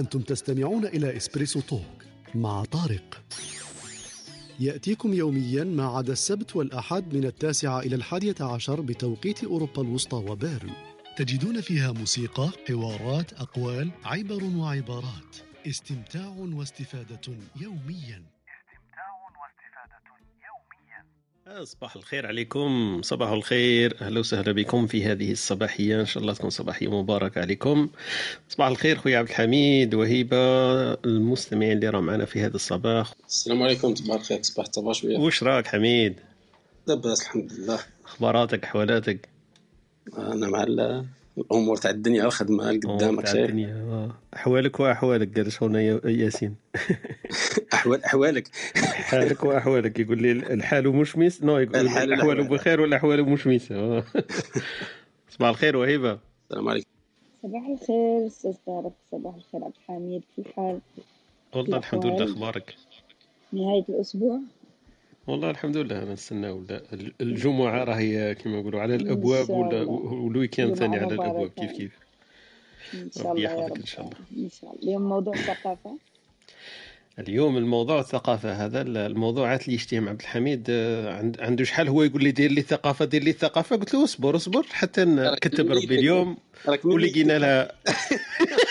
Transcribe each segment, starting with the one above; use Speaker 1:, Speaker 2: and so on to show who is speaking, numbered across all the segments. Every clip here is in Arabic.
Speaker 1: أنتم تستمعون إلى إسبريسو توك مع طارق. يأتيكم يوميا ما عدا السبت والأحد من التاسعة إلى الحادية عشر بتوقيت أوروبا الوسطى وبيرن. تجدون فيها موسيقى، حوارات، أقوال، عبر وعبارات. استمتاع واستفادة يوميا.
Speaker 2: صباح الخير عليكم. صباح الخير. أهلا وسهلا بكم في هذه الصباحية. إن شاء الله تكون صباحية مباركة عليكم. صباح الخير خويا عبد الحميد وهيبة المستمعين اللي راهم معنا في هذا الصباح.
Speaker 3: السلام عليكم. صباح الخير. صباح الطبا شوية.
Speaker 2: واش راك حميد؟
Speaker 3: لاباس الحمد لله.
Speaker 2: أخباراتك أحوالاتك؟
Speaker 3: أنا مع الأمور تاع الدنيا الخدمه قدامك
Speaker 2: تاع الدنيا آه. أحوالك وأحوالك قال شغلنا ياسين.
Speaker 3: احوال أحوالك.
Speaker 2: حالك وأحوالك يقول لي الحال مشمس نو يقول الأحوال بخير والأحوال مشمسه آه. صباح الخير وهيبة.
Speaker 3: السلام عليكم.
Speaker 4: صباح الخير أستاذ طارق. صباح الخير عبد الحميد. كيف الحال
Speaker 2: والله الحمد لله أخبارك؟
Speaker 4: نهاية الأسبوع؟
Speaker 2: والله الحمد لله أنا نستناو الجمعة راهي كما نقولوا على الأبواب والويكاند ثاني على الأبواب كيف كيف؟
Speaker 4: إن شاء الله يا رب. إن شاء الله. إن شاء الله. اليوم موضوع الثقافة؟
Speaker 2: اليوم الموضوع الثقافة هذا الموضوعات اللي يشتيهم عبد الحميد عنده شحال هو يقول لي دير لي الثقافة دير لي الثقافة؟ قلت له اصبر اصبر حتى يكتب ربي اليوم ولقينا لها.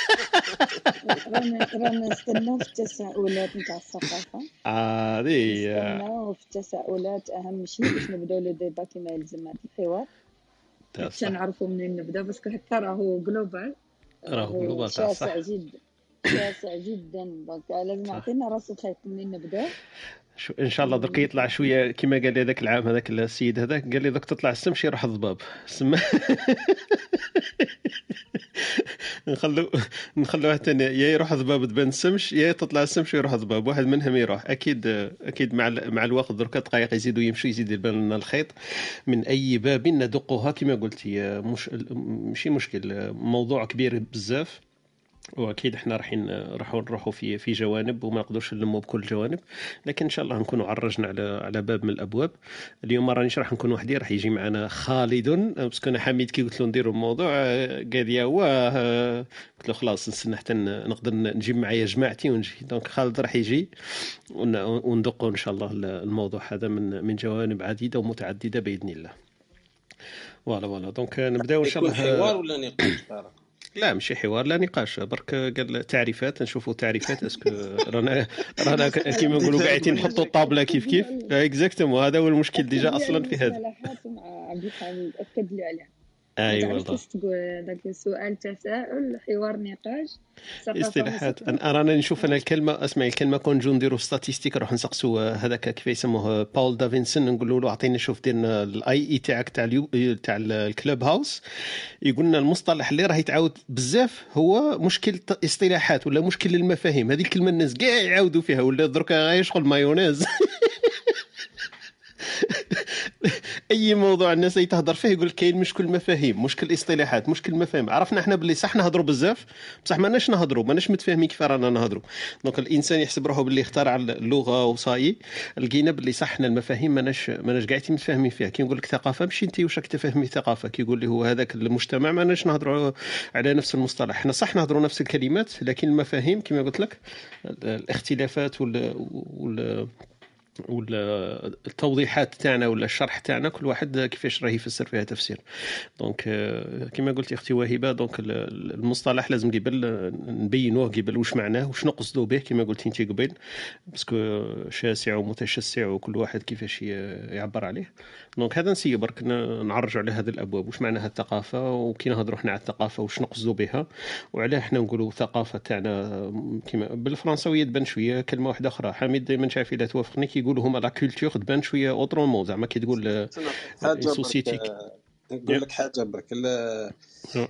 Speaker 4: رانا نستناو في التساؤلات نتاع الثقافة.
Speaker 2: آه هذه
Speaker 4: نستناو في التساؤلات أهم شيء باش نبداو le débat كيما يلزم الحوار. باش نعرفوا منين نبداو parce que هكا راهو global
Speaker 2: راهو global
Speaker 4: شاسع جدا شاسع جدا. donc لازم نعطينا راس الخيط منين نبداو.
Speaker 2: شو إن شاء الله درك يطلع شوية كما قال لي هذاك العام هذاك السيد هذاك قال لي دوك تطلع السمش يروح الضباب. سما نخلو نخلو حتى يا يروح ضباب تبان السمش يا تطلع السمش ويروح ضباب واحد منهم يروح. أكيد أكيد مع مع الوقت درك دقائق يزيدوا يمشوا يزيد يبان لنا الخيط. من أي باب ندقها؟ كما قلتي مش ماشي مشكل. موضوع كبير بزاف. وأكيد إحنا رايحين راح نروحوا في في جوانب وما نقدرش نلموا بكل الجوانب لكن إن شاء الله نكونوا عرجنا على على باب من الأبواب. اليوم رانيش راح نكون وحدي راح يجي معنا خالد. parce que أنا حميد كي قلت له نديروا الموضوع قال يا واه قلت له خلاص نستنى حتى نقدر نجيب معايا جماعتي ونجي. donc خالد راح يجي وندقوا إن شاء الله الموضوع هذا من من جوانب عديدة ومتعددة بإذن الله. voilà voilà. donc نبداو ان شاء الله
Speaker 3: حوار ولا نقاش؟
Speaker 2: لا ماشي حوار لا نقاش. برك قال تعريفات نشوفوا تعريفات est-ce que رانا رانا كيما نقولوا قاعدين نحطوا الطابلة كيف كيف. exactement هذا هو المشكل déjà أصلا في هذا.
Speaker 4: مع عبد الحميد أكد لي عليه
Speaker 2: أيوه والله
Speaker 4: تقول ذاك سؤال تساؤل حوار نقاش.
Speaker 2: اصطلاحات انا رانا نشوف أنا الكلمة أسمع الكلمة كون نجو نديروا statistiques نروح نسقسوا هذاك كيف يسموه باول دافنسون نقولوا له أعطيني شوف دير ال AI تاعك تاع اليو تاع ال Clubhouse يقول لنا المصطلح اللي راه يتعاود بزاف هو مشكل اصطلاحات ولا مشكل المفاهيم هذه الكلمة الناس كاع يعاودوا فيها ولا درك غير شغل مايونيز. اي موضوع الناس تهضر فيه يقول كاين مشكل مفاهيم مشكل اصطلاحات مشكل مفاهيم. عرفنا إحنا باللي صح نهضروا بزاف بصح ماناش نهضروا ماناش متفاهمين كيف رانا نهضروا. donc الإنسان يحسب روحه باللي اخترع اللغة وصاي. لقينا باللي صح حنا المفاهيم ماناش ماناش قاعدين متفاهمين فيها. كي نقول لك ثقافة ماشي أنت واش راك تفهمي ثقافه كي يقول لي هو هذاك المجتمع ماناش نهضروا على نفس المصطلح. إحنا صح نهضروا نفس الكلمات لكن المفاهيم كما قلت لك الاختلافات وال, وال... ولا التوضيحات تاعنا ولا الشرح تاعنا كل واحد كيفاش راه يفسر فيها تفسير. donc كما قلتي أختي وهبه donc المصطلح لازم قبل نبينوه قبل واش معناه واش نقصدوا به كما قلتي انت قبل parce que شاسع ومتشسع وكل واحد كيفاش يعبر عليه. donc هذا نسيو برك نعرجوا على هذه الأبواب. واش معناها الثقافة؟ وكي نهضروا إحنا على الثقافة واش نقصدوا بها؟ وعلاه إحنا نقولوا ثقافه تاعنا كما بالفرنسويه تبان شوية كلمة واحدة أخرى. حميد دائما شافي لا توافقني كي يقولوا هما la culture تبان شوية autrement زعما كي تقول société
Speaker 3: نقول لك حاجة برك.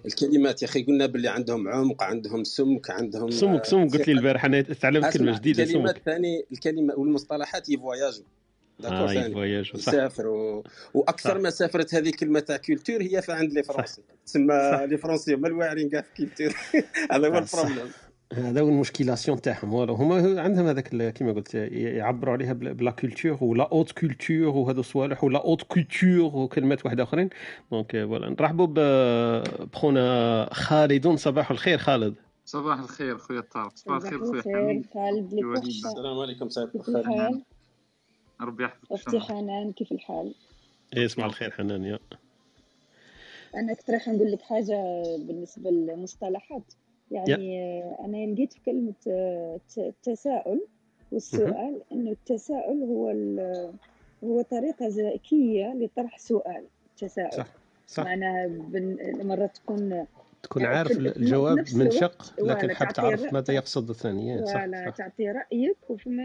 Speaker 3: الكلمات يا أخي قلنا باللي عندهم عمق عندهم سمك عندهم
Speaker 2: سمك سمك قلت لي البارح أنا تعلمت كلمة جديدة سمك.
Speaker 3: الكلمات ثاني الكلمة والمصطلحات يفواياجوا
Speaker 2: آه
Speaker 3: يسافر و... وأكثر صح. ما سافرت هذه كلمه تاع culture هي فعند les Français تسمى les Français هما الواعرين كاع في culture. هذا هو ال problème.
Speaker 2: هذا هو المشكلاسيون تاعهم voilà هما عندهم هذاك كيما قلت يعبروا عليها ب la culture ولا haute culture وهذو الصوالح ولا haute culture وكلمات واحدة أخرين. donc voilà نرحبوا بخونا خالد. صباح الخير خالد.
Speaker 5: صباح الخير خويا طارق.
Speaker 4: صباح الخير خويا حميد. خالد
Speaker 3: السلام عليكم سعد
Speaker 4: كيف الحال؟
Speaker 5: ربي يحفظك
Speaker 4: أختي حنان كيف الحال؟
Speaker 2: إيه صباح الخير حنان يا.
Speaker 4: أنا كنت رايحة نقول لك حاجة بالنسبة للمصطلحات. يعني أنا لقيت في كلمة التساؤل والسؤال إنه التساؤل هو هو طريقة ذكية لطرح سؤال التساؤل صح صح. معناها مرات تكون
Speaker 2: تكون يعني عارف الجواب من شق لكن حاب تعرف ماذا يقصد الثاني
Speaker 4: صح, صح. تعطي رأيك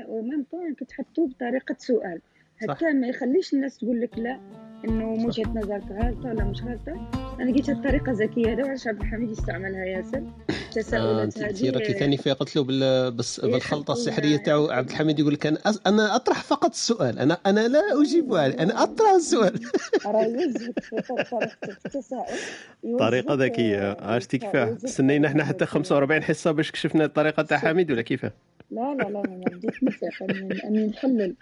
Speaker 4: ومن طون تحطوه بطريقة سؤال. حتى ما يخليش الناس تقول لك لا. إنه وجهه نظرك غلطه ولا مش غلطة. أنا لقيت الطريقة ذكيه هذا وعلاش عبد الحميد يستعملها ياسر.
Speaker 2: التساؤلات آه هذه راكي ثاني فيها قلت له بس بالخلطة السحرية تاعو عبد الحميد يقول لك أنا أنا أطرح فقط السؤال. أنا أنا لا أجيب عليه أنا أطرح السؤال. طريقة ذكية. اش تكفى استنينا إحنا حتى 45 حصة باش كشفنا الطريقة تاع حميد ولا كيفاه
Speaker 4: لا لا لا ما بديت نفيق اني نحلل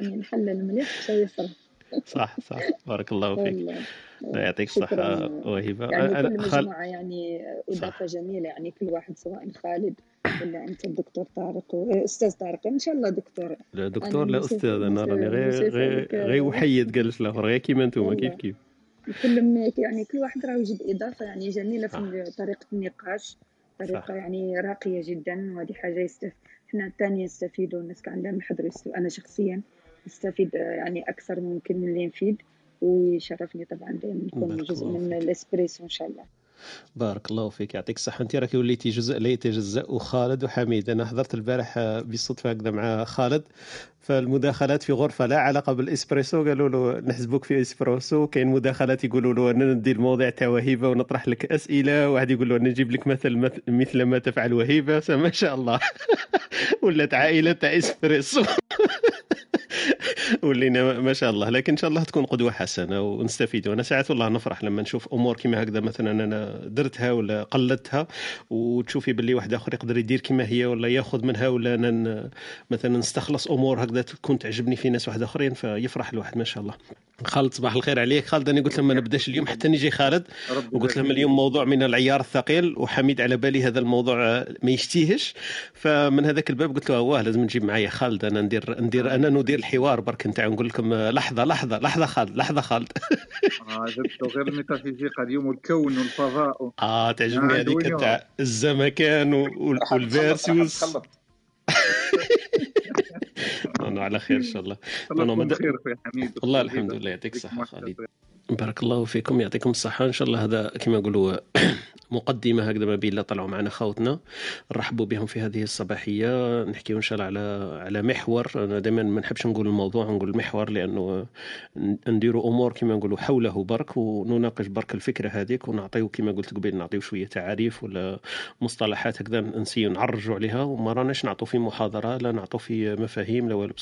Speaker 4: أني نحلل مليح شيء يفرح
Speaker 2: صح صح. بارك الله فيك. لا يعطيك الصحة وهبة
Speaker 4: يعني كل مجموعة يعني إضافة جميلة. يعني كل واحد سواء خالد ولا أنت الدكتور طارق أستاذ طارق. إن شاء الله دكتور.
Speaker 2: لا دكتور لا أستاذ أنا راني غير غير غير وحيد قالت له غير كيما أنتم كيف كيف.
Speaker 4: كل يعني كل واحد راه يجيب إضافة يعني جميلة في طريقة النقاش. طريقة صح. يعني راقية جدا وهذه حاجة يستف... إحنا الثانية نستفيدوا الناس كان عندهم يحضروا أنا شخصيا نستفيد يعني أكثر ممكن من اللي نفيد ويشرفني طبعا نكون جزء من الإسبريسو إن شاء الله.
Speaker 2: بارك الله فيك. يعطيك الصحة. أنت راكي وليتي جزء لا يتجزأ وخالد وحميد. أنا حضرت البارح بالصدفة هكذا مع خالد. فالمداخلات في غرفة لا علاقة بالإسبريسو. قالوا له نحسبوك في إسبريسو. كاين مداخلات يقولوا له أنا ندي المواضيع تاع وهيبة ونطرح لك أسئلة. واحد يقول له أنا نجيب لك مثل مثل ما تفعل وهيبة. فما شاء الله. ولات عائلة تاع إسبريسو. ولينا ما شاء الله. لكن إن شاء الله تكون قدوة حسنة ونستفيد. وأنا ساعات والله نفرح لما نشوف أمور كما هكذا. مثلا أنا درتها ولا قلدتها وتشوفي باللي واحد آخر يقدر يدير كما هي ولا ياخذ منها ولا أنا مثلا نستخلص أمور هكذا تكون تعجبني في ناس واحد آخرين فيفرح الواحد ما شاء الله. خالد صباح الخير عليك. خالد أنا قلت لهم ما نبدأش اليوم حتى نجي خالد وقلت لهم اليوم موضوع من العيار الثقيل وحميد على بالي هذا الموضوع ما يشتيهش فمن هذاك الباب قلت له واه لازم نجيب معايا خالد أنا ندير ندير أنا ندير الحوار برك نتاع نقول لكم لحظة لحظة لحظة خالد لحظة خالد.
Speaker 5: غير الميتافيزيقا اليوم والكون والفضاء.
Speaker 2: آه تعجبني هذيك تاع الزمكان والفيرسيوس. نو على خير إن شاء الله.
Speaker 5: الله مد... خير أخوي حميد
Speaker 2: والله الحمد لله يعطيك الصحة خالد. بارك الله فيكم يعطيكم الصحة. إن شاء الله هذا كما نقولوا مقدمة هكذا ما بين طلعوا معنا خوتنا. نرحبوا بهم في هذه الصباحية. نحكيو إن شاء الله على على محور. أنا دائما ما نحبش نقول الموضوع نقول المحور لأنه نديروا أمور كما نقولوا حوله برك ونناقش برك الفكرة هذيك ونعطيو كما قلت قبل نعطيو شوية تعاريف ولا مصطلحات هكذا نسيو نعرجوا عليها. وما راناش نعطوا في محاضرة لا نعطوا في مفاهيم لا والو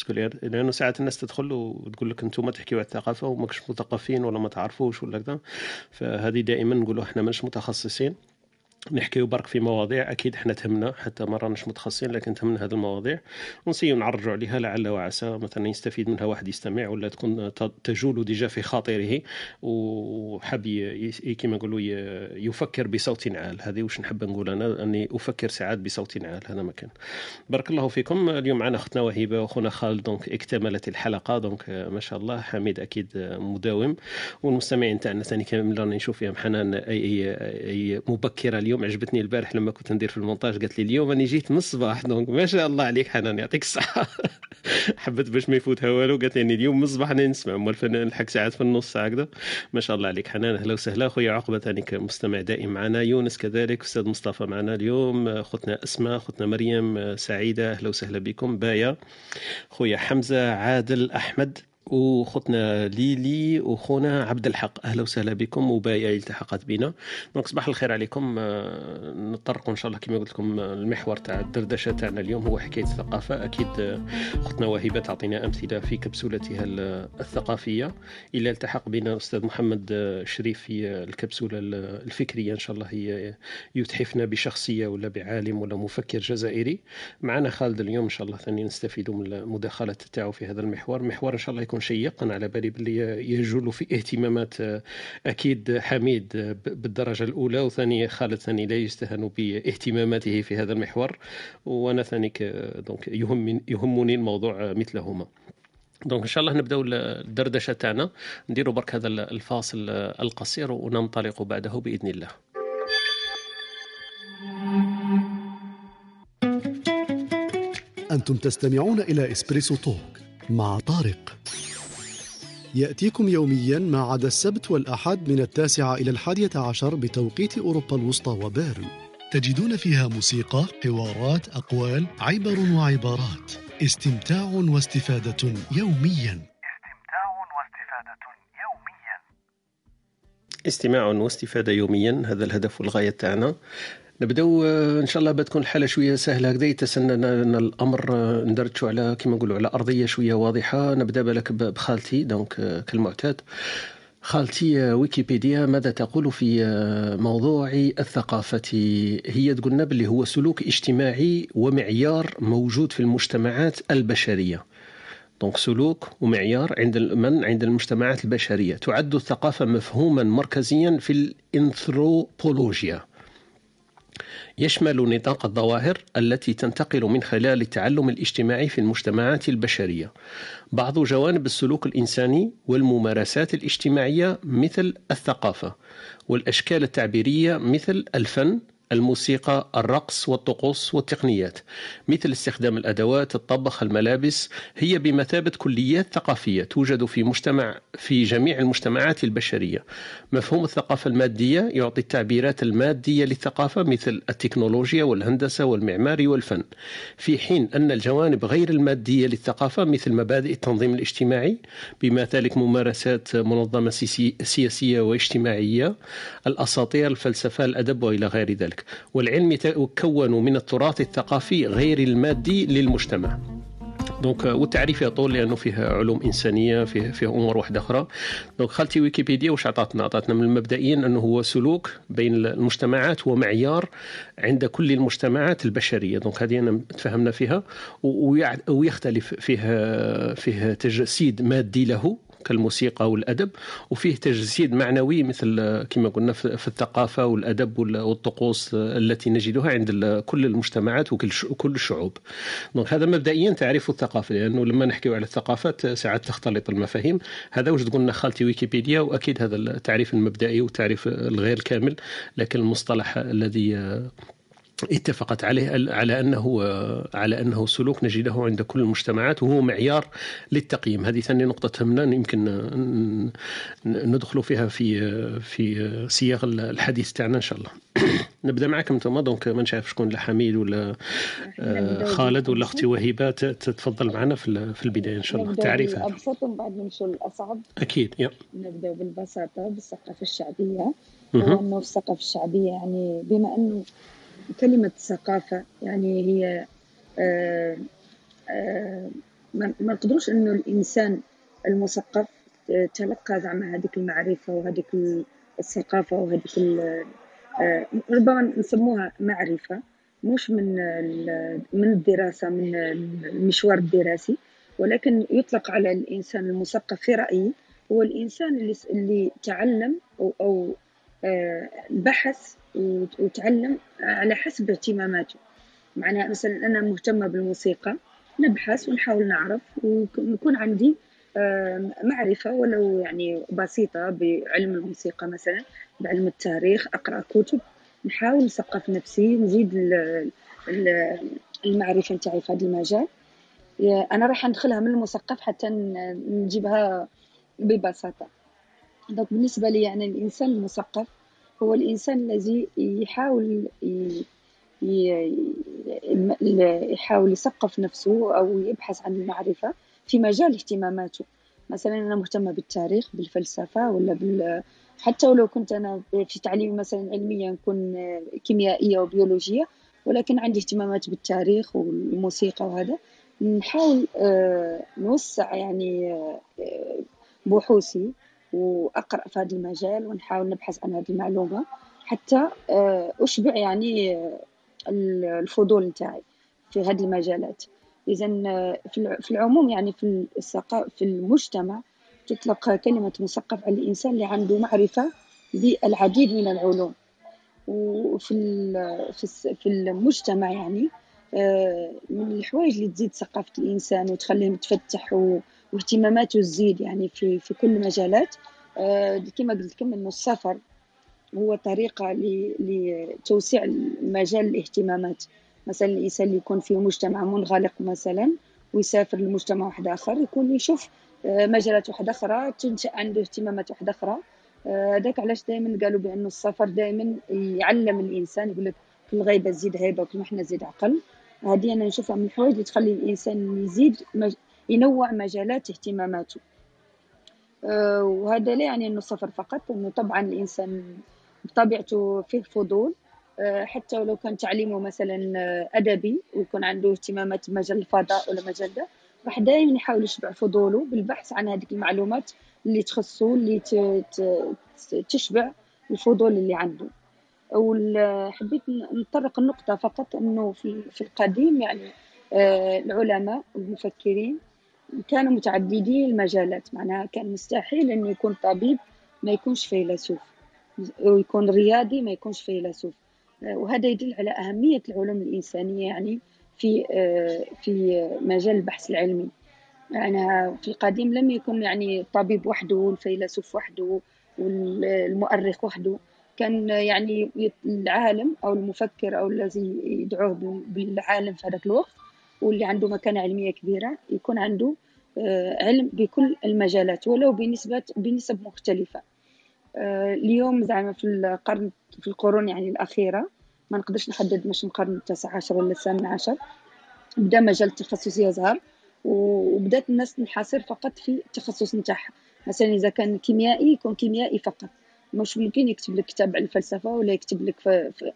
Speaker 2: لأنه ساعات الناس تدخل وتقول لك أنتم تحكيوا على الثقافة وماكش مثقفين ولا ما تعرفوش ولا كذا. فهذه دائما نقولوا إحنا ماناش متخصصين. نحكيو برك في مواضيع. أكيد إحنا تهمنا حتى ما راناش متخصصين لكن تهمنا هذه المواضيع. ونسيو نعرجوا عليها لعل وعسى مثلا يستفيد منها واحد يستمع ولا تكون تجول déjà في خاطره. وحاب كما نقولوا يفكر بصوت عال. هذه واش نحب نقول أنا؟ أني أفكر ساعات بصوت عال. هذا ما كان. بارك الله فيكم. اليوم معنا أختنا وهبه وأخونا خالد. donc اكتملت الحلقة. donc ما شاء الله. حميد أكيد مداوم. والمستمعين تاعنا ثاني كامل راني نشوف فيهم حنان اي أي مبكرة اليوم. اليوم عجبتني البارح لما كنت ندير في المونتاج قالت لي اليوم راني جيت من الصباح donc ما شاء الله عليك حنان يعطيك الصحة. حبت باش ما يفوتها والو قالت لي اليوم من الصباح نسمع مال الفنان نلحق ساعات في النص هكذا؟ ما شاء الله عليك حنان أهلا وسهلا. خويا عقبة ثاني مستمع دائم معنا يونس كذلك أستاذ مصطفى معنا اليوم خوتنا أسماء خوتنا مريم سعيدة أهلا وسهلا بكم بايا. خويا حمزة عادل أحمد. وخوتنا ليلي وخونا عبد الحق. أهلا وسهلا بكم وبايا التحقت بنا. دونك صباح الخير عليكم. آه، نطرقوا إن شاء الله كما قلت لكم المحور تاع الدردشة تاعنا اليوم هو حكاية الثقافة. أكيد آه، اختنا وهبه تعطينا أمثلة في كبسولتها الثقافية. إلى التحق بنا الاستاذ محمد آه، شريف في الكبسولة الفكرية إن شاء الله هي يتحفنا بشخصية ولا بعالم ولا مفكر جزائري. معنا خالد اليوم إن شاء الله ثاني نستفيد من المداخلات تاعو في هذا المحور. محور إن شاء الله يكون يكون شيق أنا على بالي باللي يجول في اهتمامات أكيد حميد بالدرجة الأولى وثاني خالد ثاني لا يستهان باهتماماته في هذا المحور وأنا ثاني donc يهم يهمني الموضوع مثلهما. donc إن شاء الله نبداو الدردشة تاعنا نديروا برك هذا الفاصل القصير وننطلق بعده بإذن الله.
Speaker 1: أنتم تستمعون إلى إسبريسو توك مع طارق. يأتيكم يوميا ما عدا السبت والأحد من التاسعة إلى الحادية عشر بتوقيت أوروبا الوسطى وبيرن. تجدون فيها موسيقى، حوارات، أقوال، عبر وعبارات. استمتاع واستفادة يوميا.
Speaker 2: استمتاع واستفادة يوميا. استماع واستفادة يوميا هذا الهدف والغاية تاعنا. نبداو آه، إن شاء الله بتكون الحاله شوية سهلة. هكذا يتسنى الأمر آه، ندرجوا على كما نقولوا على أرضية شوية واضحة. نبدأ بالك بخالتي donc آه، كالمعتاد. خالتي ويكيبيديا ماذا تقول في موضوع الثقافة؟ هي تقولنا باللي هو سلوك اجتماعي ومعيار موجود في المجتمعات البشرية. donc سلوك ومعيار عند من؟ عند المجتمعات البشرية. تعد الثقافة مفهوما مركزيا في الانثروبولوجيا. يشمل نطاق الظواهر التي تنتقل من خلال التعلم الاجتماعي في المجتمعات البشرية. بعض جوانب السلوك الإنساني والممارسات الاجتماعية مثل الثقافة والأشكال التعبيرية مثل الفن الموسيقى الرقص والطقوس والتقنيات مثل استخدام الأدوات الطبخ الملابس هي بمثابة كليات ثقافية توجد في مجتمع في جميع المجتمعات البشرية. مفهوم الثقافة المادية يعطي التعبيرات المادية للثقافة مثل التكنولوجيا والهندسة والمعماري والفن. في حين أن الجوانب غير المادية للثقافة مثل مبادئ التنظيم الاجتماعي بما ذلك ممارسات منظمة سياسية واجتماعية الأساطير الفلسفة الأدب وإلى غير ذلك. ذلك والعلم يتكون من التراث الثقافي غير المادي للمجتمع. دونك والتعريف يطول لأنه فيه علوم إنسانية فيه فيه أمور واحدة أخرى. donc خالتي ويكيبيديا واش عطاتنا؟ عطاتنا من المبدئيين أنه هو سلوك بين المجتمعات هو معيار عند كل المجتمعات البشرية. donc هذه أنا تفهمنا فيها. ويختلف فيه فيه تجسيد مادي له. كالموسيقى والأدب وفيه تجسيد معنوي مثل كما قلنا في الثقافة والأدب والطقوس التي نجدها عند كل المجتمعات وكل الشعوب. donc هذا مبدئيا تعريف الثقافة لأنه لما نحكي على الثقافات ساعات تختلط المفاهيم. هذا واش تقولنا خالتي ويكيبيديا؟ وأكيد هذا التعريف المبدئي والتعريف الغير كامل لكن المصطلح الذي اتفقت عليه على أنه على أنه سلوك نجده عند كل المجتمعات وهو معيار للتقييم. هذه ثاني نقطة تهمنا يمكن ندخل فيها في في سياق الحديث تاعنا إن شاء الله. نبدأ معكم أنتم دونك ما نعرف شكون لا حميد ولا آه، خالد ولا أختي وهبه تتفضل معنا في في البداية إن شاء الله.
Speaker 4: تعريف الابسط ومن بعد نمشوا للأصعب.
Speaker 2: أكيد يا.
Speaker 4: نبدأ بالبساطة بالثقافة الشعبية. لأنه الثقافة الشعبية يعني بما انه كلمة ثقافة يعني هي آه، آه، ما نقدروش إنه الإنسان المثقف تلقى زعما هذيك المعرفة وهذيك الثقافة وهذيك آه، ربما نسموها معرفة مش من من الدراسة من المشوار الدراسي ولكن يطلق على الإنسان المثقف في رأيي هو الإنسان اللي اللي تعلم أو, أو بحث وتعلم على حسب اهتماماته. معناها مثلا أنا مهتمة بالموسيقى نبحث ونحاول نعرف ويكون عندي معرفة ولو يعني بسيطة بعلم الموسيقى مثلا بعلم التاريخ أقرأ كتب نحاول نثقف نفسي نزيد المعرفة نتاعي في هذا المجال. أنا راح ندخلها من المثقف حتى نجيبها ببساطة. donc بالنسبة لي يعني الإنسان المثقف هو الإنسان الذي يحاول يحاول يثقف نفسه أو يبحث عن المعرفة في مجال اهتماماته. مثلا أنا مهتمة بالتاريخ بالفلسفة ولا بال حتى ولو كنت أنا في تعليمي مثلا علميا نكون كيميائية وبيولوجية ولكن عندي اهتمامات بالتاريخ والموسيقى وهذا نحاول آه، نوسع يعني آه، بحوثي وأقرأ في هذا المجال ونحاول نبحث عن هذه المعلومة حتى آه، أشبع يعني آه، الفضول نتاعي في هذه المجالات. اذا في العموم يعني في في المجتمع تطلق كلمة مثقف على الإنسان اللي عنده معرفة بالعديد من العلوم. وفي في المجتمع يعني آه، من الحوايج اللي تزيد ثقافة الإنسان وتخليه متفتح واهتماماته تزيد يعني في في كل المجالات. آه، كما قلت لكم إنه السفر هو طريقة لتوسيع مجال الاهتمامات. مثلا الإنسان اللي يكون في مجتمع منغلق مثلا ويسافر لمجتمع واحد آخر يكون يشوف آه، مجالات واحدة أخرى تنشأ عنده اهتمامات واحدة أخرى. هذاك علاش دائما قالوا بأنه السفر دائما يعلم الإنسان يقول لك كل غيبة تزيد هيبة وكل محنة تزيد عقل. هذه أنا نشوفها من الحوايج اللي تخلي الإنسان يزيد. ينوع مجالات اهتماماته. أه وهذا لا يعني أنه السفر فقط أنه طبعا الإنسان بطبيعته فيه فضول. أه حتى ولو كان تعليمه مثلا أدبي ويكون عنده اهتمامات بمجال الفضاء ولا مجال ده راح دائما يحاول يشبع فضوله بالبحث عن هذه المعلومات اللي تخصه اللي تشبع الفضول اللي عنده. وحبيت نطرق النقطة فقط أنه في, القديم يعني آه، العلماء والمفكرين كانوا متعددي المجالات. معناها كان مستحيل أنه يكون طبيب ما يكونش فيلسوف. ويكون رياضي ما يكونش فيلسوف. وهذا يدل على أهمية العلوم الإنسانية يعني في في مجال البحث العلمي. يعني في القديم لم يكن يعني الطبيب وحده والفيلسوف وحده والمؤرخ وحده. كان يعني العالم أو المفكر أو الذي يدعوه بالعالم في هذاك الوقت واللي عنده مكانة علمية كبيرة يكون عنده آه، علم بكل المجالات ولو بنسبه بنسب مختلفة. آه، اليوم زعما في القرن في القرون يعني الأخيرة ما نقدرش نحدد مش القرن التاسع عشر ولا الثامن عشر بدا مجال التخصص يظهر وبدأت الناس تنحصر فقط في التخصص نتاعها. مثلا إذا كان كيميائي يكون كيميائي فقط. مش ممكن يكتب لك كتاب على الفلسفة ولا يكتب لك في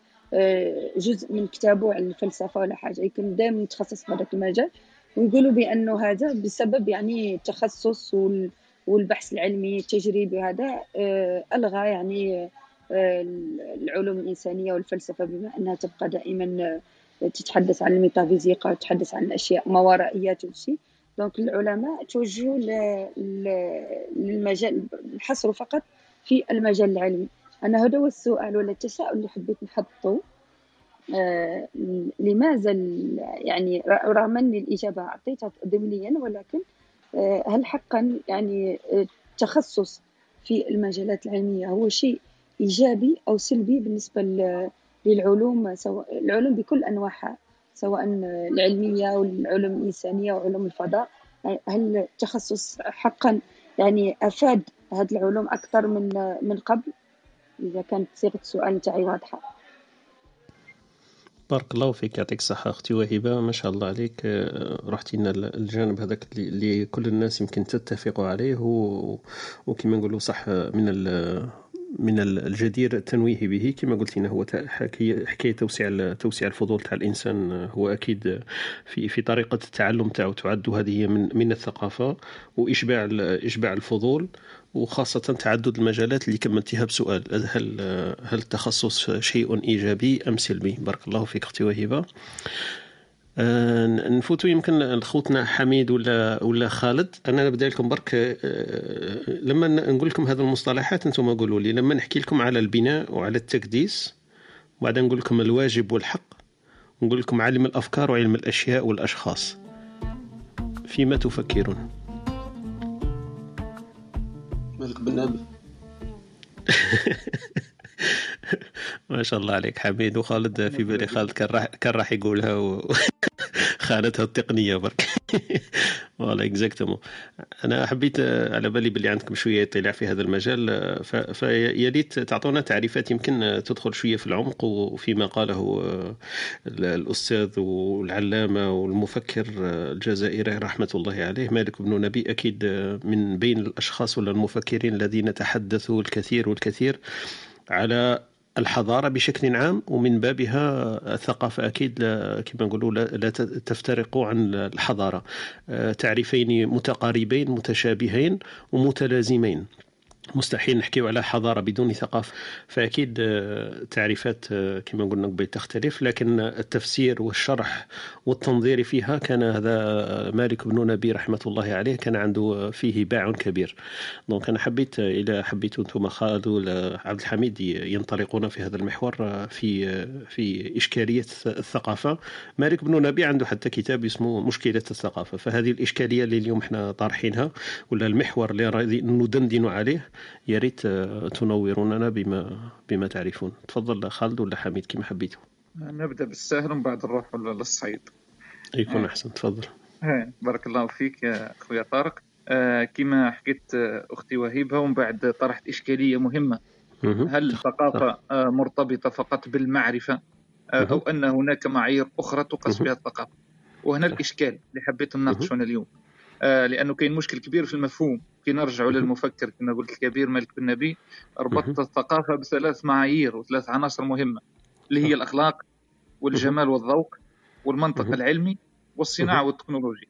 Speaker 4: جزء من كتابه على الفلسفة ولا حاجة. يكون دائما متخصص في هذاك المجال. ويقولوا بأنه هذا بسبب يعني التخصص والبحث العلمي التجريبي هذا آه، ألغى يعني آه، العلوم الإنسانية والفلسفة بما أنها تبقى دائما تتحدث عن الميتافيزيقا وتتحدث عن الأشياء ما ورائيات وشي. دونك العلماء توجهوا للمجال الحصر فقط في المجال العلمي. أنا هذا هو السؤال ولا التساؤل اللي حبيت نحطه. آه لماذا يعني رغم أن الإجابة أعطيتها ضمنيا ولكن آه هل حقا يعني التخصص في المجالات العلمية هو شيء إيجابي أو سلبي بالنسبة للعلوم؟ سواء العلوم بكل أنواعها سواء العلمية والعلوم الإنسانية وعلوم الفضاء. هل التخصص حقا يعني أفاد هذه العلوم أكثر من من قبل؟ إذا كانت صيغة السؤال نتاعي واضحة.
Speaker 2: بارك الله فيك يعطيك الصحة أختي وهبة. ما شاء الله عليك. آه، رحتي لنا الجانب هذاك اللي كل الناس يمكن تتفق عليه وكما نقولوا صح من من الجدير التنويه به كما قلت لنا هو حكاية توسيع توسيع الفضول تاع الإنسان هو أكيد في في طريقة التعلم تاعو تعد هذه من من الثقافة وإشباع إشباع الفضول وخاصة تعدد المجالات اللي كملتيها بسؤال هل هل التخصص شيء إيجابي أم سلبي؟ بارك الله فيك أختي وهبة آه، نفوتوا يمكن لخوتنا حميد ولا ولا خالد. أنا نبدأ لكم برك آه، لما نقول لكم هذه المصطلحات أنتم قولوا لي. لما نحكي لكم على البناء وعلى التكديس وبعدين نقول لكم الواجب والحق نقول لكم علم الأفكار وعلم الأشياء والأشخاص. فيما تفكرون.
Speaker 3: مالك بالنبي
Speaker 2: ما شاء الله عليك حميد وخالد في بالي خالد كان راح كان راح يقولها و... خانتها التقنية برك. والله اكزاكتومون أنا حبيت على بالي باللي عندكم شوية اطلاع في هذا المجال فيا ريت تعطونا تعريفات يمكن تدخل شوية في العمق وفيما قاله الأستاذ والعلامة والمفكر الجزائري رحمة الله عليه مالك بن نبي أكيد من بين الأشخاص ولا المفكرين الذين تحدثوا الكثير والكثير. على الحضارة بشكل عام ومن بابها الثقافة أكيد كما نقولوا لا تفترق عن الحضارة. آه، تعريفين متقاربين متشابهين ومتلازمين. مستحيل نحكيو على حضارة بدون ثقافة فأكيد آه، تعريفات آه، كما قلنا قبل تختلف لكن التفسير والشرح والتنظير فيها كان هذا آه، مالك بن نبي رحمة الله عليه كان عنده فيه باع كبير. دونك أنا حبيت إلى حبيتوا أنتم خالد عبد الحميد ينطلقون في هذا المحور في في إشكالية الثقافة. مالك بن نبي عنده حتى كتاب اسمه مشكلة الثقافة. فهذه الإشكالية اللي اليوم إحنا طارحينها ولا المحور اللي ندندن عليه يا ريت آه، تنوروننا بما بما تعرفون. تفضل خالد ولا حميد كما حبيتوا
Speaker 5: نبدأ بالسهل ومن بعد نروح للصعيد؟
Speaker 2: يكون أحسن تفضل.
Speaker 5: بارك الله فيك يا خويا طارق. آه كما حكيت آه، أختي وهيبة ومن بعد طرحت إشكالية مهمة. هل الثقافة آه مرتبطة فقط بالمعرفة آه أو أن هناك معايير أخرى تقاس بها الثقافة؟ وهنا الإشكال اللي حبيت نناقشه أنا اليوم. آه لأنه كاين مشكل كبير في المفهوم. كي نرجعوا للمفكر كما قلت الكبير مالك بن نبي ربط الثقافة بثلاث معايير وثلاث عناصر مهمة اللي هي الأخلاق والجمال والذوق والمنطق العلمي والصناعة والتكنولوجيا.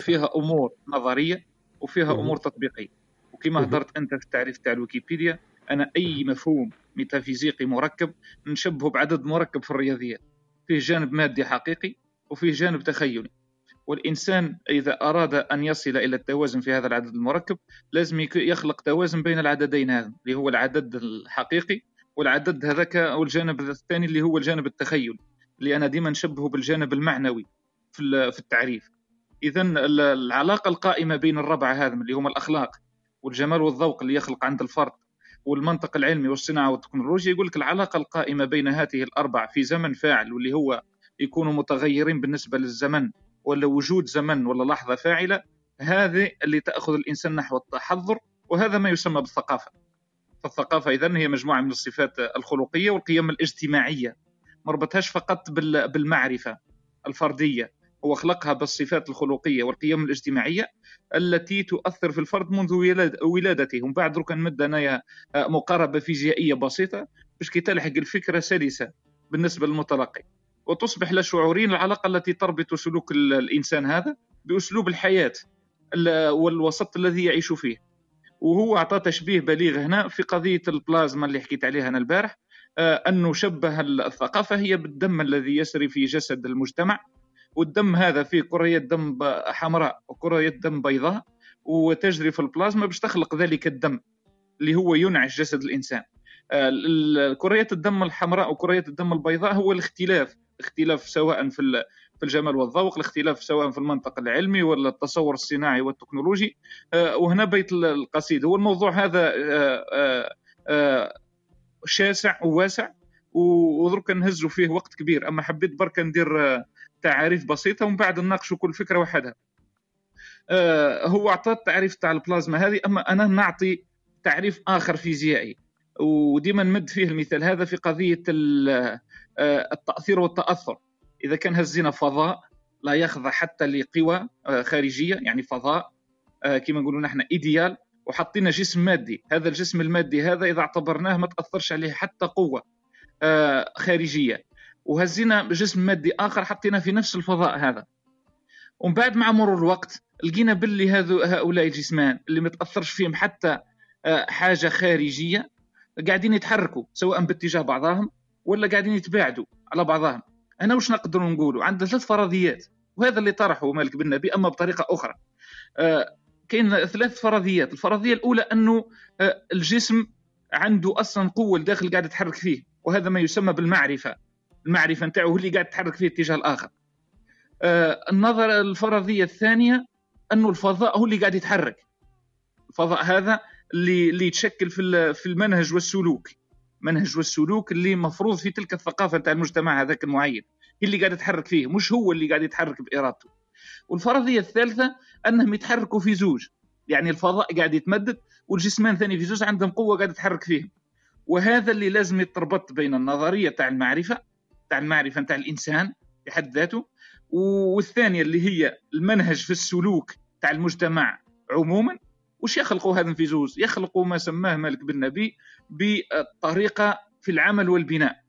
Speaker 5: فيها أمور نظرية وفيها أمور تطبيقية. وكما هضرت أنت في التعريف تاع الويكيبيديا أنا أي مفهوم ميتافيزيقي مركب نشبهه بعدد مركب في الرياضيات. فيه جانب مادي حقيقي وفيه جانب تخيلي. والإنسان إذا أراد أن يصل إلى التوازن في هذا العدد المركب لازم يخلق توازن بين العددين هذا اللي هو العدد الحقيقي والعدد هذاك أو الجانب الثاني اللي هو الجانب التخيل اللي أنا ديما نشبهه بالجانب المعنوي في التعريف. إذا العلاقة القائمة بين الربعة هذا اللي هما الأخلاق والجمال والذوق اللي يخلق عند الفرد والمنطق العلمي والصناعة والتكنولوجيا يقول لك العلاقة القائمة بين هذه الأربع في زمن فاعل واللي هو يكونوا متغيرين بالنسبة للزمن ولا وجود زمن ولا لحظة فاعلة هذه اللي تأخذ الإنسان نحو التحضر وهذا ما يسمى بالثقافة. فالثقافة إذن هي مجموعة من الصفات الخلقية والقيم الاجتماعية. ما ربطهاش فقط بالمعرفة الفردية. هو خلقها بالصفات الخلقية والقيم الاجتماعية التي تؤثر في الفرد منذ ولادته ومن بعد درك نمد أنايا مقاربة فيزيائية بسيطة باش كي تلحق الفكرة سلسة بالنسبة للمتلقي. وتصبح لا شعوريا العلاقة التي تربط سلوك الإنسان هذا بأسلوب الحياة والوسط الذي يعيش فيه. وهو أعطى تشبيه بليغ هنا في قضية البلازما اللي حكيت عليها أنا البارح آه، أنه شبه الثقافة هي بالدم الذي يسري في جسد المجتمع. والدم هذا فيه كريات دم حمراء وكريات دم بيضاء وتجري في البلازما باش تخلق ذلك الدم اللي هو ينعش جسد الإنسان. آه، كريات الدم الحمراء وكريات الدم البيضاء هو الاختلاف اختلاف سواء في في الجمال والذوق الاختلاف سواء في المنطق العلمي ولا التصور الصناعي والتكنولوجي. آه، وهنا بيت القصيد. هو الموضوع هذا آه، آه، شاسع وواسع ودرك نهزوا فيه وقت كبير. أما حبيت برك ندير تعاريف بسيطه ومن بعد نناقشوا كل فكرة وحدها. هو أعطى التعريف تاع البلازما هذه أما أنا نعطي تعريف آخر فيزيائي. وديما نمد فيه المثال. هذا في قضية آه، التأثير والتأثر. إذا كان هزينا فضاء لا يخضع حتى لقوى آه، خارجية يعني فضاء آه، كما نقولوا نحن إيديال وحطينا جسم مادي. هذا الجسم المادي هذا إذا اعتبرناه ما تأثرش عليه حتى قوة خارجية. وهزينا جسم مادي آخر حطينا في نفس الفضاء هذا. ومن بعد مع مرور الوقت لقينا باللي هؤلاء الجسمان اللي ما تأثرش فيهم حتى حاجة خارجية قاعدين يتحركوا سواء باتجاه بعضهم ولا قاعدين يتباعدوا على بعضهم. أنا وش نقدر نقولوا؟ عندنا ثلاث فرضيات وهذا اللي طرحه مالك بن نبي أما بطريقة أخرى. آه كاين ثلاث فرضيات. الفرضية الأولى أنه آه الجسم عنده أصلا قوة الداخل قاعد يتحرك فيه وهذا ما يسمى بالمعرفة. المعرفة نتاعو اللي قاعد يتحرك فيه اتجاه الآخر. آه النظر الفرضية الثانية أنه الفضاء هو اللي قاعد يتحرك. الفضاء هذا اللي اللي يتشكل في في المنهج والسلوك. منهج والسلوك اللي مفروض في تلك الثقافة تاع المجتمع هذاك المعين. هي اللي قاعد يتحرك فيه مش هو اللي قاعد يتحرك بإرادته. والفرضيه الثالثة أنهم يتحركوا في زوج. يعني الفضاء قاعد يتمدد والجسمان ثاني في زوج عندهم قوة قاعد تتحرك فيهم. وهذا اللي لازم يتربط بين النظرية تاع المعرفة تاع المعرفة تاع الإنسان بحد ذاته والثانية اللي هي المنهج في السلوك تاع المجتمع عموما وش يخلقوا هذا في زوز يخلقوا ما سماه مالك بن نبي بالطريقة في العمل والبناء.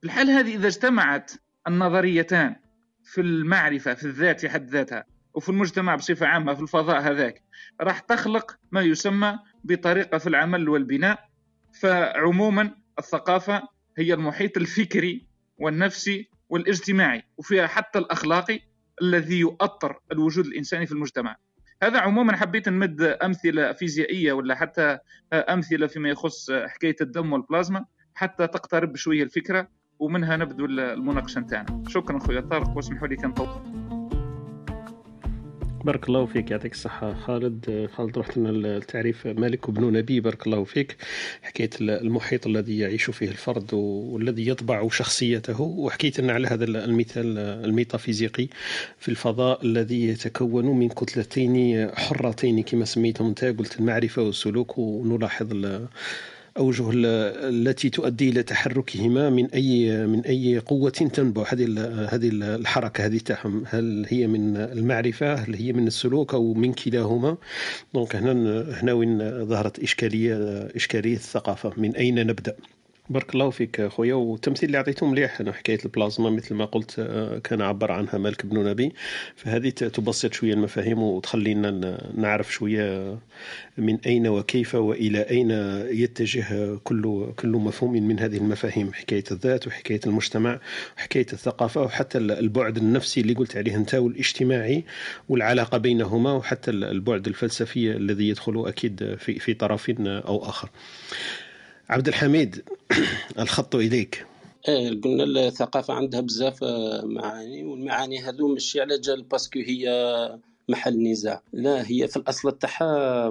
Speaker 5: في الحال هذه إذا اجتمعت النظريتان في المعرفة في الذات في حد ذاتها وفي المجتمع بصفة عامة في الفضاء هذاك راح تخلق ما يسمى بطريقة في العمل والبناء. فعموما الثقافة هي المحيط الفكري والنفسي والاجتماعي وفيها حتى الأخلاقي الذي يؤطر الوجود الإنساني في المجتمع. هذا عموما حبيت نمد أمثلة فيزيائية ولا حتى أمثلة فيما يخص حكاية الدم والبلازما حتى تقترب شوية الفكرة ومنها نبدو المناقشة نتاعنا. شكرا خويا طارق واسمحوا لي كان طول
Speaker 2: بارك الله فيك. يعطيك الصحة خالد. خالد رحت لنا التعريف مالك بن نبي. بارك الله فيك. حكيت المحيط الذي يعيش فيه الفرد والذي يطبع شخصيته وحكيت لنا على هذا المثال الميتافيزيقي في الفضاء الذي يتكون من كتلتين حرتين كما سميتهم انت قلت المعرفة والسلوك. ونلاحظ أوجه التي تؤدي إلى تحركهما من أي من أي قوة تنبع. هذه هذه الحركة هذه تاعهم هل هي من المعرفة؟ هل هي من السلوك أو من كلاهما؟ donc هنا هنا وين ظهرت إشكالية إشكالية الثقافة. من أين نبدأ؟ بارك الله فيك خويا والتمثيل اللي عطيته مليح أنا حكاية البلازما مثل ما قلت آه، كان عبر عنها مالك بن نبي. فهذه تبسط شوية المفاهيم وتخلينا نعرف شوية من أين وكيف وإلى أين يتجه كل كل مفهوم من هذه المفاهيم حكاية الذات وحكاية المجتمع وحكاية الثقافة وحتى البعد النفسي اللي قلت عليه أنت والاجتماعي والعلاقة بينهما وحتى البعد الفلسفي الذي يدخل أكيد في في طرف أو آخر. عبد الحميد الخط إليك.
Speaker 3: إيه قلنا الثقافة عندها بزاف آه، معاني والمعاني هذو ماشي على جال باسكو هي محل نزاع. لا هي في الأصل تاعها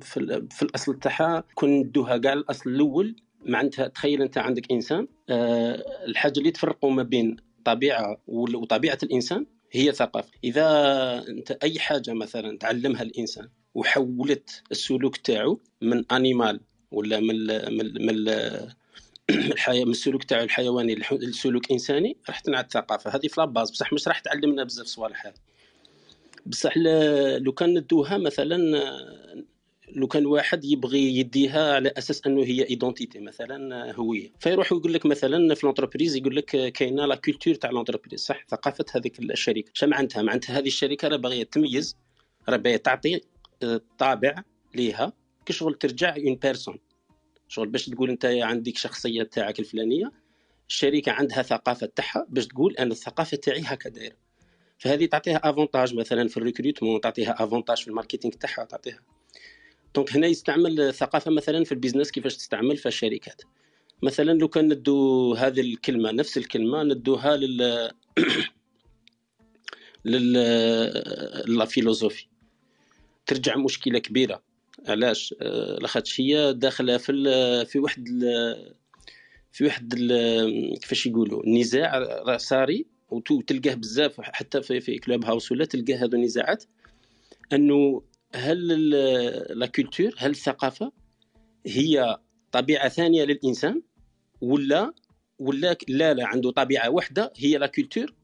Speaker 3: في, في الأصل تاعها كون ندوها كاع الأصل الأول معناتها تخيل أنت عندك إنسان أه الحاجة اللي تفرقوا ما بين طبيعة وطبيعة الإنسان هي ثقافه إذا أنت أي حاجة مثلا تعلمها الإنسان وحولت السلوك تاعو من animal ولا من من من الحياة من السلوك تاعو الحيواني لسلوك انساني راح تنعد الثقافة. هذه في la base بصح مش راح تعلمنا بزاف صوالح هذه. بصح لو كان ندوها مثلا لو كان واحد يبغي يديها على أساس أنه هي identité مثلا هوية. فيروح يقول لك مثلا في l'entreprise يقول لك كاينة la culture تاع l'entreprise صح؟ ثقافة هذيك الشركة. شنو معناتها؟ معناتها هذه الشركة راه باغية تميز راه باغية تعطي طابع ليها. كشغل ترجع une personne. شغل باش تقول انت عندك شخصية تاعك الفلانية الشركة عندها ثقافة تاعها باش تقول أنا الثقافة تاعي هكا دايرة. فهذه تعطيها avantage مثلا في ال recrutement تعطيها avantage في ال marketing تاعها تعطيها. donc هنا يستعمل الثقافه مثلا في ال business كيفاش تستعمل في الشركات. مثلا لو كان ندو هذه الكلمة نفس الكلمة ندوها لل لل la philosophie ترجع مشكلة كبيرة. علاش؟ آه، لاخاطش هي داخلة في في واحد في واحد كيفاش يقولوا النزاع صاري وتلقاه بزاف حتى في في Clubhouse ولا تلقى هذو النزاعات انه هل la culture هل الثقافة هي طبيعة ثانية للإنسان ولا ولا لا لا عنده طبيعة واحدة هي la culture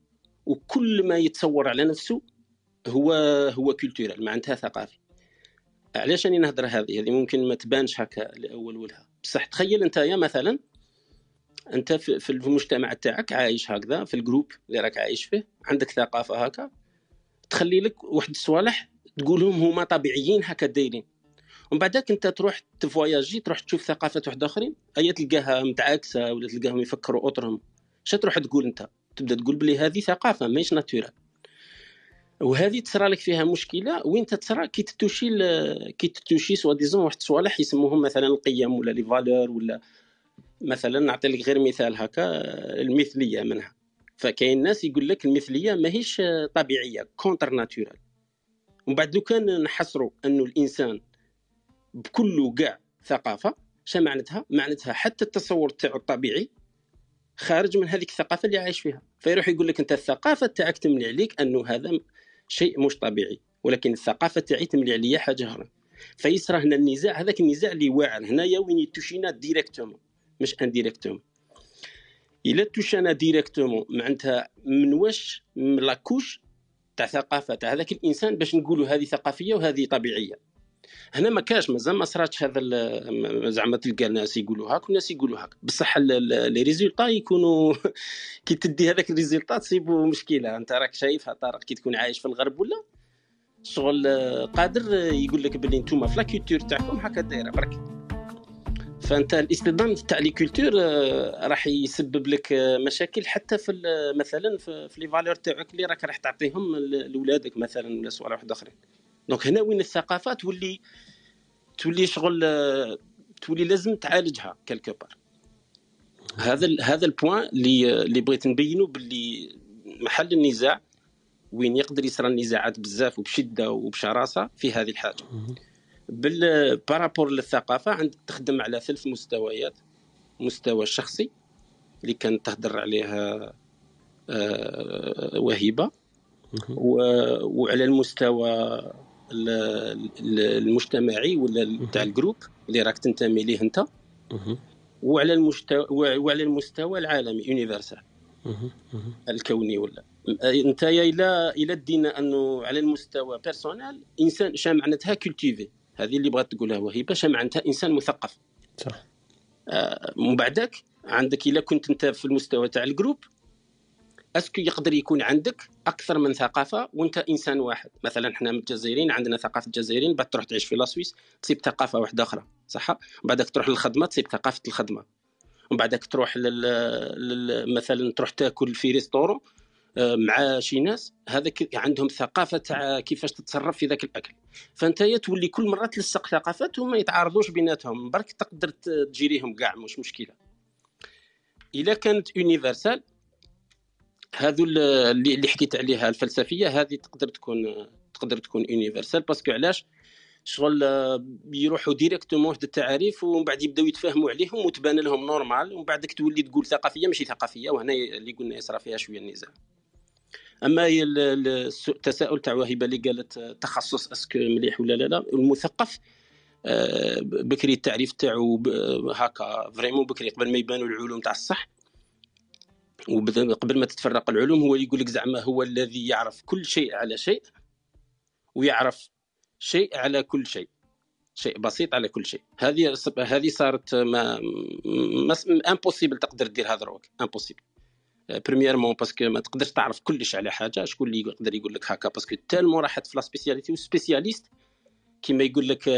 Speaker 3: وكل ما يتصور على نفسه هو هو culturel معناتها ثقافي. علاش راني نهضر هذه؟ هذه ممكن ما تبانش هكا لأول ولها. بصح تخيل أنت يا مثلا أنت في المجتمع تاعك عايش هكذا في ال groupe اللي راك عايش فيه عندك ثقافة هكا تخلي لك واحد الصوالح تقولهم هما طبيعيين هكا دايرين. ومن بعدك أنت تروح تفواياجي تروح تشوف ثقافة واحد آخرين اي تلقاها متعاكسة ولا تلقاهم يفكروا أطرهم اش تروح تقول أنت؟ تبدأ تقول بلي هذه ثقافة ماهيش naturelle. وهذه تصرى لك فيها مشكلة. وين تصرى كي ت toucher كي ت toucher سوا disons واحد الصوالح يسموهم مثلا القيم ولا les valeurs ولا مثلا نعطي لك غير مثال هكا المثلية منها. فكاين ناس يقول لك المثلية ماهيش طبيعية كونتر ناتورال ومن بعد لو كان نحصروا أنه الإنسان بكل كاع ثقافة شا معناتها؟ معناتها حتى التصور تاعو الطبيعي خارج من هذيك الثقافة اللي عايش فيها. فيروح يقول لك أنت الثقافة تاعك تملي عليك أنه هذا شيء مش طبيعي ولكن الثقافه تاعي تملي عليا حاجة أخرى فيصرى هنا النزاع؟ هذاك النزاع اللي واعر. هنايا وين ي toucher نا directement مش indirectement. إلا touché نا directement معناتها من واش من la couche تاع ثقافة. تاع هذاك الإنسان باش نقولوا هذه ثقافية وهذه طبيعية. هنا ما كاش مازال ما صراتش هذا زعما تلقى الناس يقولوا هاك والناس يقولوا هاك. بصح les résultats يكونوا كي تدي هذاك ال résultat تصيبوا مشكلة. انت راك شايفها طارق كي تكون عايش في الغرب ولا؟ شغل قادر يقول لك باللي أنتم في la culture تاعكم هكا دايرة برك. فانت الاصطدام تاع les cultures راح يسبب لك مشاكل حتى في مثلا في les valeurs تاعك اللي راك راح تعطيهم لاولادك مثلا ولا صوالح واحد آخرين. donc هنا وين الثقافه تولي تولي شغل تولي لازم تعالجها quelque part. هذا هذا ال point اللي اللي بغيت نبينه باللي محل النزاع وين يقدر يصرى النزاعات بزاف وبشدة وبشراسة في هذه الحاجة. par rapport للثقافة عندك تخدم على ثلاث مستويات. مستوى الشخصي اللي كانت تهدر عليها آه، وهيبة. وعلى المستوى المجتمعي ولا تاع ال groupe اللي راك تنتمي ليه انت. وعلى المستوى وعلى المستوى العالمي universel الكوني ولا. انت إلى إلى دينا أنه على المستوى personnel إنسان شا معناتها cultivé هذه اللي بغات تقولها وهيبة شا معناتها إنسان مثقف. صح. آه من بعدك عندك الا كنت أنت في المستوى تاع ال groupe est-ce que يقدر يكون عندك أكثر من ثقافة وأنت إنسان واحد. مثلا إحنا الجزائريين عندنا ثقافة الجزائريين بعد تروح تعيش في la Suisse تصيب ثقافة واحدة أخرى صح؟ بعدك تروح للخدمة تصيب ثقافة الخدمة. ومن بعدك تروح لل... لل... مثلا تروح تاكل في ريستورون آه، مع شي ناس هذا عندهم ثقافة تاع كيفاش تتصرف في ذاك الأكل. فأنت تولي كل مرة تلصق ثقافات وما يتعارضوش بيناتهم. برك تقدر تجيريهم كاع مش مشكلة. اذا كانت يونيفرسال هذو اللي حكيت عليها الفلسفية هذه تقدر تكون تقدر تكون universel parce que علاش؟ شغل يروحوا directement واحد التعاريف ومن بعد يبداو يتفاهموا عليهم وتبان لهم normal ومن بعدك تولي تقول ثقافية ماشي ثقافية وهنا اللي قلنا يصرى فيها شوية النزاع. أما التساؤل تاع وهيبة اللي قالت تخصص est-ce que مليح ولا لا لا المثقف آه، بكري التعريف تاعو هكا vraiment بكري قبل ما يبانوا العلوم تاع الصح. وقبل ما تتفرق العلوم هو يقول لك زعما هو الذي يعرف كل شيء على شيء ويعرف شيء على كل شيء شيء بسيط على كل شيء. هذه هذه صارت ما impossible تقدر دير هذا روك impossible premièrement parce que ما تقدرش تعرف كلش على حاجة شكون اللي يقدر يقول لك هكا؟ parce que tellement راحت في la spécialité و spécialiste كيما يقول لك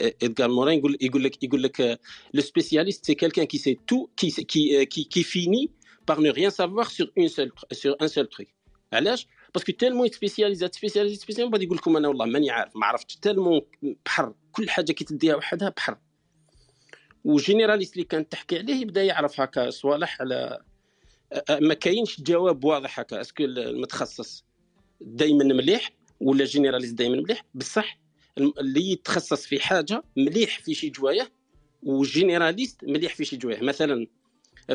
Speaker 3: ادغار مورين يقول يقول لك يقول لك le spécialiste c'est quelqu'un qui sait tout qui qui qui finit par ne rien savoir sur une seule sur un seul truc. علاش parce que tellement spécialisa spécialisa spécialisa بعد يقول لكم أنا والله ماني عارف ما عرفتش. tellement بحر كل حاجة كي تديها وحدها بحر. و généraliste اللي كانت تحكي عليه يبدأ يعرف هكا صوالح على ما كاينش جواب واضح هكا. est-ce que المتخصص دائما مليح ولا généraliste دائما مليح؟ بصح اللي يتخصص في حاجة مليح في شي جوايه و généraliste مليح في شي جوايه مثلا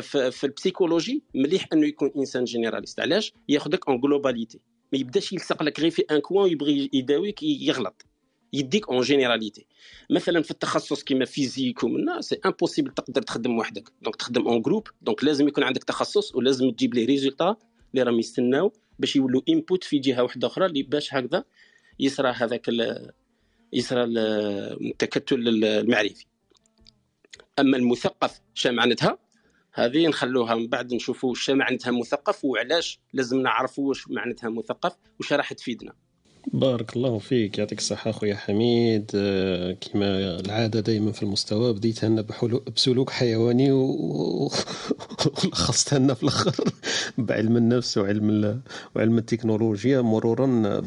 Speaker 3: في, في ال psychologie مليح أنه يكون إنسان généraliste علاش؟ ياخذك en globalité ما يبداش يلصق لك غير في un coin ويبغي يداويك يغلط. يديك en généralité مثلا في التخصص كيما physique ومنا c'est impossible تقدر تخدم وحدك. donc تخدم en groupe donc لازم يكون عندك تخصص ولازم تجيب les résultats اللي راهم يستناو باش يولوا input في جهة واحدة أخرى اللي باش هكذا يصرى هذاك يصرى التكتل المعرفي. أما المثقف شا معناتها؟ هذه نخلوها من بعد نشوفوا واش معناتها مثقف وعلاش لازم نعرفوا واش معناتها مثقف واش راح تفيدنا.
Speaker 2: بارك الله فيك. يعطيك الصحة أخويا حميد. آه، كما العادة دائما في المستوى بديتها لنا بسلوك حيواني ولخصتها لنا في الآخر. بعلم النفس وعلم وعلم التكنولوجيا مرورا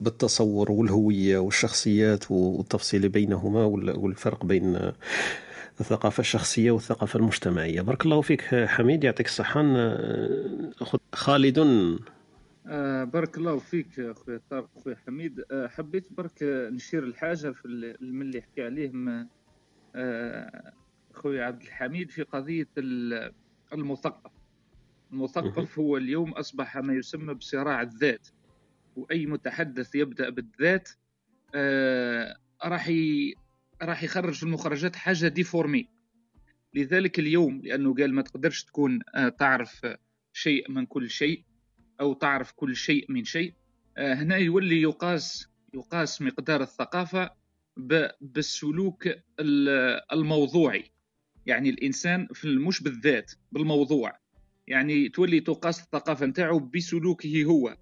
Speaker 2: بالتصور والهوية والشخصيات والتفصيل بينهما والفرق بين الثقافة الشخصية والثقافة المجتمعية. بارك الله فيك حميد يعطيك الصحة. خالد.
Speaker 5: آه بارك الله فيك أخويا طارق أخويا حميد. آه حبيت برك نشير الحاجة في من اللي حكي عليه آه أخويا عبد الحميد في قضية المثقف. المثقف هو اليوم أصبح ما يسمى بصراع الذات وأي متحدث يبدأ بالذات آه راح راح يخرج في المخرجات حاجة ديفورمي. لذلك اليوم لأنه قال ما تقدرش تكون آه، تعرف شيء من كل شيء أو تعرف كل شيء من شيء. آه، هنا يولي يقاس يقاس مقدار الثقافة بالسلوك الموضوعي. يعني الإنسان في مش بالذات بالموضوع. يعني تولي تقاس الثقافة نتاعو بسلوكه هو.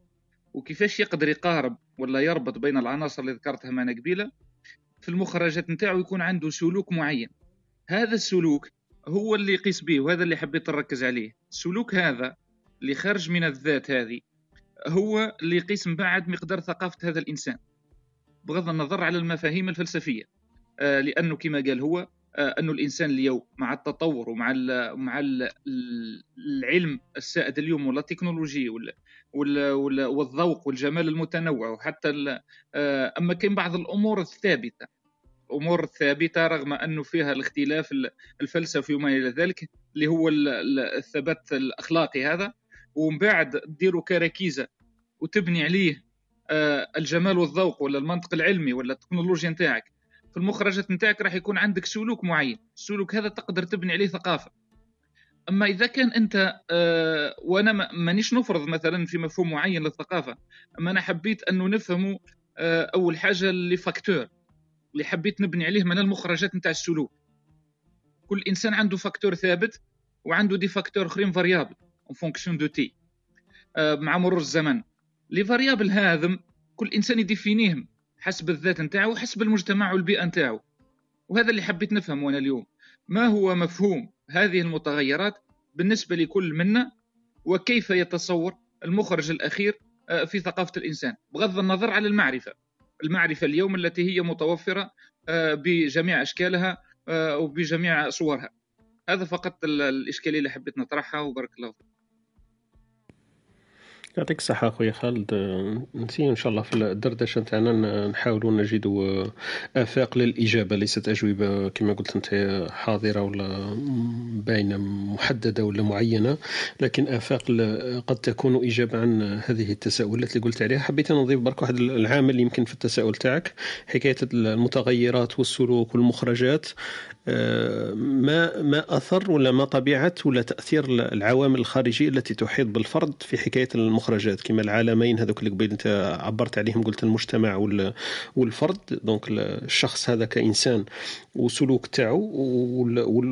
Speaker 5: وكيفاش يقدر يقارب ولا يربط بين العناصر اللي ذكرتها معنا قبيلة في المخرجات نتاعو يكون عنده سلوك معين. هذا السلوك هو اللي يقيس به وهذا اللي حبيت نركز عليه. السلوك هذا اللي خارج من الذات هذه هو اللي يقيس من بعد مقدار ثقافة هذا الإنسان. بغض النظر على المفاهيم الفلسفية. آه لأنه كما قال هو آه أنه الإنسان اليوم مع التطور ومع ال مع ال العلم السائد اليوم ولا التكنولوجيا ولا والذوق والجمال المتنوع. وحتى آه أما كاين بعض الأمور الثابتة. الأمور الثابته رغم انه فيها الاختلاف الفلسفي وما إلى ذلك اللي هو الثبات الأخلاقي هذا. ومن بعد ديروا كركيزه وتبني عليه آه، الجمال والذوق ولا المنطق العلمي ولا التكنولوجيا نتاعك. في المخرجات نتاعك راح يكون عندك سلوك معين. السلوك هذا تقدر تبني عليه ثقافة. أما إذا كان أنت آه، وأنا مانيش نفرض مثلا في مفهوم معين للثقافة أما أنا حبيت أنه نفهموا آه، أول حاجة les facteurs اللي حبيت نبني عليه من المخرجات نتاع السلوك. كل إنسان عنده facteur ثابت وعنده des facteurs أخرين variables en fonction de t مع مرور الزمن. les variables هذم كل إنسان ي définir هم حسب الذات نتاعو وحسب المجتمع والبيئة نتاعو. وهذا اللي حبيت نفهمه أنا اليوم. ما هو مفهوم هذه المتغيرات بالنسبة لكل منا وكيف يتصور المخرج الأخير آه، في ثقافة الإنسان. بغض النظر على المعرفة. المعرفة اليوم التي هي متوفرة آه، بجميع أشكالها آه، وبجميع صورها. هذا فقط الإشكالية اللي حبيت نطرحها وبارك الله فيك.
Speaker 2: يعطيك الصحة أخويا خالد. نسي إن شاء الله في الدردشة نتاعنا نحاولوا نجدوا آفاق للإجابة ليست أجوبة كما قلت أنت حاضرة ولا باينة محددة ولا معينة لكن آفاق قد تكون إجابة عن هذه التساؤلات اللي قلت عليها. حبيت نضيف برك واحد العامل يمكن في التساؤل تاعك حكاية المتغيرات والسلوك والمخرجات. ما ما أثر ولا ما طبيعة ولا تأثير العوامل الخارجية التي تحيط بالفرد في حكاية المخرجات؟ كما العالمين هذوك اللي قبيل أنت عبرت عليهم قلت المجتمع والفرد. donc الشخص هذا كإنسان وسلوك تاعو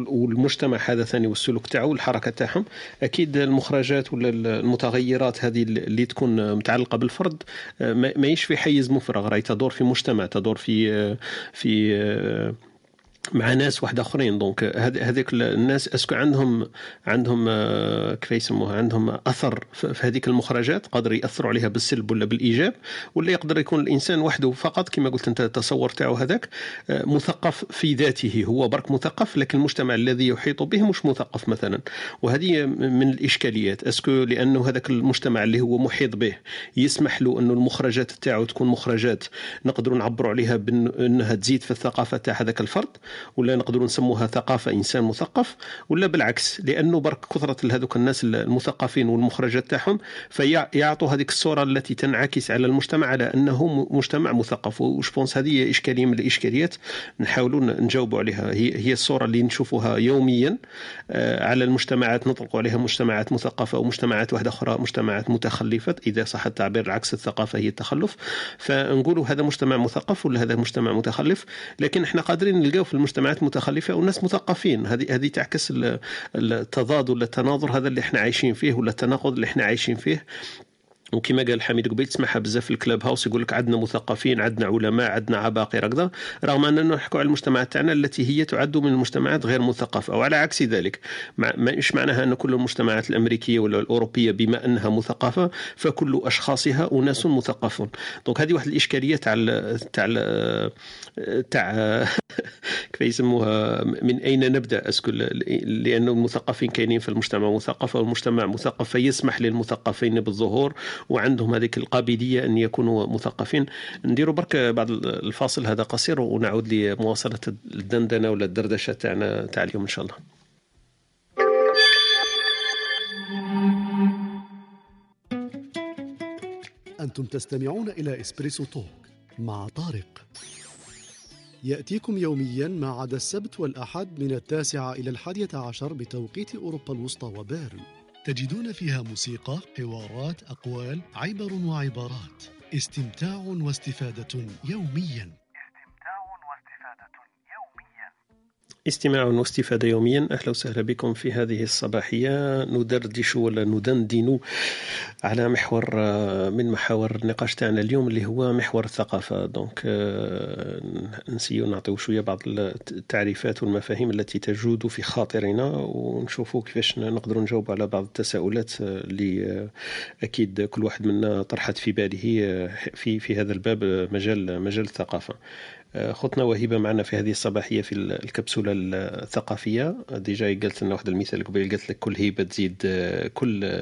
Speaker 2: والمجتمع هذا ثاني والسلوك تاعو والحركة تاعهم أكيد المخرجات ولا المتغيرات هذه اللي تكون متعلقة بالفرد ما يشفي حيز مفرغ. راهي تدور في مجتمع تدور في في مع ناس واحد آخرين. donc هذيك الناس est-ce que عندهم عندهم آه، كيف يسموها؟ عندهم أثر في هذيك المخرجات قادر يأثروا عليها بالسلب ولا بالإيجاب ولا يقدر يكون الإنسان وحده فقط كما قلت أنت التصور تاعو هذاك آه، مثقف في ذاته. هو برك مثقف لكن المجتمع الذي يحيط به مش مثقف مثلا. وهذه من الإشكاليات. أسكو لأنه هذاك المجتمع اللي هو محيط به يسمح له أنه المخرجات تاعو تكون مخرجات نقدروا نعبروا عليها بأنها تزيد في الثقافة تاع هذاك الفرد. ولا نقدروا نسموها ثقافة إنسان مثقف ولا بالعكس لأنه برك كثرة هذوك الناس المثقفين والمخرجات تاعهم فيعطوا هذيك الصورة التي تنعكس على المجتمع على أنه مجتمع مثقف. وش بونس؟ هذه إشكالية من الإشكاليات نحاولوا نجاوبوا عليها. هي هي الصورة اللي نشوفوها يوميا آه، على المجتمعات نطلق عليها مجتمعات مثقفة ومجتمعات واحدة أخرى مجتمعات متخلفة. إذا صح التعبير عكس الثقافة هي التخلف. فنقولوا هذا مجتمع مثقف ولا هذا مجتمع متخلف لكن إحنا قادرين نلقاو في المجتمعات متخلفة وناس مثقفين. هذه هذه تعكس التضاد ولا التناظر هذا اللي إحنا عايشين فيه ولا التناقض اللي إحنا عايشين فيه. وكما قال حميد قبيل تسمعها بزاف في الكلاب هاوس يقول لك عندنا مثقفين عندنا علماء عندنا عباقرة كذا. رغم أننا نحكوا على المجتمعات تاعنا التي هي تعد من المجتمعات غير مثقفة أو على عكس ذلك مش معناها أن كل المجتمعات الأمريكية ولا الأوروبية بما أنها مثقفة فكل أشخاصها أناس مثقفون. دونك هذه واحد الإشكالية تاع تاع تاع كيف يسموها من أين نبدأ؟ أسكو لأنه المثقفين كاينين في المجتمع مثقف والمجتمع مثقف فيسمح للمثقفين بالظهور وعندهم هذيك القابليه أن يكونوا مثقفين. نديروا برك بعد الفاصل هذا قصير ونعود لمواصلة الدندنة ولا الدردشة تاعنا تاع اليوم إن شاء الله.
Speaker 1: أنتم تستمعون إلى إسبريسو توك مع طارق. يأتيكم يوميا ما عدا السبت والأحد من التاسعة إلى الحادية عشر بتوقيت أوروبا الوسطى وبيرن. تجدون فيها موسيقى حوارات أقوال عبر وعبارات. استمتاع واستفادة
Speaker 2: يوميا. استماع واستفادة يوميا. أهلا وسهلا بكم في هذه الصباحية. ندردش ولا ندندن على محور آه، من محاور النقاش تاعنا اليوم اللي هو محور الثقافة. donc آه، نسيو نعطيو شوية بعض التعريفات والمفاهيم التي تجود في خاطرنا ونشوفوا كيفاش نقدروا نجاوب على بعض التساؤلات اللي أكيد كل واحد منا طرحت في باله في في هذا الباب مجال مجال الثقافة. خطنا وهبة معنا في هذه الصباحية في الكبسولة الثقافية. déjà قلت لنا واحد المثال قبيل قلت لك كل هيبة تزيد كل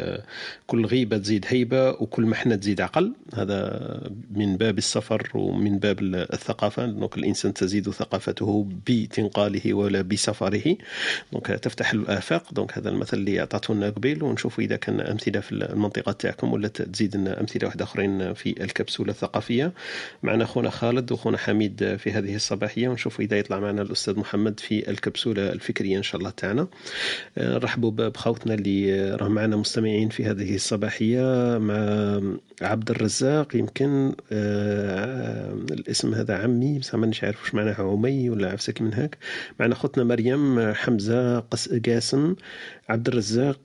Speaker 2: كل غيبة تزيد هيبة وكل محنة تزيد عقل. هذا من باب السفر ومن باب الثقافة. donc الإنسان تزيد ثقافته بتنقاله ولا بسفره. donc تفتح الآفاق. donc هذا المثل اللي اعطته لنا قبيل ونشوف إذا كان أمثلة في المنطقة تاعكم ولا تزيد لنا أمثلة واحدة أخرين في الكبسولة الثقافية. معنا خونا خالد وخونا حميد في هذه الصباحية ونشوف إذا يطلع معنا الأستاذ محمد في الكبسولة الفكرية إن شاء الله تاعنا نرحبوا آه، بخوتنا اللي راه معنا مستمعين في هذه الصباحية مع عبد الرزاق يمكن آه الاسم هذا عمي بس مانيش عارف واش معناها عمي ولا عفسك من هاك. معنا خوتنا مريم حمزة قاسم عبد الرزاق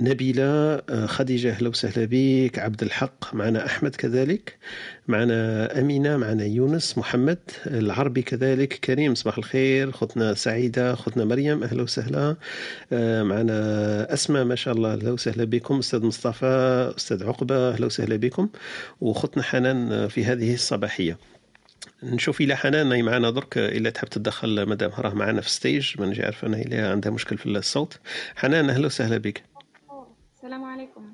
Speaker 2: نبيلة خديجة أهلا وسهلا بك عبد الحق معنا أحمد كذلك معنا أمينة معنا يونس محمد العربي كذلك كريم صباح الخير خطنا سعيدة خطنا مريم أهلا وسهلا معنا أسماء ما شاء الله أهلا وسهلا بكم أستاذ مصطفى أستاذ عقبة أهلا وسهلا بكم وخطنا حنان في هذه الصباحية. نشوف إلى حنان معنا درك. إلا تحب تدخل مدام راه معنا في ستيج ما عارف أنا الا عندها مشكل في الصوت. حنان أهلا وسهلا بك.
Speaker 6: السلام عليكم.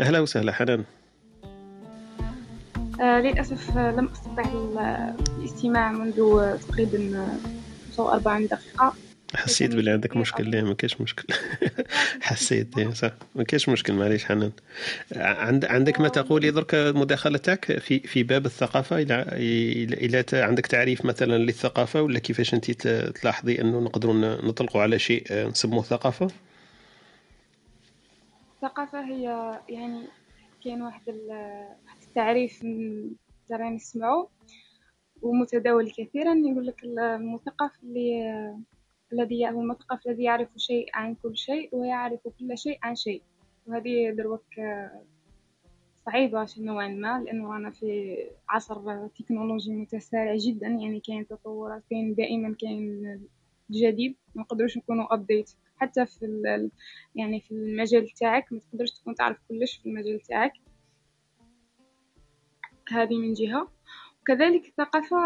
Speaker 2: أهلا وسهلا حنان.
Speaker 6: آه للأسف لم أستطع الاستماع منذ تقريبا 45 دقيقة.
Speaker 2: حسيت بلي عندك مشكل. لا ما كاينش مشكل. حسيت صح. ما كاينش مشكل معليش حنان. عند عندك ما تقولي درك المداخله تاعك في في باب الثقافة؟ إلى إلى عندك تعريف مثلا للثقافة ولا كيفاش انت تلاحظي أنه نقدروا نطلقوا على شيء نسموه ثقافة؟
Speaker 6: الثقافه هي يعني كاين واحد التعريف ترى نسمعه ومتداول كثيرا. يقول لك المثقف اللي الذي هو المثقف الذي يعرف شيء عن كل شيء ويعرف كل شيء عن شيء. وهذه دروك صعيبة نوعا ما لأنه أنا في عصر تكنولوجي متسارع جدا يعني كاين تطورات كاين دائما كاين جديد ما نقدروش نكونوا ابديت حتى في يعني في المجال تاعك ما تقدرش تكون تعرف كلش في المجال تاعك. هذه من جهة. وكذلك الثقافة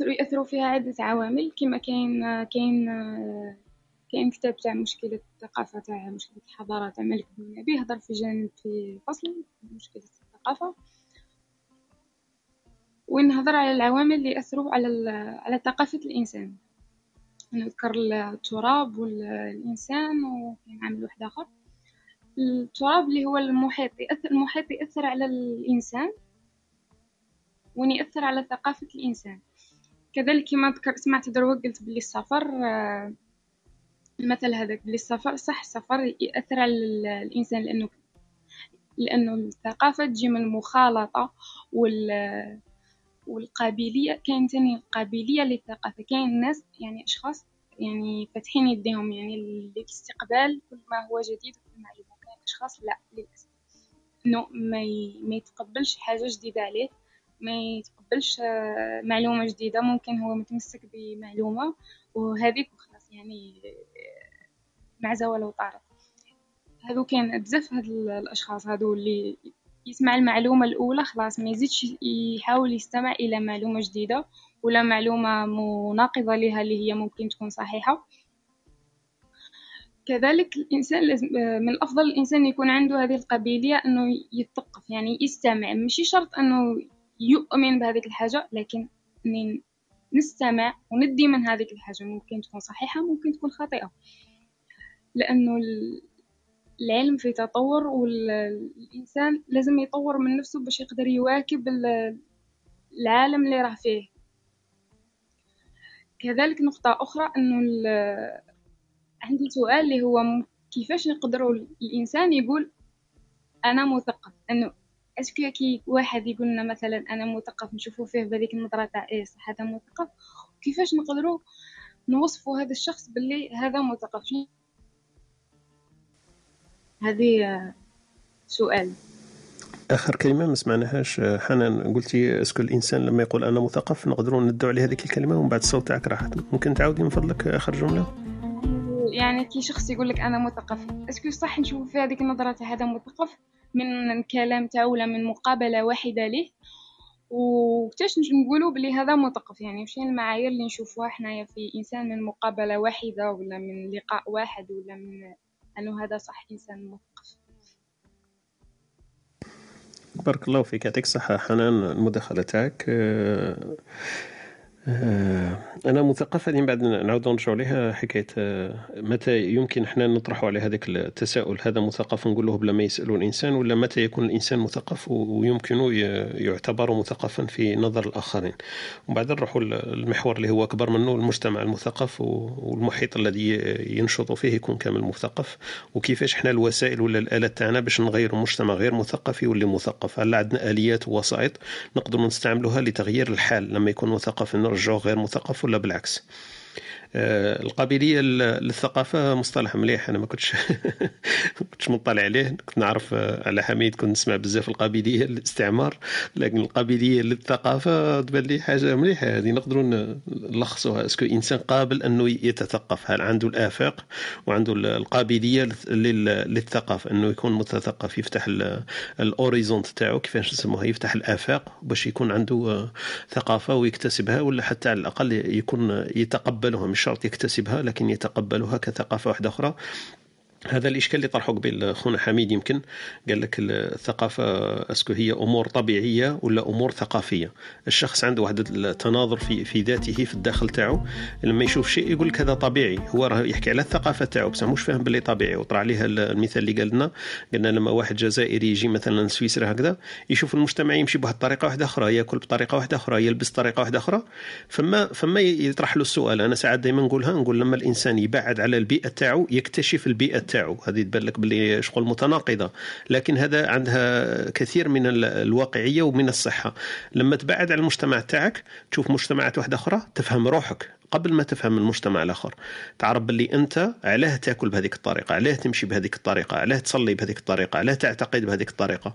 Speaker 6: يأثروا فيها عدة عوامل كما كاين كاين كاين كتاب تاع مشكلة الثقافة تاع مشكلة الحضارة تاع مالك بن نبي هضر في جانب في فصل مشكلة الثقافة. وين هضر على العوامل اللي يأثروا على على ثقافة الإنسان. نذكر التراب والإنسان وكاين عامل واحد آخر. التراب اللي هو المحيط يأثر المحيط يأثر على الإنسان وين يأثر على ثقافة الإنسان. كذلك كما ذكر سمعت دروك قلت بلي السفر آه، المثل هذاك بلي السفر صح السفر يأثر على الإنسان لأنه لأنه الثقافة تجي من المخالطة وال والقابلية كاين تاني القابلية للثقافة. كاين ناس يعني أشخاص يعني فاتحين يديهم يعني للاستقبال كل ما هو جديد وكل ما أشخاص لا للأسف. إنه. ما يتقبلش حاجة جديدة عليه. ما يتقبلش آه، معلومة جديدة. ممكن هو متمسك بمعلومة وهذيك وخلاص يعني آه، معزة ولو طارت هذو كان بزاف هاد الأشخاص هذو اللي يسمع المعلومة الأولى خلاص ما يزيدش يحاول يستمع إلى معلومة جديدة ولا معلومة مناقضة لها اللي هي ممكن تكون صحيحة. كذلك الإنسان لازم من الأفضل الإنسان يكون عنده هذه القابلية أنه يثقف يعني يستمع. مش شرط أنه يؤمن بهذه الحاجة لكن نستمع وندي من هذه الحاجة ممكن تكون صحيحة ممكن تكون خاطئة. لأنه العلم في تطور والإنسان لازم يطور من نفسه باش يقدر يواكب العالم اللي راه فيه. كذلك نقطة أخرى أنه عندي سؤال اللي هو كيفاش نقدروا الإنسان يقول أنا مثقف؟ est-ce que كي واحد يقول لنا مثلا أنا مثقف نشوفه فيه بهذيك النظرة تاع إيه صح هذا مثقف. كيفاش نقدروا نوصفوا هذا الشخص باللي هذا مثقف؟ هذه سؤال.
Speaker 2: آخر كلمة ما سمعناهاش. حنان قلتي est-ce que الإنسان لما يقول أنا مثقف نقدروا ندوا عليه هذيك الكلمة ومن بعد الصوت تاعك راحت ممكن تعاودي من فضلك آخر جملة؟
Speaker 6: يعني كي شخص يقول لك أنا مثقف est-ce que صح نشوف في هذيك النظرة تاع هذا مثقف؟ من كلام تاعو ولا من مقابلة واحدة ليه. وكتاش نقولوا بلي هذا مثقف يعني وش المعايير اللي نشوفوها حنايا في إنسان من مقابلة واحدة ولا من لقاء واحد ولا من أنه هذا صح إنسان مثقف
Speaker 2: بارك الله فيك يعطيك الصحة. حنان المداخلة تاعك. آه، أنا مثقف هذه بعد نعاود نرجعوا لها حكاية آه، متى يمكن إحنا نطرحوا على هذاك التساؤل؟ هذا مثقف نقول له بلا ما يسألوا الإنسان ولا متى يكون الإنسان مثقف ويمكن يعتبر مثقفا في نظر الآخرين؟ وبعد نروحوا المحور اللي هو أكبر منه المجتمع المثقف والمحيط الذي ينشط فيه يكون كامل مثقف. وكيفاش إحنا الوسائل ولا الآلات تاعنا باش نغيروا مجتمع غير مثقف يولي مثقف؟ هل عندنا آليات ووسائط نقدر نستعملوها لتغيير الحال لما يكون مثقف؟ نرجعوه غير مثقف ولا بالعكس؟ القابلية للثقافة مصطلح مليح أنا ما كنتش ما كنتش مطلع عليه. كنت نعرف آه، على حميد كنت نسمع بزاف القابلية للاستعمار لكن القابلية للثقافة تبان لي حاجة مليحة. هذه نقدروا نلخصوها. est-ce que انسان قابل أنه يتثقف؟ هل عنده الآفاق وعنده القابلية للثقافة؟ أنه يكون متثقف يفتح ال horizon تاعو كيفاش نسموها يفتح الآفاق باش يكون عنده آه، ثقافة ويكتسبها ولا حتى على الأقل يكون يتقبلها مش شرط يكتسبها لكن يتقبلها كثقافة واحدة أخرى. هذا الإشكال اللي طرحه قبل خونا حميد يمكن قال لك الثقافة أسكو هي أمور طبيعية ولا أمور ثقافية. الشخص عنده واحد التناظر في في ذاته في الداخل تاعو لما يشوف شيء يقول لك هذا طبيعي هو راه يحكي على الثقافة تاعو بصح مش فاهم باللي طبيعي. وطرح عليها المثال اللي قال لنا قلنا لما واحد جزائري يجي مثلا سويسرا هكذا يشوف المجتمع يمشي بواحد الطريقة واحدة أخرى يأكل بطريقة واحدة أخرى يلبس بطريقه واحدة أخرى. فما فما يطرح له السؤال أنا ساعات دائما نقولها نقول لما الإنسان يبعد على البيئة تاعو يكتشف البيئة تاعو هذه تبان لك باللي شغل متناقضة. لكن هذا عندها كثير من الواقعية ومن الصحة. لما تبعد على المجتمع تاعك تشوف مجتمعات واحدة أخرى تفهم روحك قبل ما تفهم المجتمع الآخر. تعرف باللي أنت علاه تأكل بهذيك الطريقة علاه تمشي بهذيك الطريقة علاه تصلي بهذيك الطريقة علاه تعتقد بهذيك الطريقة.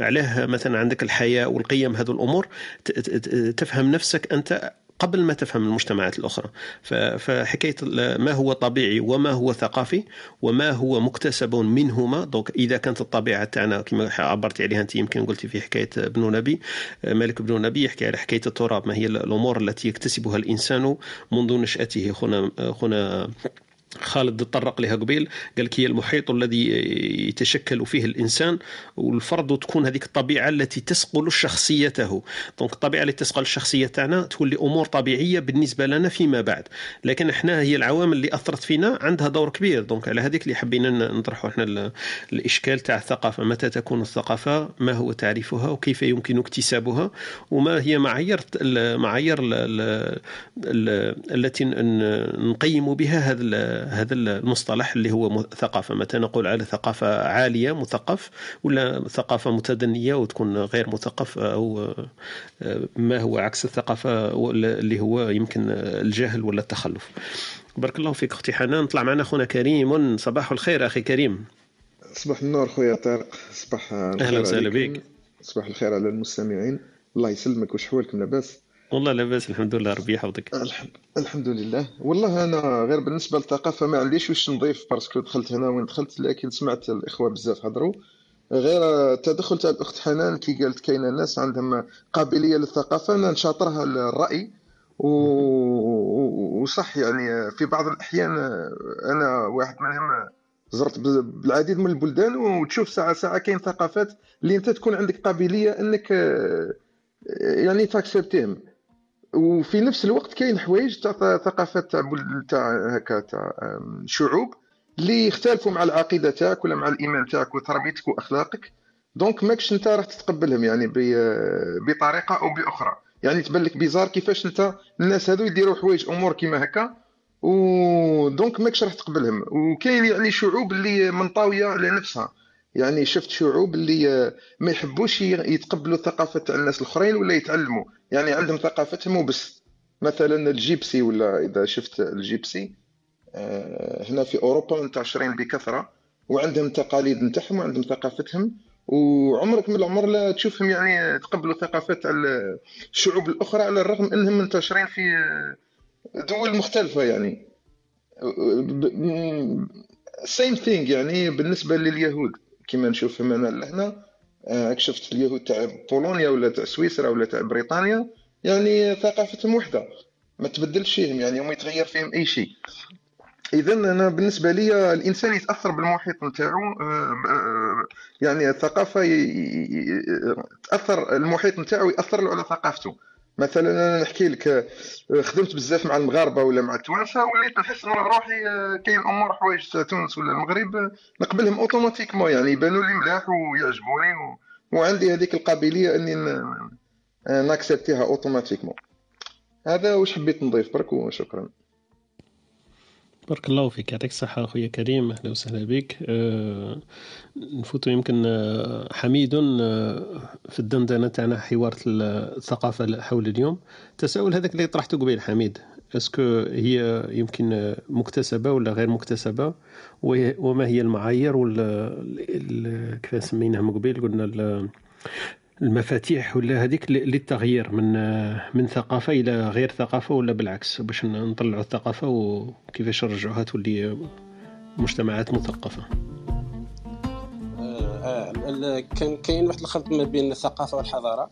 Speaker 2: علاه مثلا عندك الحياة والقيم هذو الأمور تفهم نفسك أنت قبل ما تفهم المجتمعات الأخرى. فحكاية ما هو طبيعي وما هو ثقافي وما هو مكتسب منهما. donc إذا كانت الطبيعة تاعنا كما عبرتي عليها أنت يمكن قلتي في حكاية ابن نبي مالك بن نبي يحكي على حكاية التراب. ما هي الأمور التي يكتسبها الإنسان منذ نشأته. هنا هنا خالد تطرق لها قبيل قال لك هي المحيط الذي يتشكل فيه الإنسان والفرض تكون هذيك الطبيعة التي تسقل شخصيته. donc الطبيعة اللي تسقل الشخصيه تاعنا تولي أمور طبيعية بالنسبة لنا فيما بعد. لكن إحنا هي العوامل اللي أثرت فينا عندها دور كبير. دونك على هذيك اللي حبينا نطرحوا إحنا الإشكال تاع الثقافة. متى تكون الثقافة؟ ما هو تعريفها؟ وكيف يمكن اكتسابها؟ وما هي معايير المعايير التي نقيم بها هذا هذا المصطلح اللي هو ثقافة. متى نقول على ثقافة عالية مثقف ولا ثقافة متدنية وتكون غير مثقف أو ما هو عكس الثقافة اللي هو يمكن الجهل ولا التخلف. بارك الله فيك أختي حنان. نطلع معنا اخونا كريم. صباح الخير أخي كريم.
Speaker 7: صباح النور خويا طارق. صباح
Speaker 2: أهلا وسهلا بك.
Speaker 7: صباح الخير على المستمعين. الله يسلمك. وشحوالكم لاباس؟
Speaker 2: والله لاباس الحمد لله ربي يحفظك.
Speaker 7: الحمد لله. والله أنا غير بالنسبة للثقافه ما عنديش واش نضيف parce que دخلت هنا وين دخلت لكن سمعت الإخوة بزاف هضروا غير التدخل تاع الأخت حنان كي قالت كاينة ناس عندهم قابلية للثقافه أنا نشاطرها الراي و... وصح يعني في بعض الأحيان أنا واحد منهم زرت بالعديد من البلدان وتشوف ساعة ساعة كاين ثقافات اللي أنت تكون عندك قابلية أنك يعني تأكسبتيهم. وفي نفس الوقت كاين حوايج تاع ثقافات تاع تاع هكا تاع شعوب اللي يختلفوا مع العقيدة تاعك ولا مع الإيمان تاعك وتربيتك وأخلاقك. donc ماكش أنت راح تتقبلهم يعني بطريقة أو بأخرى. يعني تبان لك bizarre كيفاش أنت الناس هذو يديروا حوايج أمور كيما هكا. و donc ماكش راح تقبلهم. وكاين يعني شعوب اللي منطويه على نفسها. يعني شفت شعوب اللي ما يحبوش يتقبلوا ثقافة تاع الناس الأخرين ولا يتعلموا. يعني عندهم ثقافتهم وبس. مثلا ال gypsy ولا إذا شفت ال gypsy آه، هنا في أوروبا منتشرين بكثرة وعندهم تقاليد نتاعهم وعندهم ثقافتهم وعمرك من العمر لا تشوفهم يعني تقبلوا ثقافات الشعوب الأخرى على الرغم إنهم منتشرين في دول مختلفة يعني. same thing يعني بالنسبة لليهود. كما نشوفهم انا لهنا آه، شفت اليهود تاع بولونيا ولا تاع سويسرا ولا تاع بريطانيا يعني ثقافتهم وحدة ما تبدلش فيهم يعني وما يتغير فيهم أي شيء. اذا أنا بالنسبة لي الإنسان يتأثر بالمحيط نتاعو آه، آه، يعني الثقافة تأثر المحيط نتاعو يأثر له على ثقافته. مثلا أنا نحكي لك خدمت بزاف مع المغاربة ولا مع التوانسة وليت نحس روحي كاين أمور حوايج تونس ولا المغرب نقبلهم اوتوماتيكمون يعني يبانوا لي ملاح ويعجبوني و... وعندي هذيك القابلية أني ن accepter ها automatiquement هذا واش حبيت نضيف برك وشكرا.
Speaker 2: بارك الله فيك يعطيك الصحة أخويا كريم أهلا وسهلا بك. أه نفوتو يمكن آه، حميد أه في الدندنة تاعنا حوار الثقافة حول اليوم. التساؤل هذاك اللي طرحته قبيل حميد. est-ce que هي يمكن مكتسبة ولا غير مكتسبة؟ وما هي المعايير ولا كيف سميناها من قبيل؟ قلنا المفاتيح ولا هذيك للتغيير من من ثقافة إلى غير ثقافة ولا بالعكس؟ باش نطلعوا الثقافة وكيفاش نرجعوها تولي مجتمعات مثقفة.
Speaker 3: آه, آه، كان كاين واحد الخلط ما بين الثقافة والحضارة.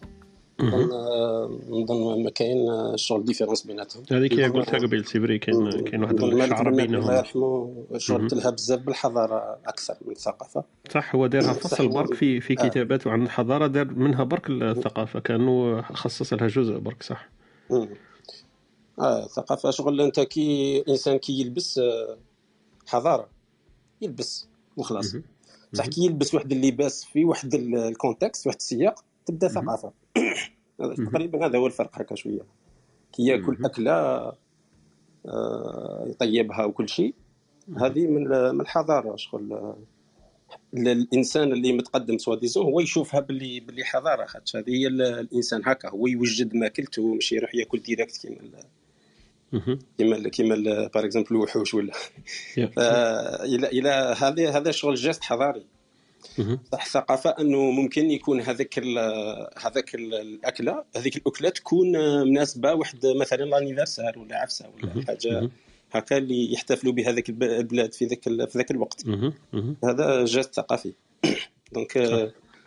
Speaker 3: نظن ما كاين شغل ديفيرونس بيناتهم.
Speaker 2: هذيك هي قلتها قبل c'est vrai كاين كاين واحد الشعر بينهم.
Speaker 3: الله يرحمه شغل لها بزاف بالحضارة أكثر من الثقافه
Speaker 2: صح هو دارها فصل برك في في آه. كتاباته عن الحضارة دار منها برك الثقافة كأنه خصص لها جزء برك صح.
Speaker 3: آه الثقافه شغل أنت كي إنسان كي يلبس آه، حضارة يلبس وخلاص. صح كي يلبس واحد اللباس في واحد ال contexte واحد السياق تبدأ ثقافة. تقريبا هذا هو الفرق هكا شوية. كي يأكل أكلة آه، يطيبها وكل شيء هذه من الحضارة شغل. الإنسان اللي متقدم soi-disant هو يشوفها باللي باللي حضارة خاطش. هذه هي الإنسان هكا هو يوجد ماكلته ماشي يروح يأكل direct كيما كيما كيما par exemple الوحوش ولا. إلى إلى هذا هذا شغل geste حضاري. صح الثقافه أنه ممكن يكون هذاك هذاك الأكلة هذيك الأكلة تكون مناسبة واحد مثلا l'anniversaire ولا عفسة ولا حاجة هكا اللي يحتفلوا بهذاك البلاد في ذاك في ذاك الوقت. هذا geste ثقافي. donc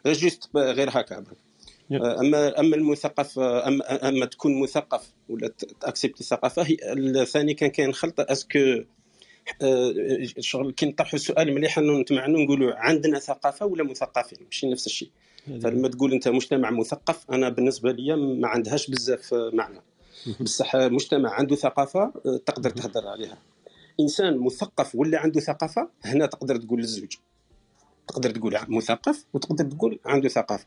Speaker 3: غير juste غير هكا. اما أما المثقف اما, أما تكون مثقف ولا ت accepter الثقافه الثاني كان كاين خلط est-ce que الشغل كي نطرحوا السؤال مليح انه نتمعنوا نقولوا عندنا ثقافة ولا مثقفين ماشي نفس الشيء. فلما تقول انت مجتمع مثقف أنا بالنسبة لي ما عندهاش بزاف معنى. بصح مجتمع عنده ثقافة تقدر تهدر عليها. إنسان مثقف ولا عنده ثقافة هنا تقدر تقول للزوج. تقدر تقول مثقف وتقدر تقول عنده ثقافة.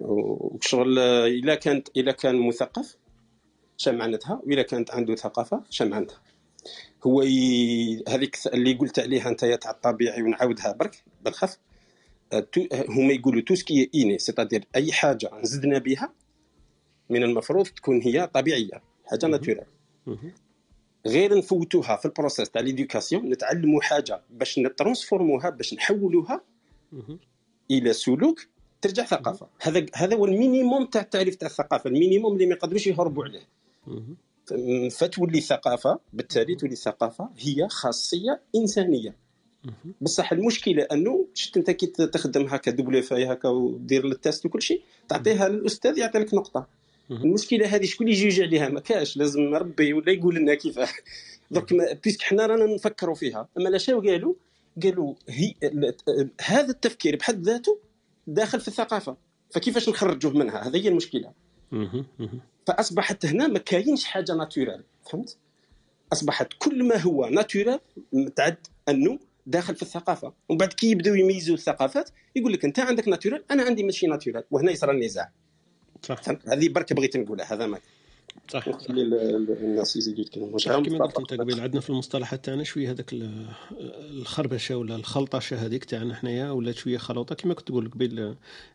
Speaker 3: وشغل اذا كانت اذا كان مثقف شنو معناتها واذا كانت عنده ثقافة شنو معناتها هو ي... هذيك اللي قلت عليها انت تاع الطبيعي ونعاودها برك بالخف آه، هما يقولوا tout ce qui est inné c'est-à-dire أي حاجة زدنا بها من المفروض تكون هي طبيعية حاجة naturelle غير نفوتوها في ال processus تاع l'éducation نتعلموا حاجة باش نترانسفورموها باش نحولوها إلى سلوك ترجع ثقافة. هذا هذا هو ال minimum تاع التعريف تاع الثقافة ال minimum اللي ما يقدروش يهربوا عليه. فتولي ثقافه بالتالي تولي ثقافه هي خاصية إنسانية. بصح المشكلة أنه شفت أنت كي تخدم هكا double feuille هكا ودير ال test وكل شيء تعطيها للأستاذ يعطي لك نقطة. المشكلة هذه شكون اللي يجي عليها ما كاش لازم ربي ولا يقول لنا كيفاه درك puisque حنا رانا نفكروا فيها. أما لا شنو قالوا قالوا هي هذا التفكير بحد ذاته داخل في الثقافة فكيفاش نخرجوه منها؟ هذه هي المشكلة. فأصبحت هنا ما كاينش حاجة ناتورال فهمت؟ أصبحت كل ما هو ناتورال متعد أنه داخل في الثقافة. ومن بعد كي يبداو يميزوا الثقافات يقول لك أنت عندك ناتورال أنا عندي ماشي ناتورال وهنا يصير النزاع. صح. هذه برك بغيت نقولها هذا ما
Speaker 2: صح.
Speaker 3: نخلي الناس يزيدوا يتكلموا.
Speaker 2: كما قلت انت قبيل عندنا في المصطلحات تاعنا شوية هذاك الخربشة ولا الخلطشة هذيك تاعنا حنايا ولات شوية خلوطه كما كنت تقول قبيل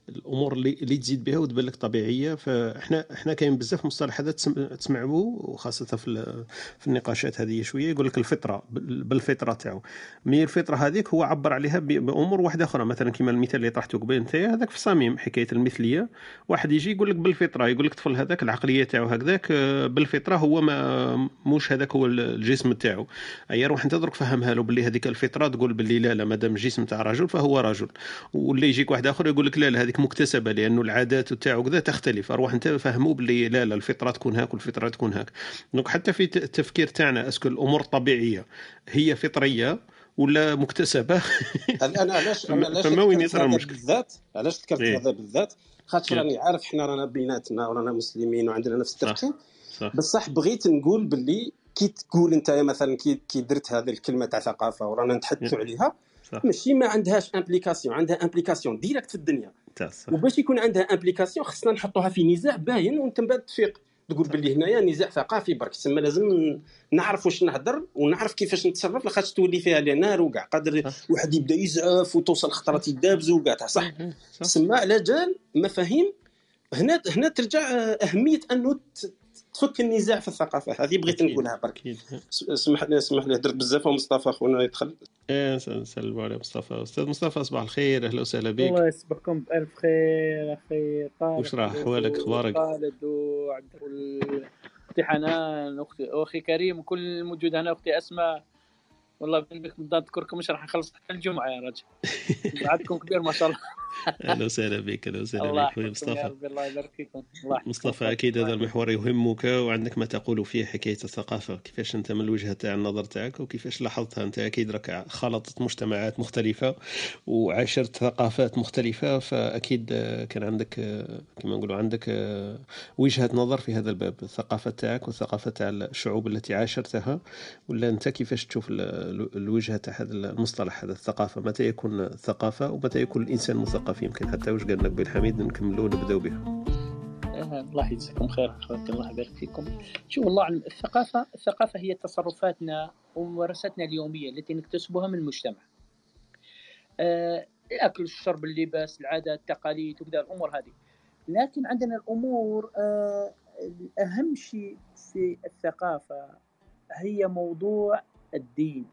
Speaker 2: الأمور اللي, اللي تزيد بها وتبان لك طبيعية. فاحنا إحنا كاين بزاف مصطلح هذا تسمعوه وخاصة في في النقاشات هذه شوية يقول لك الفطرة بالفطرة تاعو. مي الفطرة هذيك هو عبر عليها بأمور واحدة أخرى. مثلا كما المثال اللي طرحته قبيل أنت هذاك في صميم حكاية المثلية. واحد يجي يقول لك بالفطرة يقول لك الطفل هذاك العقلية تاعو هكذاك بالفطرة هو ما موش هذاك هو الجسم تاعو. اي روح انت درك فهمها له باللي هذيك الفطرة تقول باللي لا لا مادام الجسم تاع رجل فهو رجل. واللي يجيك واحد آخر يقول لك لا لا هذيك مكتسبة لأنه العادات تاعو كذا تختلف. أروح أنت فهموا باللي لا لا الفطرة تكون هاك والفطرة تكون هاك. donc حتى في التفكير تاعنا est-ce que الأمور الطبيعية هي فطرية ولا مكتسبة؟
Speaker 3: أنا علاش علاش فما وين يصير المشكل. بالذات؟ علاش ذكرت إيه؟ هذا بالذات؟ خاطر راني عارف حنا رانا بيناتنا ورانا مسلمين وعندنا نفس التفكير. صح. بصح بغيت نقول باللي كي تقول انت مثلا كي درت هذه الكلمة تاع ثقافة ورانا نتحدثوا عليها صح. ماشي ما عندهاش implication عندها implication directe في الدنيا. صح. وباش يكون عندها implication خصنا نحطوها في نزاع باين وانت من بعد تفيق. تقول باللي هنايا نزاع ثقافي برك تسمى لازم نعرف واش نهضر ونعرف كيفاش نتصرف لاخاطش تولي فيها les nerfs وكاع قادر واحد يبدأ يزعف وتوصل خطرات يدابزوا وكاع صح. تسمى على جال مفاهيم هنا هنا ترجع أهمية أنه تفك النزاع في الثقافة. هذه بغيت نقولها برك. اسمح لي اسمح لي هدرت بزاف ومصطفى خونا يدخل.
Speaker 2: إيه نسلموا على مصطفى. أستاذ مصطفى صباح الخير أهلا وسهلا بك.
Speaker 8: الله يصبحكم بألف خير أخي
Speaker 2: طارق. وش راح؟ احوالك أخبارك؟
Speaker 8: خالد وعبد أختي حنان أختي أخي كريم وكل الموجود هنا. أختي أسماء. والله بك نذكركم مش راح نخلص الجمعة يا رجل. بعدكم كبير ما شاء الله.
Speaker 2: أهلا وسهلا بك أهلا وسهلا بك. أخوي مصطفى. الله يبارك فيكم. مصطفى أكيد هذا المحور يهمك وعندك ما تقول فيه حكاية الثقافة كيفاش أنت من الوجهة تاع النظر تاعك وكيفاش لاحظتها أنت؟ أكيد راك خلطت مجتمعات مختلفة وعاشرت ثقافات مختلفة فأكيد كان عندك كما نقولوا عندك وجهة نظر في هذا الباب الثقافة تاعك والثقافة تاع الشعوب التي عاشرتها. ولا أنت كيفاش تشوف الوجهة تاع هذا المصطلح هذا الثقافة؟ متى يكون ثقافة ومتى يكون الإنسان مثقف؟ يمكن حتى واش قال نبي الحميد نكملوا ونبداو بها.
Speaker 8: إيه، الله يجزيكم خير اخواتي الله يبارك فيكم. شوف الله أعلم الثقافة الثقافة هي تصرفاتنا وممارساتنا اليومية التي نكتسبها من المجتمع. آه، الأكل الشرب اللباس العادات التقاليد وكذا الأمور هذه. لكن عندنا الأمور آه، أهم شيء في الثقافة هي موضوع الدين.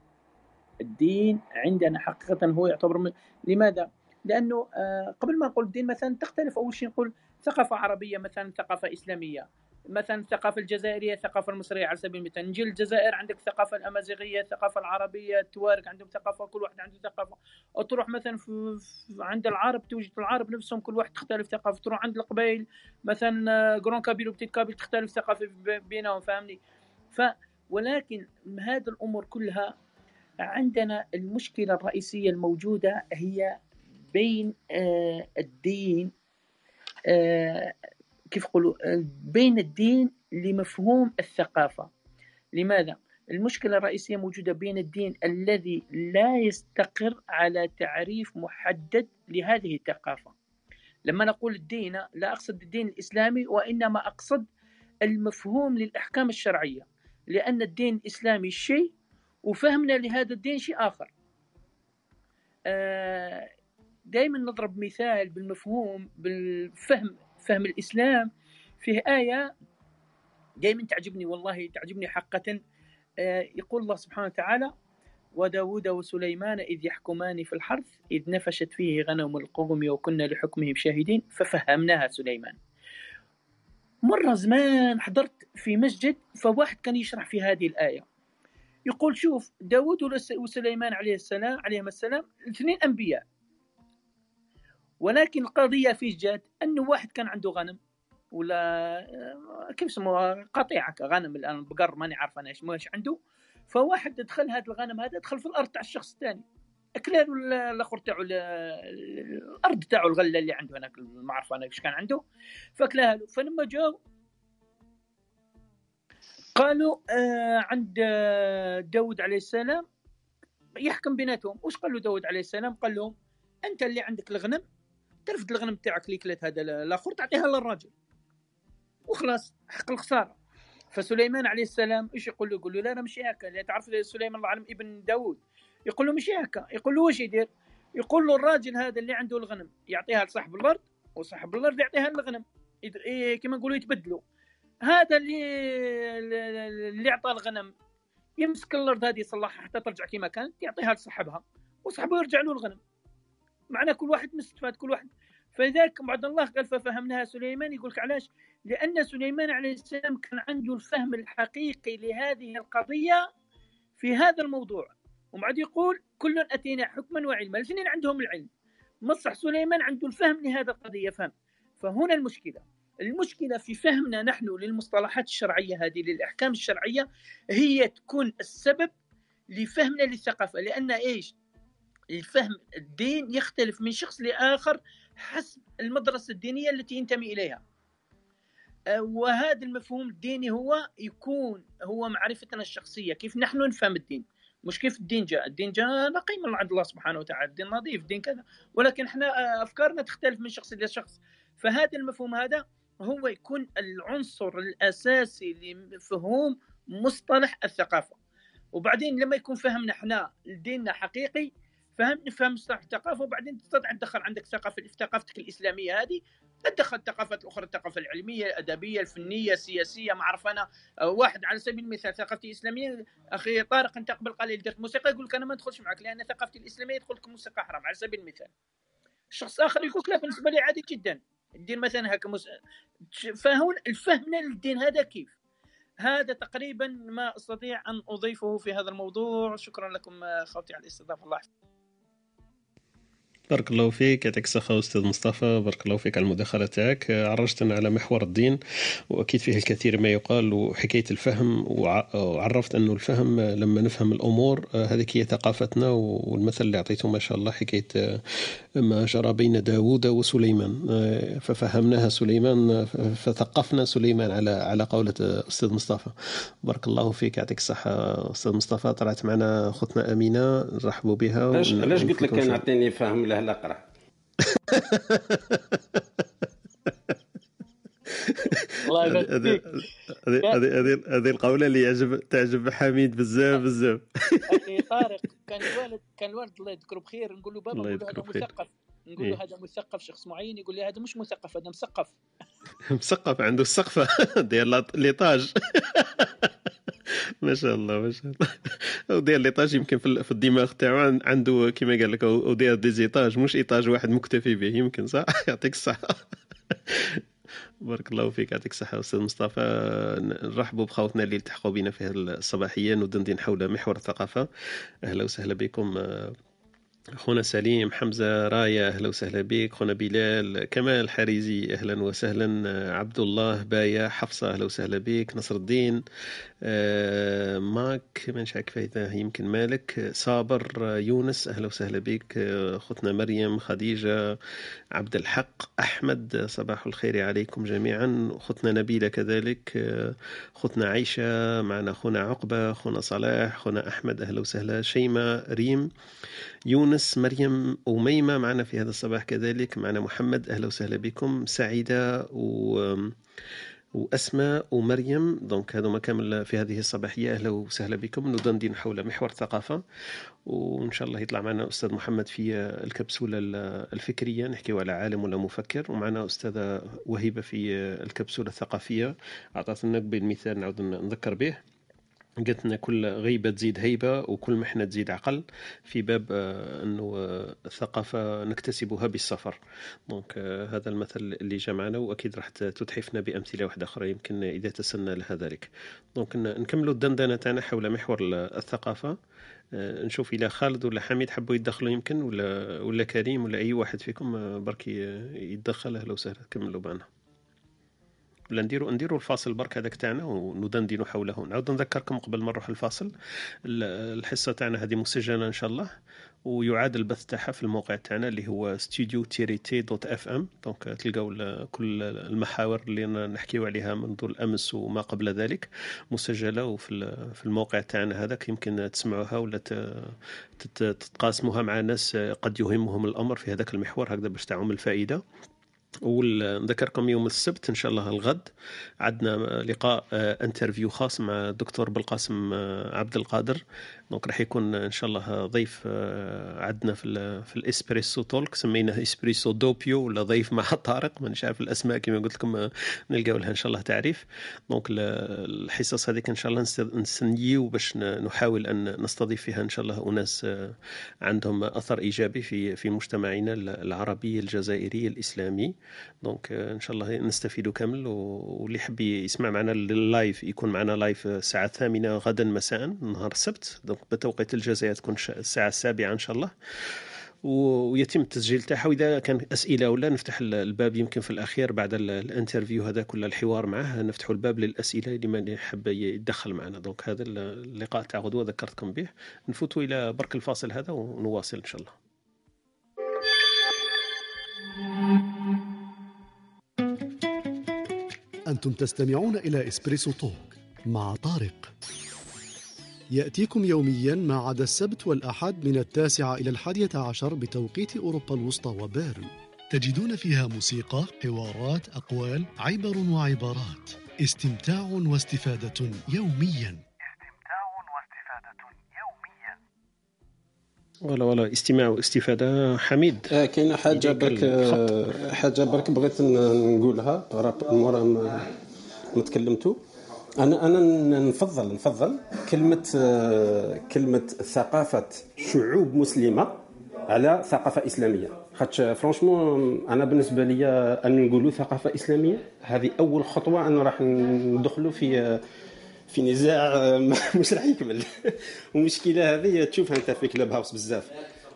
Speaker 8: الدين عندنا حقيقة هو يعتبر من لماذا؟ لأنه آه، قبل ما نقول الدين مثلا تختلف. أول شيء نقول ثقافة عربية مثلا ثقافة إسلامية. مثلا الثقافة الجزائرية الثقافة المصرية على سبيل المثال. نجي للجزائر عندك الثقافة الأمازيغية الثقافة العربية التوارك عندهم ثقافة كل واحد عنده ثقافة. أو تروح مثلا في عند العرب توجد العرب نفسهم كل واحد تختلف ثقافة. تروح عند القبائل مثلا جرون آه، كابيل وبتيت كابيل تختلف ثقافة بينهم فاهمني؟ ف ولكن هذه الأمور كلها عندنا المشكلة الرئيسية الموجودة هي بين آه، الدين آه، كيف يقولوا بين الدين لمفهوم الثقافة. لماذا؟ المشكلة الرئيسية موجودة بين الدين الذي لا يستقر على تعريف محدد لهذه الثقافة. لما نقول الدين لا أقصد الدين الإسلامي وإنما أقصد المفهوم للأحكام الشرعية. لأن الدين الإسلامي شيء وفهمنا لهذا الدين شيء آخر. آه، دائما نضرب مثال بالمفهوم بالفهم فهم الإسلام. فيه آية دائما تعجبني والله تعجبني حقا. آه، يقول الله سبحانه وتعالى وداود وسليمان إذ يحكمان في الحرث إذ نفشت فيه غنم القوم وكنا لحكمهم شاهدين ففهمناها سليمان. مرة زمان حضرت في مسجد فواحد كان يشرح في هذه الآية. يقول شوف داود وسليمان عليه السلام عليهم السلام الاثنين أنبياء. ولكن القضية في جات أنه واحد كان عنده غنم ولا آه، كيف اسمه قطيعة غنم الآن بقر ماني عارف أنا إيش عنده. فواحد دخل هذا الغنم هذا دخل في الأرض تاع الشخص الثاني. اكلها الأخر تاعو الأرض تاعو الغلة اللي عنده هناك ما عارف أنا إيش كان عنده. فاكلها له فلما جاو قالوا آه عند داود عليه السلام يحكم بيناتهم. وش قال له داود عليه السلام؟ قال لهم أنت اللي عندك الغنم ترفد الغنم تاعك اللي كلت هذا الآخر تعطيها للراجل. وخلاص حق الخسارة. فسليمان عليه السلام إيش يقول له؟ يقول له لا أنا مش هكا لا تعرف سليمان الله اعلم ابن داوود. يقول له مش هكا يقول له واش يدير؟ يقول له الراجل هذا اللي عنده الغنم يعطيها لصاحب الأرض وصاحب الأرض يعطيها للغنم. إيه كما نقولوا يتبدلوا. هذا اللي اللي أعطى الغنم يمسك الأرض هذه يصلحها حتى ترجع كما كانت يعطيها لصاحبها وصاحبه يرجع له الغنم. معنى كل واحد مستفاد كل واحد. فلذلك بعد الله قال ففهمناها سليمان يقول لك علاش؟ لأن سليمان عليه السلام كان عنده الفهم الحقيقي لهذه القضية في هذا الموضوع. وبعد يقول كل أتينا حكما وعلما الاثنين عندهم العلم. مصح سليمان عنده الفهم لهذا القضية فهم. فهنا المشكلة. المشكلة في فهمنا نحن للمصطلحات الشرعية هذه للأحكام الشرعية هي تكون السبب لفهمنا للثقافة. لأن إيش؟ الفهم الدين يختلف من شخص لآخر حسب المدرسة الدينية التي ينتمي إليها. أه، وهذا المفهوم الديني هو يكون هو معرفتنا الشخصية كيف نحن نفهم الدين. مش كيف الدين جاء الدين جاء نقي من عند الله سبحانه وتعالى الدين نظيف الدين كذا. ولكن إحنا أه، أفكارنا تختلف من شخص إلى شخص فهذا المفهوم هذا هو يكون العنصر الأساسي لفهوم مصطلح الثقافة. وبعدين لما يكون فهمنا إحنا ديننا حقيقي فهم نفهم مصطلح الثقافة وبعدين تستطيع تدخل عندك ثقافة ثقافتك الإسلامية هذه تدخل الثقافات الأخرى الثقافة العلمية الأدبية الفنية السياسية ما أعرف أنا. واحد على سبيل المثال ثقافتي الإسلامية أخي طارق أنت قبل قليل درت موسيقى يقول لك أنا ما ندخلش معك لأن ثقافتي الإسلامية يدخل لك موسيقى حرام على سبيل المثال. شخص آخر يقول لا بالنسبة لي عادي جدا. الدين مثلا هكا مس... فهون فهمنا للدين هذا كيف؟ هذا تقريبا ما أستطيع أن أضيفه في هذا الموضوع. شكرا لكم اخوتي على الاستضافة. الله يحفظك.
Speaker 2: بارك الله فيك. يعطيك الصحة أستاذ مصطفى. بارك الله فيك على المداخلة تاعك. عرجتنا على محور الدين وأكيد فيه الكثير ما يقال وحكاية الفهم وعرفت أنه الفهم لما نفهم الأمور هذه هي ثقافتنا والمثل اللي أعطيته ما شاء الله حكاية ما جرى بين داوود وسليمان. ففهمناها سليمان فثقفنا سليمان على على قولة أستاذ مصطفى. بارك الله فيك يعطيك الصحة أستاذ مصطفى. طلعت معنا أختنا أمينة نرحبوا بها
Speaker 3: علاش قلت لك كان أعطيني فهم له الاقرع
Speaker 2: الله هذه هذه هذه القولة اللي يعجب تعجب حميد بزاف بزاف.
Speaker 8: أخي طارق كان الوالد كان الوالد الله يذكره بخير نقول له بابا نقول له هذا مثقف. نقول له إيه. هذا مثقف شخص معين يقول لي هذا مش مثقف هذا مثقف.
Speaker 2: مثقف عنده السقفه ديال ليطاج. ما شاء الله ما شاء الله. ودير ليطاج يمكن في الدماغ تاعو عنده كما قال لك ودير ديزيطاج مش إيطاج واحد مكتفي به يمكن صح؟ يعطيك الصحة. بارك الله فيك يعطيك الصحة أستاذ مصطفى. نرحبوا بخوتنا اللي التحقوا بنا في الصباحية ندندن حول محور الثقافة. أهلا وسهلا بكم خونا سليم حمزة راية أهلا وسهلا بك. خونا بلال كمال حريزي أهلا وسهلا. عبد الله بايا حفصة أهلا وسهلا بك. نصر الدين آه، ماك ما عارف إذا يمكن مالك. صابر يونس أهلا وسهلا بك. أختنا مريم خديجة عبد الحق أحمد صباح الخير عليكم جميعا. أختنا نبيلة كذلك. أختنا عيشة معنا أخونا عقبة أخونا صلاح أخونا أحمد أهلا وسهلا. شيماء ريم يونس مريم أميمة معنا في هذا الصباح كذلك. معنا محمد أهلا وسهلا بكم. سعيدة و وأسماء ومريم. دونك هذوما كامل في هذه الصباحية. أهلا وسهلا بكم. ندندن حول محور الثقافة. وإن شاء الله يطلع معنا أستاذ محمد في الكبسولة الفكرية. نحكيو على عالم ولا مفكر. ومعنا أستاذة وهيبة في الكبسولة الثقافية. اعطتنا قبل مثال نعود نذكر به. قالت لنا كل غيبة تزيد هيبة وكل محنة تزيد عقل. في باب آه، أنه آه، الثقافة نكتسبها بالسفر. donc آه، هذا المثل اللي جاء معنا وأكيد راح تتحفنا بأمثلة واحدة أخرى يمكن إذا تسنى لها ذلك. donc نكملوا الدندنة تاعنا حول محور الثقافة. نشوف إلى خالد ولا حميد حبوا يدخلوا يمكن ولا ولا كريم ولا أي واحد فيكم بركي يتدخل أهلا وسهلا كملوا معنا. ولا نديروا نديروا الفاصل برك هذاك تاعنا وندندنوا حوله. نعاود نذكركم قبل ما نروح الفاصل الحصة تاعنا هذه مسجلة إن شاء الله ويعاد البث تاعها في الموقع تاعنا اللي هو ستوديو تيري تي dot FM donc تلقاو كل المحاور اللي نحكيو عليها منذ الأمس وما قبل ذلك مسجلة. وفي في الموقع تاعنا هذاك يمكن تسمعوها ولا تتقاسموها مع ناس قد يهمهم الأمر في هذاك المحور هكذا باش تعم الفائدة. ونذكركم يوم السبت إن شاء الله الغد. عندنا لقاء interview خاص مع الدكتور بالقاسم عبد القادر. donc راح يكون إن شاء الله ضيف آه، عندنا في في ال Espresso Talk سميناه Espresso Doppio ولا ضيف مع طارق مانيش عارف الأسماء كما قلت لكم آه، نلقاو لها إن شاء الله تعريف. donc الحصص هذيك إن شاء الله نستنيو باش نحاول أن نستضيف فيها إن شاء الله أناس آه، عندهم أثر إيجابي في في مجتمعنا العربي الجزائري الإسلامي. donc إن شاء الله نستفيد كامل واللي يحب يسمع معنا ال live يكون معنا live الساعة الثامنة غدا مساء نهار السبت. donc بتوقيت الجزائر تكون الساعة السابعة إن شاء الله. ويتم التسجيل تاعها. وإذا كان أسئلة ولا نفتح الباب يمكن في الأخير بعد ال interview هذا كل الحوار معه. نفتح الباب للأسئلة. لمن يحب يتدخل معنا. donc هذا اللقاء تاع غدوة ذكرتكم به. نفوتوا إلى برك الفاصل هذا ونواصل إن شاء الله.
Speaker 1: أنتم تستمعون إلى إسبريسو توك مع طارق. يأتيكم يوميا ما عدا السبت والأحد من التاسعة إلى الحادية عشر بتوقيت أوروبا الوسطى وبيرن. تجدون فيها موسيقى، حوارات، أقوال، عبر وعبارات. استمتاع واستفادة يوميا. استمتاع
Speaker 2: واستفادة يوميا ولا ولا استماع واستفادة. حميد.
Speaker 3: آه كاينة حاجة برك آه حاجة برك بغيت نقولها. مورا ما تكلمتوا أنا أنا نفضل نفضل كلمة كلمة ثقافة شعوب مسلمة على ثقافة إسلامية. خاطش فرونشمون أنا بالنسبة لي أن نقولوا ثقافة إسلامية هذه أول خطوة أنا راح ندخلوا في في نزاع مش راح يكمل. والمشكلة هذه تشوفها أنت في Clubhouse بزاف.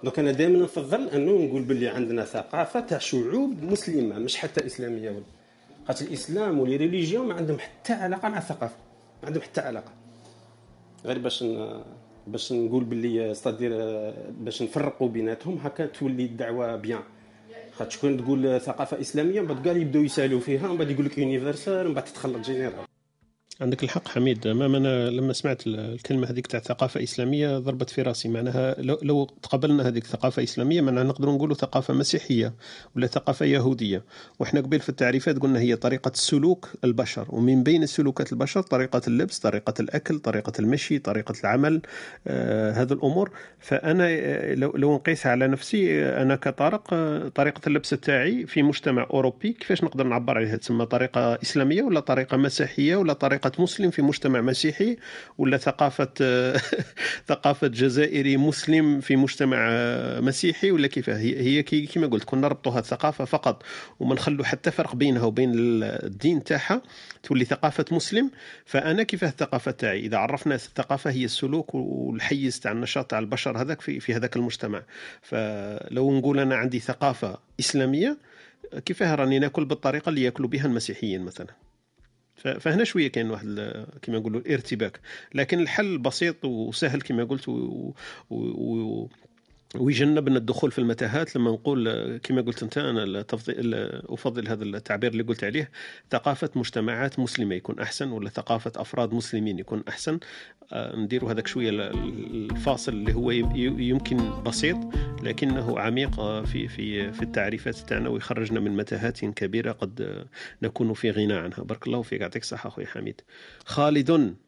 Speaker 3: donc أنا دائما نفضل أنه نقول باللي عندنا ثقافة تاع شعوب مسلمة مش حتى إسلامية. ولا خاطر الإسلام و les religions ما عندهم حتى علاقة مع الثقافة ما عندهم حتى علاقة. غير باش باش نقول باللي c'est-à-dire باش نفرقوا بيناتهم هكا تولي الدعوة bien. خاطر شكون تقول ثقافة إسلامية من بعد كاع يبداو يسألوا فيها من بعد يقول لك universelle من بعد تتخلط générale
Speaker 2: عندك الحق حميد. ما أنا لما سمعت الكلمة هذيك تاع ثقافة إسلامية ضربت في راسي. معناها لو, لو تقبلنا هذيك ثقافة إسلامية معناها نقدر نقولوا ثقافة مسيحية ولا ثقافة يهودية. وإحنا قبل في التعريفات قلنا هي طريقة سلوك البشر. ومن بين سلوكات البشر طريقة اللبس طريقة الأكل طريقة المشي طريقة العمل آه هذه الأمور. فأنا آه، لو, لو نقيسها على نفسي آه، أنا كطارق آه، طريقة اللبس تاعي في مجتمع أوروبي كيفاش نقدر نعبر عليها؟ تسمى طريقة إسلامية ولا طريقة مسيحية ولا طريقة ثقافة مسلم في مجتمع مسيحي ولا ثقافة ثقافة جزائري مسلم في مجتمع مسيحي ولا كيف؟ هي هي كما قلت كنا نربطوها الثقافة فقط وما نخلو حتى فرق بينها وبين الدين تاعها تولي ثقافة مسلم. فأنا كيف الثقافة تاعي؟ إذا عرفنا الثقافة هي السلوك والحيز تاع النشاط تاع البشر هذاك في, في هذاك المجتمع. فلو نقول أنا عندي ثقافة إسلامية كيفاه راني ناكل بالطريقة اللي ياكلوا بها المسيحيين مثلا؟ فهنا شوية كاين واحد كما نقولوا الارتباك. لكن الحل بسيط وسهل كما قلت و... و... ويجنبنا الدخول في المتاهات لما نقول كما قلت أنت أنا أفضل هذا التعبير اللي قلت عليه. ثقافة مجتمعات مسلمة يكون أحسن ولا ثقافة أفراد مسلمين يكون أحسن؟ آه، نديروا هذاك شوية الفاصل اللي هو يمكن بسيط لكنه عميق آه، في في في التعريفات تاعنا ويخرجنا من متاهات كبيرة قد نكون في غنى عنها. بارك الله فيك يعطيك الصحة أخوي حميد. خالد
Speaker 5: آه، آه،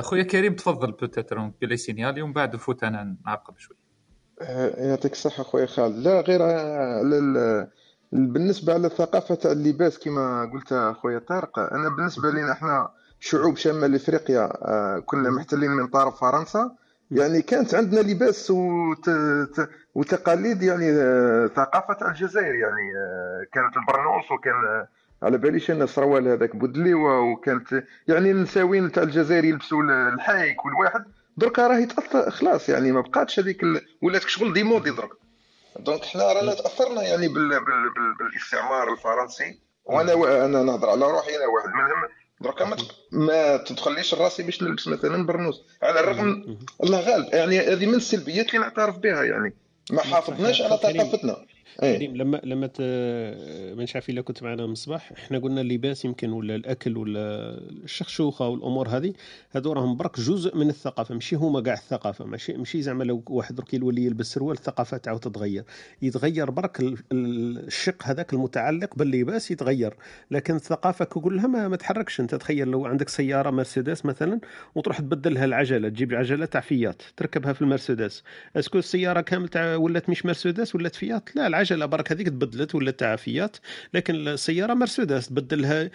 Speaker 5: خويا كريم تفضل peut-être il a signalé ومن بعد نفوت أنا نعقب شوي
Speaker 7: آه، يعطيك الصحة خويا خالد. لا غير لل... بالنسبة على الثقافة تاع اللباس كما قلت خويا طارق أنا بالنسبة لنا إحنا شعوب شمال افريقيا كنا محتلين من طرف فرنسا. يعني كانت عندنا لباس وت... وتقاليد يعني ثقافة الجزائر يعني كانت البرنوس وكان على باليش أنا السروال هذاك بودليوه وكانت يعني النساوين تاع الجزائر يلبسوا الحايك والواحد دركا راهي تاثر خلاص يعني ما بقاتش هذيك ال... ولات شغل démodé درك. donc حنا رانا تأثرنا يعني بال... بال... بال... بالاستعمار الفرنسي. وأنا و... أنا نهضر على روحي أنا واحد منهم. دركا ما, ما تدخليش راسي باش نلبس مثلا برنوس. على الرغم الله غالب. يعني هذه من السلبيات اللي نعترف بها يعني. ما حافظناش على ثقافتنا.
Speaker 2: أيه. لما لما ما عارف إلا كنت معنا مصباح إحنا قلنا اللباس يمكن ولا الأكل ولا الشخشوخة والأمور هذه هذو راهم برك جزء من الثقافة ماشي هما كاع الثقافة ماشي ماشي زعما لو واحد درك يولي يلبس سروال الثقافة تاعو تتغير. يتغير برك الشق هذاك المتعلق باللباس يتغير. لكن الثقافة كقول لها ما, ما تحركش. أنت تخيل لو عندك سيارة مرسيدس مثلا وتروح تبدلها العجلة تجيب عجلة تاع فيات تركبها في المرسيدس. est-ce que السيارة كامل تاع ولات مش مرسيدس ولات فيات؟ لا العجله برك هذيك تبدلت ولا تاع فيات لكن السيارة مرسيدس تبدلها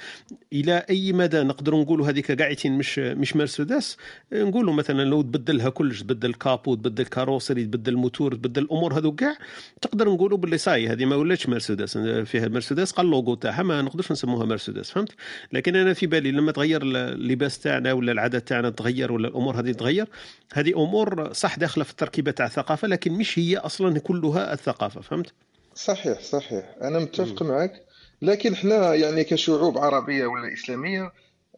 Speaker 2: إلى أي مدى نقدروا نقولوا هذيك قاعدين مش مش مرسيدس؟ نقولوا مثلا لو تبدلها كلش تبدل capot تبدل carrosserie تبدل موتور تبدل الأمور هذو كاع تقدر نقولوا باللي صاي هذه ما ولاتش مرسيدس فيها مرسيدس قال اللوغو تاعها ما نقدرش نسموها مرسيدس فهمت؟ لكن أنا في بالي لما تغير اللباس تاعنا ولا العادات تاعنا تغير ولا الأمور هذه تغير هذه أمور صح داخلة في التركيبة تاع الثقافة لكن مش هي أصلا كلها الثقافة فهمت؟
Speaker 7: صحيح صحيح. أنا متفق معك. لكن إحنا يعني كشعوب عربية ولا إسلامية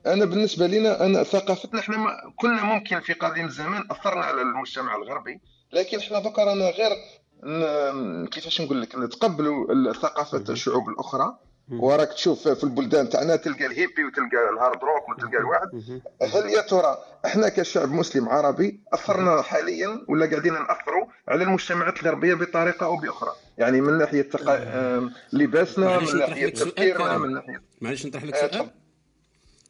Speaker 7: أنا بالنسبة لنا أنا ثقافتنا إحنا ما كنا ممكن في قديم الزمان أثرنا على المجتمع الغربي. لكن إحنا بقى رانا غير كيفاش نقول لك نتقبلوا ثقافه الشعوب الأخرى. وراك تشوف في البلدان تاعنا تلقى الهيبي وتلقى الهارد روك وتلقى الواحد. هل يا ترى إحنا كشعب مسلم عربي اثرنا حاليا ولا قاعدين نأثروا على المجتمعات الغربية بطريقة أو بأخرى؟ يعني من ناحية تقا... لباسنا من ناحية تفكيرنا من ناحيه
Speaker 3: معليش نطرح لك سؤال؟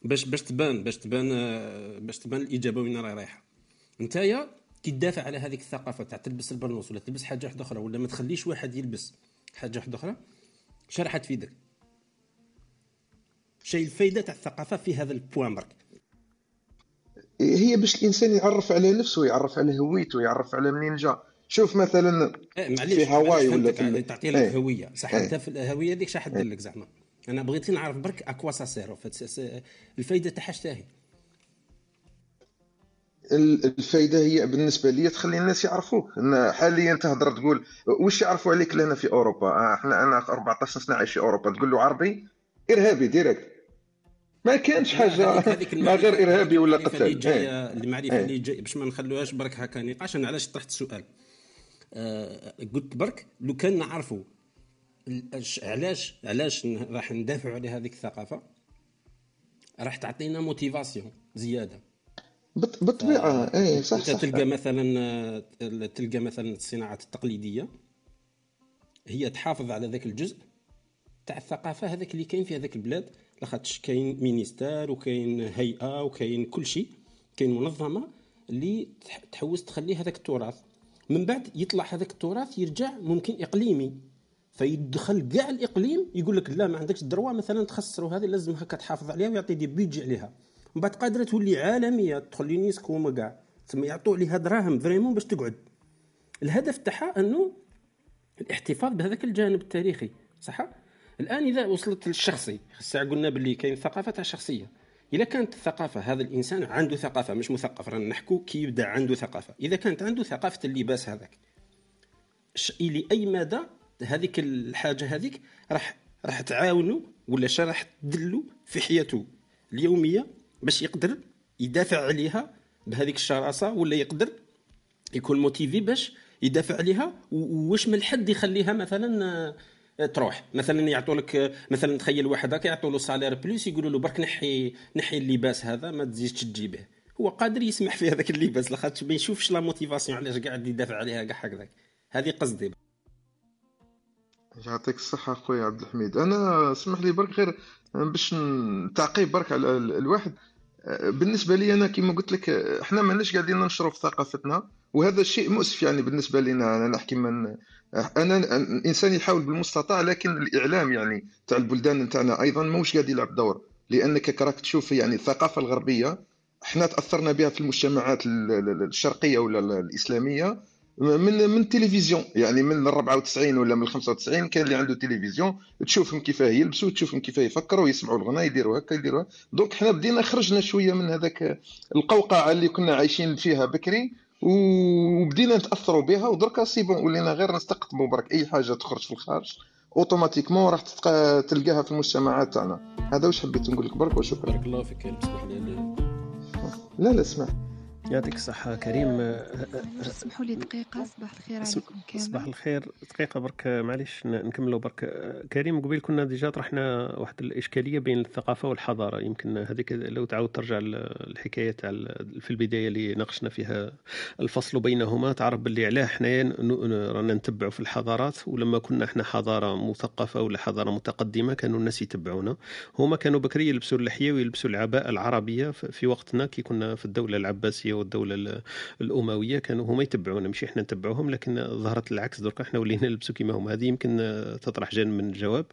Speaker 3: باش باش تبان باش تبان باش تبان الإجابة وين راهي رايحة. نتايا كي تدافع على هذيك الثقافة تاع تلبس البرنوس ولا تلبس حاجة واحدة أخرى ولا ما تخليش واحد يلبس حاجة واحدة أخرى شنو راح تفيدك شيء الفائده تاع الثقافة في هذا ال point برك.
Speaker 7: هي باش الإنسان يعرف على نفسه يعرف على هويته يعرف على منين جا. شوف مثلا
Speaker 3: إيه في هواي ولا في تعطي لك إيه. هوية. صح أنت في الهوية ديك شحال دير لك زعما. أنا بغيت نعرف برك à quoi ça sert الفائده تاعها شتاهي
Speaker 7: الفائده هي بالنسبة لي تخلي الناس يعرفوك. حاليا تهضر تقول واش يعرفوا عليك لنا في أوروبا؟ آه، إحنا أنا 14 سنة عايش في أوروبا. تقول له عربي إرهابي direct ما كانش حاجة ما غير إرهابي ولا قتال اللي
Speaker 3: جاية المعرفه اللي جاية باش ما نخلوهاش برك هكا نقاش أنا علاش طرحت السؤال؟ آه قلت برك لو كان نعرفوا علاش علاش راح ندافعوا على هذيك الثقافة راح تعطينا motivation زيادة.
Speaker 7: بالطبيعه اي صح
Speaker 3: صح. تلقى مثلا تلقى مثلا الصناعات التقليدية هي تحافظ على ذاك الجزء تاع الثقافة هذاك اللي كاين في هذاك البلاد لاخاطش كاين ministère وكاين هيئة وكاين كل شيء كاين منظمة اللي تحوس تخلي هذاك التراث. من بعد يطلع هذاك التراث يرجع ممكن إقليمي. فيدخل كاع الإقليم يقول لك لا ما عندكش ال droit مثلا تخسروا هذه لازم هكا تحافظ عليها ويعطي des budgets عليها من بعد قادرة تولي عالمية تدخل l'UNESCO وما كاع. ثم يعطوا عليها دراهم vraiment باش تقعد. الهدف تاعها أنه الاحتفاظ بهذاك الجانب التاريخي صح؟ الآن إذا وصلت للشخصي الساعة قلنا باللي كاين ثقافة تاع شخصية. اذا كانت الثقافة هذا الإنسان عنده ثقافة مش مثقف رانا نحكو كي يبدأ عنده ثقافة. إذا كانت عنده ثقافة اللباس هذاك إلى أي مدى هذيك الحاجة هذيك راح راح تعاونوا ولا راح تدلوا في حياته اليومية باش يقدر يدافع عليها بهذيك الشراسة ولا يقدر يكون motivé باش يدافع عليها؟ واش من حد يخليها مثلا تروح. مثلا يعطوا لك مثلا تخيل واحد هكا يعطوا له salaire plus يقولوا له برك نحي نحي اللباس هذا ما تزيدش تجي به. هو قادر يسمح في هذاك اللباس لاخاطش ما يشوفش la motivation علاش قاعد يدافع عليها كاع هكذاك. هذه قصدي.
Speaker 7: يعطيك الصحة خويا عبد الحميد. أنا اسمح لي برك غير باش تعقيب برك على الواحد. بالنسبة لي أنا كما قلت لك إحنا ماناش قاعدين ننشروا في ثقافتنا وهذا الشيء مؤسف يعني بالنسبة لنا أنا نحكي من أنا الإنسان يحاول بالمستطاع لكن الإعلام يعني تاع البلدان نتاعنا أيضا موش قاعد يلعب دور؟ لأنك راك تشوف يعني الثقافة الغربية إحنا تأثرنا بها في المجتمعات الشرقية ولا الإسلامية من من التلفزيون يعني من 94 ولا من 95 كان اللي عنده تلفزيون تشوفهم كيفاه يلبسوا تشوفهم كيفاه يفكروا يسمعوا الغناء يديروا هكا يديروا donc حنا بدينا خرجنا شوية من هذاك القوقعة اللي كنا عايشين فيها بكري وبدينا نتأثروا بها ودركا c'est bon ولينا غير نستقطبوا برك أي حاجة تخرج في الخارج automatiquement راح تلقاها في المجتمعات تاعنا. هذا واش حبيت نقول لك برك وشكرا.
Speaker 3: بارك الله فيك
Speaker 7: لا لا اسمع.
Speaker 2: يعطيك الصحة. كريم أه،
Speaker 9: أه، اسمحوا لي دقيقة صباح الخير عليكم كامل.
Speaker 2: صباح الخير. دقيقة برك معليش نكملوا برك. كريم قبيل كنا ديجا طرحنا واحد الإشكالية بين الثقافة والحضارة. يمكن هذيك لو تعاود ترجع الحكاية تاع في البداية اللي ناقشنا فيها الفصل بينهما تعرف باللي علاه حنايا رانا نتبعوا في الحضارات ولما كنا إحنا حضارة مثقفة ولا حضارة متقدمة كانوا الناس يتبعونا. هما كانوا بكري يلبسوا اللحية ويلبسوا العباءة العربية في وقتنا كي كنا في الدولة العباسية والدولة الأموية كانوا هما يتبعونا. مش إحنا نتبعوهم لكن ظهرت العكس. درك إحنا ولينا نلبسوا كيما هما. هذه يمكن تطرح جانب من الجواب.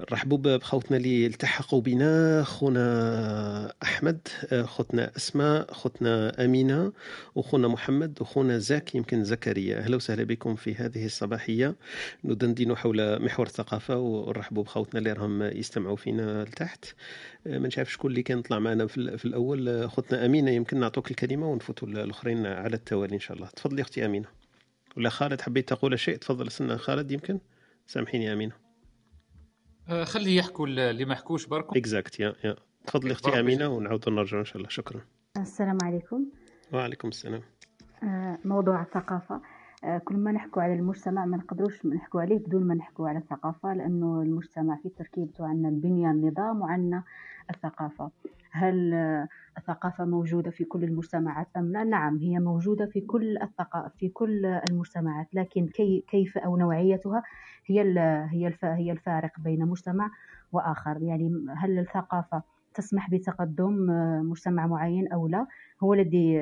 Speaker 2: رحبوا بخوتنا اللي التحقوا بنا خونا أحمد خوتنا أسماء خوتنا أمينة وخونا محمد وخونا زاك يمكن زكريا. أهلا وسهلا بكم في هذه الصباحية. ندندن حول محور الثقافة ونرحبوا بخوتنا اللي راهم يستمعوا فينا لتحت. ما نعرف شكون اللي كان طلع معنا في, الأول. خوتنا أمينة يمكن نعطوك الكلمة ونفوتوا الأخرين على التوالي إن شاء الله. تفضلي أختي أمينة. ولا خالد حبيت تقول شيء؟ تفضل استنى خالد يمكن؟ سامحيني أمينة.
Speaker 10: آه، خليه يحكوا اللي ما حكوش بركم.
Speaker 2: اكزاكت يا يا. تفضلي أختي أمينة ونعاود نرجع إن شاء الله. شكرا.
Speaker 11: السلام عليكم.
Speaker 2: وعليكم السلام.
Speaker 11: آه، موضوع الثقافة. آه، كل ما نحكوا على المجتمع ما نقدروش نحكوا عليه بدون ما نحكوا على الثقافة لأنه المجتمع في تركيبته عندنا البنية النظام وعندنا الثقافة. هل الثقافة موجودة في كل المجتمعات أم لا؟ نعم هي موجودة في كل الثقافة في كل المجتمعات لكن كي كيف أو نوعيتها هي هي هي الفارق بين مجتمع وآخر. يعني هل الثقافة تسمح بتقدم مجتمع معين أو لا؟ هو الذي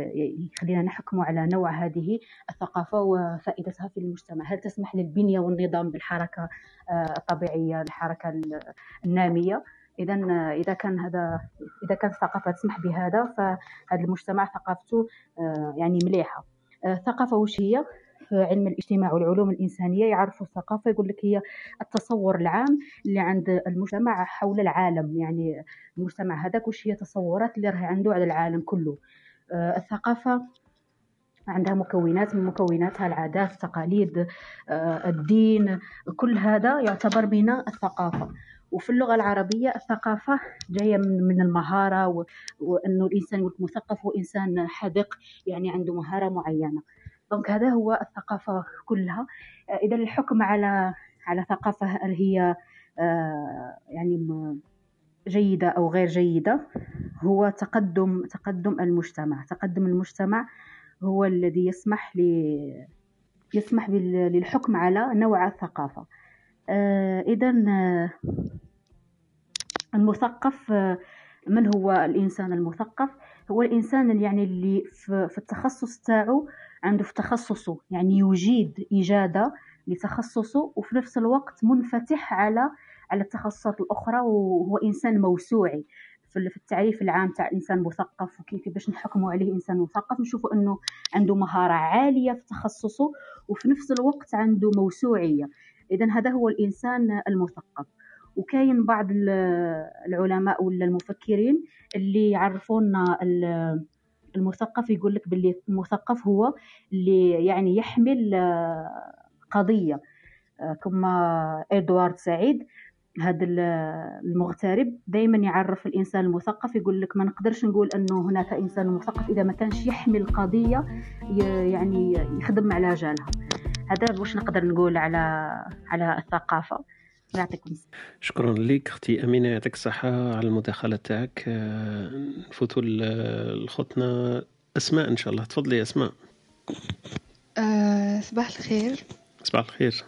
Speaker 11: يخلينا نحكم على نوع هذه الثقافة وفائدتها في المجتمع. هل تسمح للبنية والنظام بالحركة الطبيعية الحركة النامية؟ اذا إذا كان هذا إذا كانت الثقافة تسمح بهذا فهذا المجتمع ثقافته آه، يعني مليحة. الثقافة آه، وش هي؟ في علم الاجتماع والعلوم الإنسانية يعرفوا الثقافة يقول لك هي التصور العام اللي عند المجتمع حول العالم. يعني المجتمع هذاك وش هي؟ تصورات اللي راهي عنده على العالم كله. آه، الثقافة عندها مكونات من مكوناتها العادات التقاليد الدين كل هذا يعتبر من الثقافة. وفي اللغة العربية الثقافة جاية من المهارة وأنه الإنسان مثقف وإنسان حذق يعني عنده مهارة معينة. دونك هذا هو الثقافة كلها. إذا الحكم على على ثقافة هل هي آه، يعني جيدة أو غير جيدة؟ هو تقدم تقدم المجتمع. تقدم المجتمع هو الذي يسمح ل يسمح للحكم على نوع الثقافة. آه، إذا آه، المثقف آه، من هو الإنسان المثقف؟ هو الإنسان يعني اللي في التخصص تاعو عنده في تخصصه يعني يجيد إجادة لتخصصه وفي نفس الوقت منفتح على على التخصصات الأخرى وهو إنسان موسوعي في التعريف العام تاع إنسان مثقف وكيف باش نحكموا عليه إنسان مثقف. نشوفوا إنه عنده مهارة عالية في تخصصه وفي نفس الوقت عنده موسوعية. اذا هذا هو الإنسان المثقف. وكاين بعض العلماء ولا المفكرين اللي يعرفونا المثقف يقول لك باللي المثقف هو اللي يعني يحمل قضية. كما إدوارد سعيد هذا المغترب دائما يعرف الإنسان المثقف يقول لك ما نقدرش نقول أنه هناك إنسان مثقف إذا ما كانش يحمل قضية يعني يخدم على جالها. هذا واش نقدر نقول على على الثقافة؟ يعطيكم
Speaker 2: شكرا لك أختي أمينة يعطيك الصحة على المداخلة تاعك. آه، نفوتوا لخوتنا أسماء إن شاء الله. تفضلي أسماء.
Speaker 9: أه صباح الخير.
Speaker 2: صباح الخير.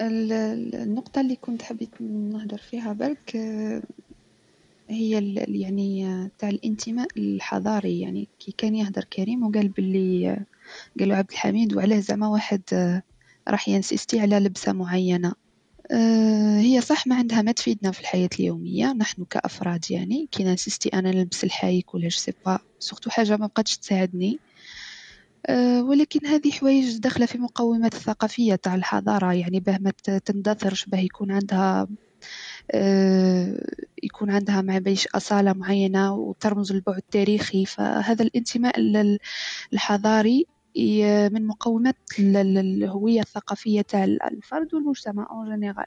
Speaker 9: النقطة اللي كنت حبيت نهضر فيها برك آه، هي يعني تاع الانتماء الحضاري. يعني كي كان يهدر كريم وقال باللي قالوا عبد الحميد وعلاه زعما واحد راح ينسيستي على لبسة معينة. آه، هي صح ما عندها ما تفيدنا في الحياة اليومية نحن كأفراد يعني كي نسيستي أنا نلبس الحايك ولا جبة surtout حاجة ما بقاتش تساعدني. أه ولكن هذه حوايج داخلة في مقومات الثقافية تاع الحضارة يعني باه ما تندثرش باه يكون عندها أه يكون عندها ما بيش أصالة معينة وترمز للبعد التاريخي. فهذا الانتماء الحضاري من مقومات الهوية الثقافية تاع الفرد والمجتمع en général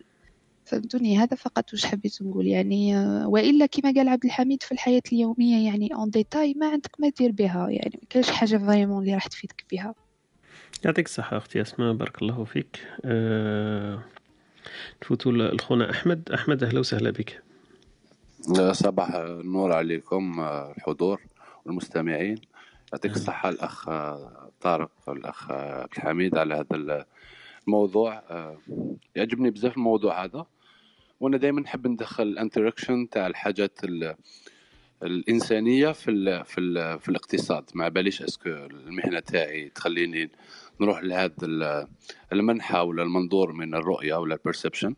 Speaker 9: فهمتوني؟ هذا فقط واش حبيت نقول. يعني وإلا كما قال عبد الحميد في الحياة اليومية يعني en détail ما عندك ما دير بها. يعني ما كاينش حاجة vraiment اللي راح تفيدك بها.
Speaker 2: يعطيك الصحة أختي أسماء. بارك الله فيك. أه... نفوتوا لخونا أحمد. أحمد أهلا وسهلا بك.
Speaker 12: صباح النور عليكم الحضور والمستمعين. يعطيك الصحة الأخ طارق الأخ عبد الحميد على هذا الموضوع. يعجبني بزاف الموضوع هذا. وأنا دائما نحب ندخل ال interaction تاع الحاجات الإنسانية في ال في ال في الاقتصاد. ما باليش est-ce que المهنة تاعي تخليني نروح لهذا المنحى ولا المنظور من الرؤية ولا ال perception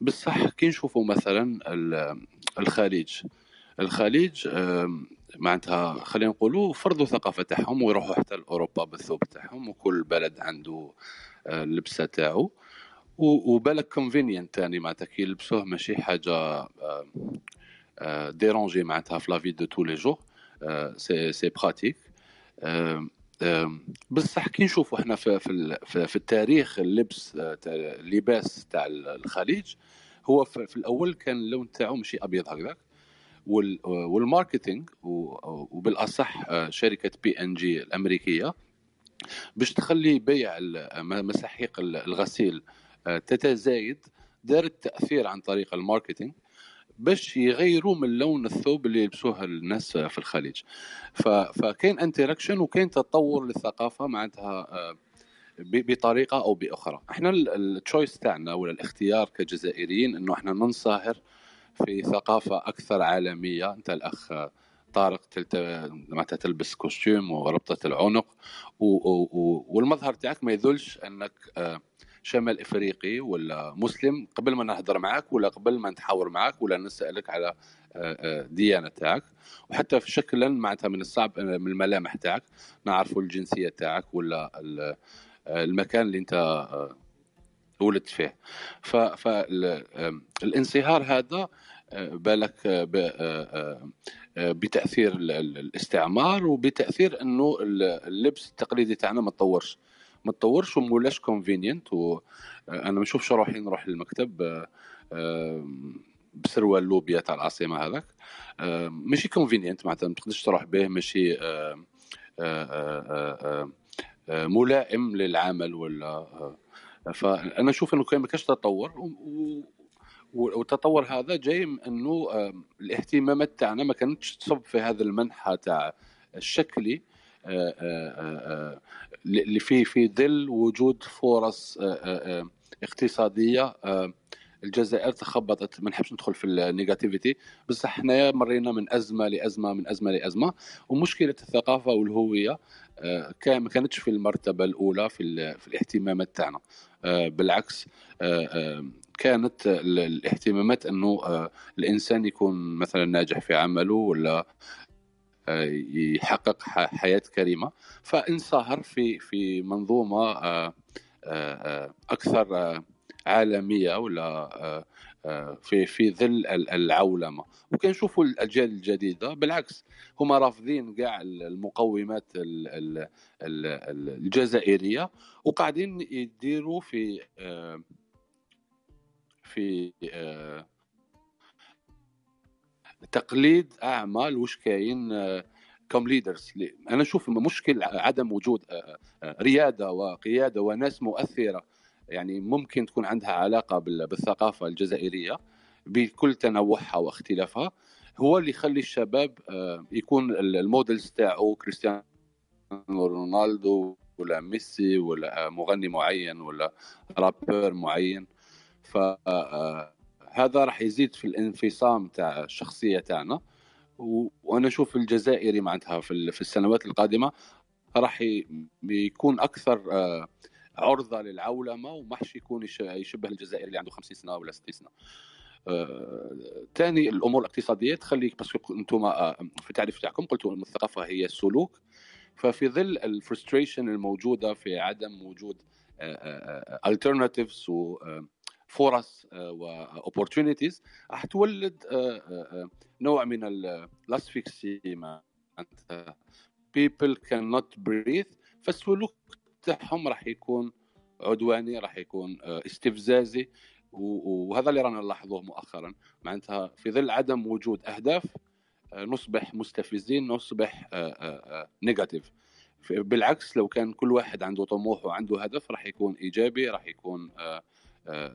Speaker 12: بصح كي نشوفوا مثلا الخليج. الخليج معناتها خلينا نقولوا فرضوا ثقافة تاعهم ويروحوا حتى لأوروبا بالثوب تاعهم وكل بلد عنده اللبسة تاعو. وبالك convenient تاني معناتها كي يلبسوه ماشي حاجة déranger معناتها في la vie de tous les jours c'est c'est pratique بصح كي نشوفوا إحنا في في, في التاريخ اللبس اللباس تاع الخليج هو في الأول كان اللون تاعو ماشي أبيض هكذاك. وال marketing وبالأصح شركة بي ان جي الأمريكية باش تخلي بيع مساحيق الغسيل تتزايد دارت تأثير عن طريق ال marketing باش يغيروا من لون الثوب اللي يلبسوها الناس في الخليج. فكاين interaction وكاين تطور للثقافة معناتها بطريقة أو بأخرى. إحنا ال choice تاعنا ولا الاختيار كجزائريين إنه إحنا ننصهر في ثقافة أكثر عالمية. أنت الأخ طارق معناتها تلبس costume وربطة العنق والمظهر تاعك ما يدلش أنك شمال إفريقي ولا مسلم قبل ما نهضر معك ولا قبل ما نتحاور معك ولا نسألك على ديانة تاعك. وحتى في شكلا معناتها من الصعب من الملامح تاعك. نعرفوا الجنسية تاعك ولا المكان اللي أنت ولدت فيه. فالانصهار هذا بالك بتأثير الاستعمار وبتأثير إنه اللبس التقليدي تاعنا ما تطورش. ما تطورش ومولاش convenient وأنا نشوفش روحي نروح للمكتب بسروال لوبيا تاع العاصمة هذاك. ماشي convenient معناتها ما تقدرش تروح به ماشي ملائم للعمل ولا فأنا أشوف إنه كان ما كانش تطور والتطور هذا جاي من إنه الاهتمامات تاعنا ما كانتش تصب في هذا المنحى تاع الشكلي اللي في في ظل وجود فرص اقتصادية الجزائر تخبطت ما نحبش ندخل في النيجاتيفيتي بس إحنا مرينا من أزمة لأزمة من أزمة لأزمة ومشكلة الثقافة والهوية ما كانتش في المرتبة الأولى في, في الاهتمامات تاعنا. بالعكس كانت الاهتمامات إنه الإنسان يكون مثلا ناجح في عمله ولا يحقق حياة كريمة. فانصهر في في منظومة أكثر عالمية ولا في في ظل العولمة. وكنشوفوا الأجيال الجديدة. بالعكس هما رافضين كاع المقومات الجزائرية وقاعدين يديروا في في تقليد أعمى لوش كاين comme leaders أنا أشوف مشكل عدم وجود ريادة وقيادة وناس مؤثرة. يعني ممكن تكون عندها علاقة بالثقافة الجزائرية بكل تنوعها واختلافها. هو اللي يخلي الشباب يكون ال models تاعو كريستيانو رونالدو ولا ميسي ولا مغني معين ولا رابر معين. فهذا راح يزيد في الانفصام تاع الشخصية تاعنا. وأنا أشوف الجزائري معناتها في السنوات القادمة راح يكون أكثر عرضة للعولمة وماحش يكون يشبه الجزائر اللي عنده 50 سنة ولا 60 سنة. ثاني الأمور الاقتصادية تخلي باسكو أنتم في التعريف تاعكم قلتوا إن الثقافة هي السلوك. ففي ظل ال frustration الموجودة في عدم وجود alternatives و و opportunities راح تولد نوع من ال asphyxie معناتها people cannot breathe فالسلوك تاعهم راح يكون عدواني راح يكون استفزازي. وهذا اللي رانا نلاحظوه مؤخرا. معناتها في ظل عدم وجود أهداف آه، نصبح مستفزين نصبح نيجاتيف. بالعكس لو كان كل واحد عنده طموح وعنده هدف راح يكون إيجابي راح يكون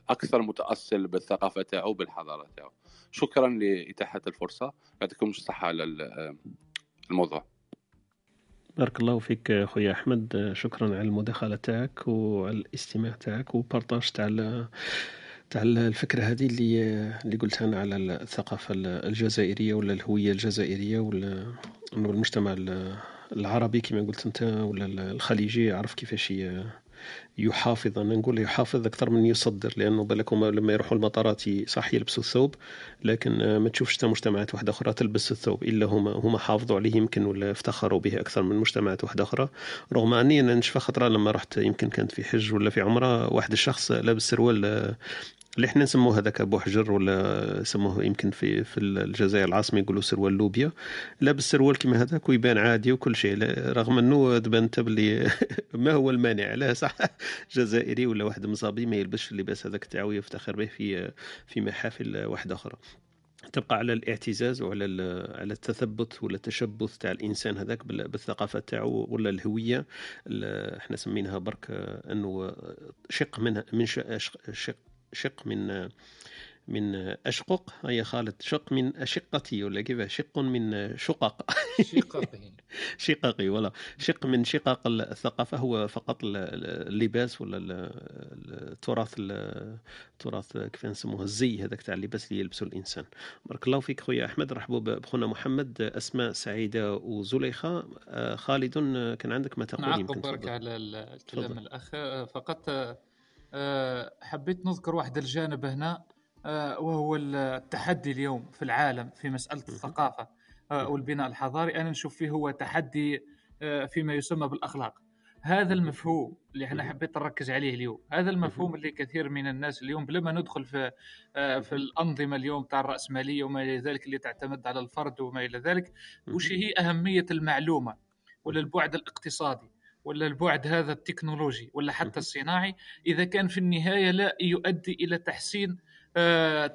Speaker 12: أكثر متأصل بالثقافة تاعو بالحضارة تاعو. شكرا لإتاحة الفرصة. يعطيكم الصحة على الموضوع.
Speaker 2: بارك الله فيك خويا أحمد. شكرا على المداخلة تاعك وعلى الاستماع تاعك وبارطاج تاع تاع الفكرة هذه اللي اللي قلتها أنا على الثقافة الجزائرية ولا الهوية الجزائرية ولا إنه المجتمع العربي كما قلت أنت ولا الخليجي يعرف كيفاش يحافظ أنا نقول يحافظ أكثر من يصدر لأنه بالك لما يروحوا المطارات صح يلبسوا الثوب لكن ما تشوفش حتى مجتمعات واحدة أخرى تلبس الثوب إلا هما هما حافظوا عليه يمكن ولا افتخروا به أكثر من مجتمعات واحدة أخرى. رغم أني أنا نشفى خطرة لما رحت يمكن كانت في حج ولا في عمرة واحد الشخص لابس سروال اللي إحنا نسموه هذاك بوحجر ولا يسموه يمكن في في الجزائر العاصمة يقولوا سروال لوبيا لابس سروال كيما هذاك ويبان عادي وكل شيء رغم إنه تبان باللي ما هو المانع لا صح. جزائري ولا واحد مصابي ما يلبسش اللباس هذاك تاعو يفتخر به في في محافل واحدة أخرى. تبقى على الاعتزاز وعلى على التثبت ولا التشبث تاع الإنسان هذاك بالثقافة تاعو ولا الهوية إحنا سميناها برك أنه شق من من شق شق من من أشقق هي خالد شق من أشقتي ولا كيف؟ شق من شقق.
Speaker 5: شققي.
Speaker 2: شققي ولا شق من شقق الثقافة هو فقط اللباس ولا التراث التراث كيف نسموه الزي هذاك تاع اللباس اللي يلبسه الإنسان. بارك الله فيك خويا أحمد رحبوا بخونا محمد أسماء سعيدة وزليخة. خالد كان عندك ما تقول
Speaker 5: يمكن برك على الكلام الأخ. فقط آه، حبيت نذكر واحد الجانب هنا. آه، وهو التحدي اليوم في العالم في مسألة الثقافة آه، والبناء الحضاري. أنا نشوف فيه هو تحدي فيما يسمى بالأخلاق. هذا المفهوم اللي إحنا حبيت نركز عليه اليوم. هذا المفهوم اللي كثير من الناس اليوم بلا ما ندخل في في الأنظمة اليوم تاع الرأسمالية وما إلى ذلك اللي تعتمد على الفرد وما إلى ذلك وش هي أهمية المعلومة ولا البعد الاقتصادي ولا البعد هذا التكنولوجي ولا حتى الصناعي؟ إذا كان في النهاية لا يؤدي إلى تحسين آه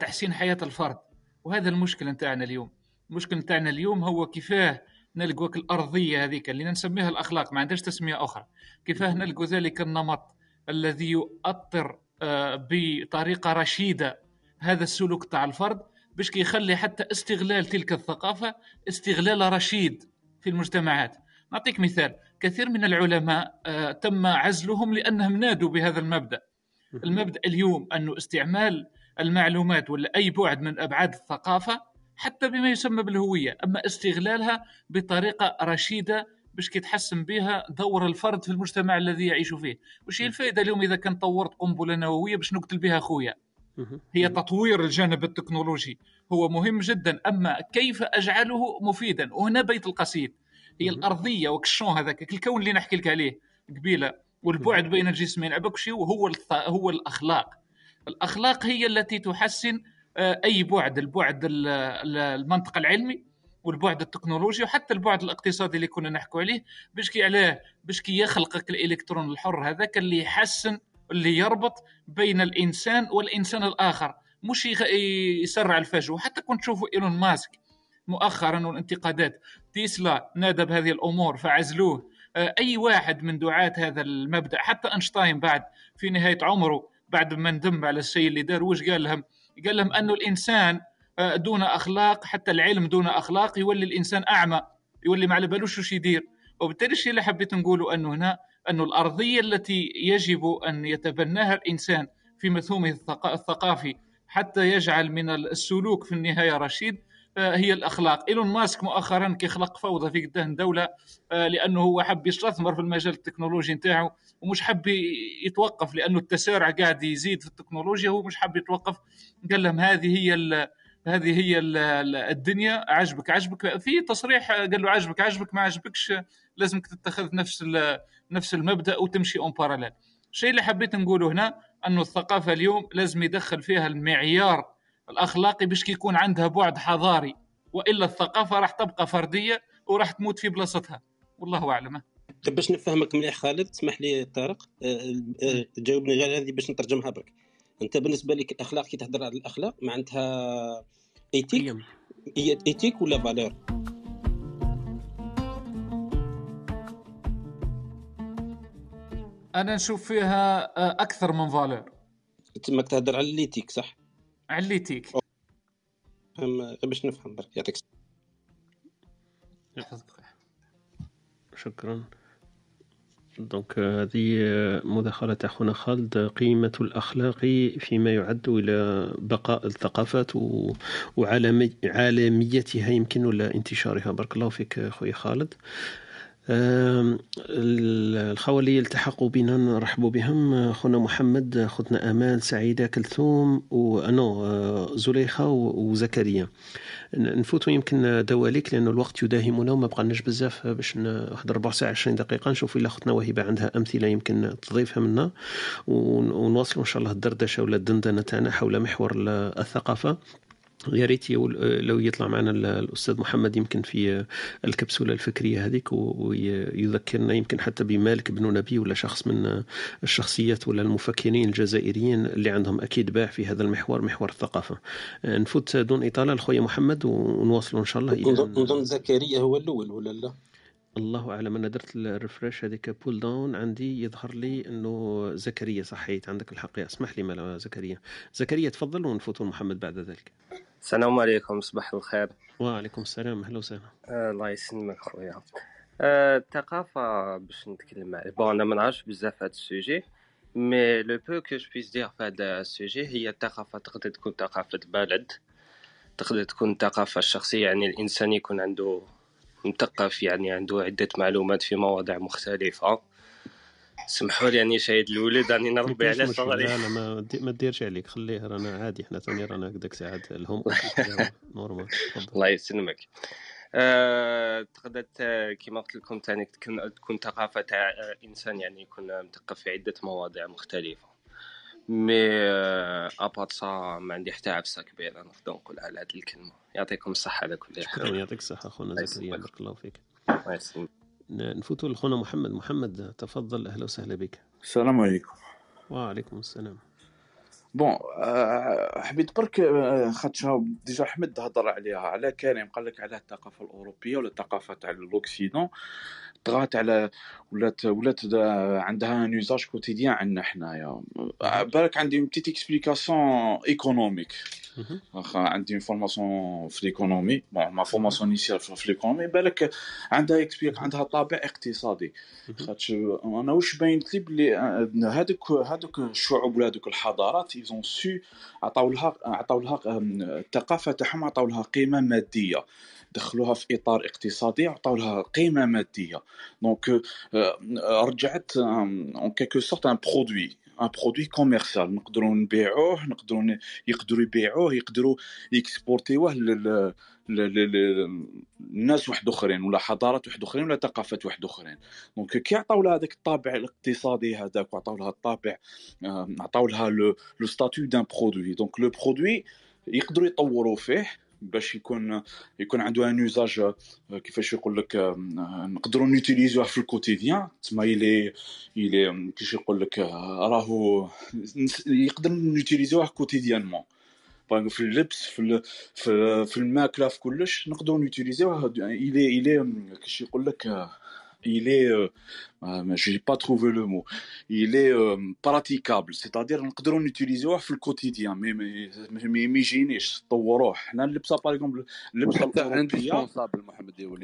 Speaker 5: تحسين حياة الفرد. وهذا المشكل نتاعنا اليوم. المشكل نتاعنا اليوم هو كيفاه نلقوا الأرضية هذيك اللي نسميها الأخلاق ما عندهاش تسمية أخرى. كيفاه نلقوا ذلك النمط الذي يؤطر آه بطريقة رشيدة هذا السلوك تاع الفرد باش كيخلي حتى استغلال تلك الثقافة استغلال رشيد في المجتمعات. نعطيك مثال. كثير من العلماء آه، تم عزلهم لأنهم نادوا بهذا المبدأ. المبدأ اليوم أنه استعمال المعلومات ولا أي بعد من أبعاد الثقافة حتى بما يسمى بالهوية. أما استغلالها بطريقة رشيدة باش كيتحسن بها دور الفرد في المجتمع الذي يعيش فيه. وش هي الفائدة اليوم إذا كان طورت قنبلة نووية باش نقتل بها خويا؟ هي تطوير الجانب التكنولوجي. هو مهم جدا. أما كيف أجعله مفيدا؟ وهنا بيت القصيد. هي الأرضية وكشون هذاك الكون اللي نحكي لك عليه قبيلة والبعد بين الجسمين. عبكشي وهو هو الأخلاق. الأخلاق هي التي تحسن آه، أي بعد البعد المنطق العلمي والبعد التكنولوجي وحتى البعد الاقتصادي اللي كنا نحكوا عليه. باش كي علاه باش كي يخلقك الإلكترون الحر هذاك اللي يحسن اللي يربط بين الإنسان والإنسان الآخر. مش يسرع الفجوه حتى كنت تشوفوا إيلون ماسك مؤخرا والانتقادات تيسلا نادى بهذه الأمور فعزلوه. آه، أي واحد من دعاة هذا المبدأ حتى أينشتاين بعد في نهاية عمره بعد ما ندم على الشيء اللي دار وش قال لهم؟ قال لهم انه الإنسان آه، دون أخلاق حتى العلم دون أخلاق يولي الإنسان أعمى يولي ما على بالوش وش يدير وبالتالي الشيء اللي حبيت نقوله أنه هنا أنه الأرضية التي يجب أن يتبناها الإنسان في مفهومه الثقافي حتى يجعل من السلوك في النهاية رشيد هي الأخلاق. إيلون ماسك مؤخرا كيخلق فوضى في قدام الدولة آه، لأنه هو حب يستثمر في المجال التكنولوجي نتاعو ومش حب يتوقف لأنه التسارع قاعد يزيد في التكنولوجيا هو مش حب يتوقف. قال لهم هذه هي هذه هي الدنيا عجبك عجبك في تصريح قال له عجبك عجبك ما عجبكش لازمك تتخذ نفس نفس المبدأ وتمشي اون باراليل الشيء اللي حبيت نقوله هنا أنه الثقافة اليوم لازم يدخل فيها المعيار الأخلاقي باش كيكون عندها بعد حضاري وإلا الثقافة راح تبقى فردية وراح تموت في بلاصتها. والله أعلم.
Speaker 3: باش نفهمك مليح خالد اسمح لي طارق. أه، أه، تجاوبني على هذه باش نترجمها برك. أنت بالنسبة لك الأخلاق كي تهضر على الأخلاق معناتها éthique هي éthique ولا valeur
Speaker 10: أنا نشوف فيها آه، أكثر من valeur
Speaker 3: تماك تهضر على l'éthique صح؟
Speaker 10: على l'éthique
Speaker 3: باش نفهم برك يعطيك
Speaker 2: شكرا. دونك هذه مداخلة أخونا خالد. قيمة الأخلاق فيما يعد إلى بقاء الثقافات وعالميتها يمكن ولا انتشارها. بارك الله فيك خويا خالد. الخوة اللي يلتحقوا بنا نرحبوا بهم. خونا محمد خوتنا آمال سعيدة كلثوم ونو آه، زليخة وزكريا. نفوتوا يمكن دواليك لأنه الوقت يداهمنا وما بقالناش بزاف باش نحضر ربع ساعة 20 دقيقة. نشوف إلا خوتنا وهبه عندها أمثلة يمكن تضيفها منا. ونواصلوا إن شاء الله الدردشة ولا الدندنة تاعنا حول محور الثقافة. يا ريت لو يطلع معنا الأستاذ محمد يمكن في الكبسولة الفكرية هذيك ويذكرنا يمكن حتى بمالك بن نبي ولا شخص من الشخصيات ولا المفكرين الجزائريين اللي عندهم أكيد باع في هذا المحور محور الثقافة. نفوت دون إطالة لخويا محمد ونواصلوا إن شاء الله
Speaker 3: نظن زكريا هو الأول ولا لا؟
Speaker 2: الله أعلم. أنا درت ال refresh هذيك pull down عندي يظهر لي إنه زكريا صحيت. عندك الحق اسمح لي مالا زكريا. زكريا تفضل ونفوتوا محمد بعد ذلك.
Speaker 13: السلام عليكم صباح الخير.
Speaker 2: وعليكم السلام أهلا وسهلا.
Speaker 13: آه الله يسلمك خويا. آه الثقافة باش نتكلم عليه bon أنا ما نعرفش بزاف هذا ال sujet mais le peu que je puisse dire في هذا ال sujet هي الثقافة تقدر تكون ثقافة بلد تقدر تكون ثقافة الشخصية يعني الإنسان يكون عنده مثقف يعني عنده عدة معلومات في مواضيع مختلفة. سمحوا لي أني شاهد الولد راني نربي على صغري.
Speaker 2: لا لا ما, ما ديرش عليك. خليه رانا عادي حنا ثاني رانا هكذاك ساعات. الهم normal.
Speaker 13: الله يسلمك. أه تقدر كما قلت لكم ثاني تكون ثقافة تاع إنسان يعني يكون مثقف في عدة مواضيع مختلفة. mais à part ça ما عندي حتى عفسة كبيرة نقدر نقول على هذه الكلمة. يعطيكم الصحة على كل
Speaker 2: حال. يعطيك الصحة اخونا زكريا بارك الله فيك. الله يسلمك. نفوتوا لخونا محمد. محمد تفضل. أهلا وسهلا بك.
Speaker 14: السلام عليكم.
Speaker 2: وعليكم السلام.
Speaker 14: bon آه، حبيت برك آه، خاطر déjà حمد هضر عليها. على كريم قال لك على الثقافة الأوروبية ولا الثقافة تاع l'occident طغات على ولات ولات عندها un usage quotidien عندنا حنايا. بالك عندي petite explication économique عندي formation في l'économie ma formation initiale في l'économie بالك عندها expliq عندها طابع اقتصادي. خاطر أنا واش باينت لي بلي هذوك هذوك الشعوب ولا هذوك الحضارات ils ont su عطاو لها عطاو لها الثقافة تاعهم عطاو لها قيمة مادية. دخلوها في إطار اقتصادي عطاو لها قيمة مادية. donc رجعت en quelque sorte un produit un produit commercial نقدروا نبيعوه نقدروا يقدروا يبيعوه يقدروا يكسبورتيوه للناس واحد أخرين ولا حضارات واحد أخرين ولا ثقافات واحد أخرين. donc كي عطاو لها هذاك الطابع الاقتصادي هذاك وعطاو لها الطابع عطاو لها le statut d'un produit donc le produit يقدروا يطوروا فيه باش يكون يكون عنده un usage كيفاش يقول لك نقدروا نوتيليزوه في ال quotidien تما يلي يلي كيفاش يقول لك راهو يقدر نوتيليزوه quotidiennement في اللبس في في الماكلة في كلش نقدروا نوتيليزوه. يلي يلي كيفاش يقول لك il est, euh, euh, je n'ai pas trouvé le mot, il est euh, praticable, c'est-à-dire نقدروا نوتيليزيوه في ال quotidien mais mais mais يجينيش طوروه حنا اللبسه par exemple اللبسه الاوروبيه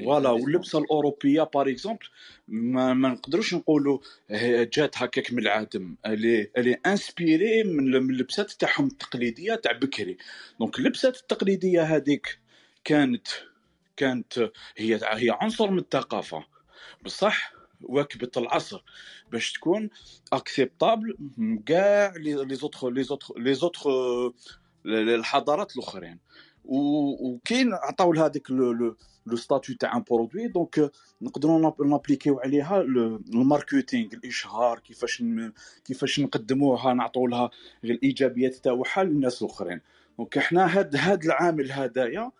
Speaker 14: voilà واللبسه الاوروبيه par exemple ما, ما نقدروش نقولوا جات هكاك من العدم elle est elle est inspirée من اللبسات تاعهم التقليديه تاع بكري donc اللبسات التقليديه هذيك كانت كانت هي هي عنصر من الثقافه بصح واكبه العصر باش تكون acceptable كاع les autres les autres les autres الحضارات الأخرين. وكاين عطاو لها هذيك le statut تاع un produit donc نقدروا نابليكيو عليها ال marketing الإشهار كيفاش كيفاش نقدموها نعطوا لها الإيجابيات تاعها للناس الأخرين. donc إحنا هاد هاد العامل هدايا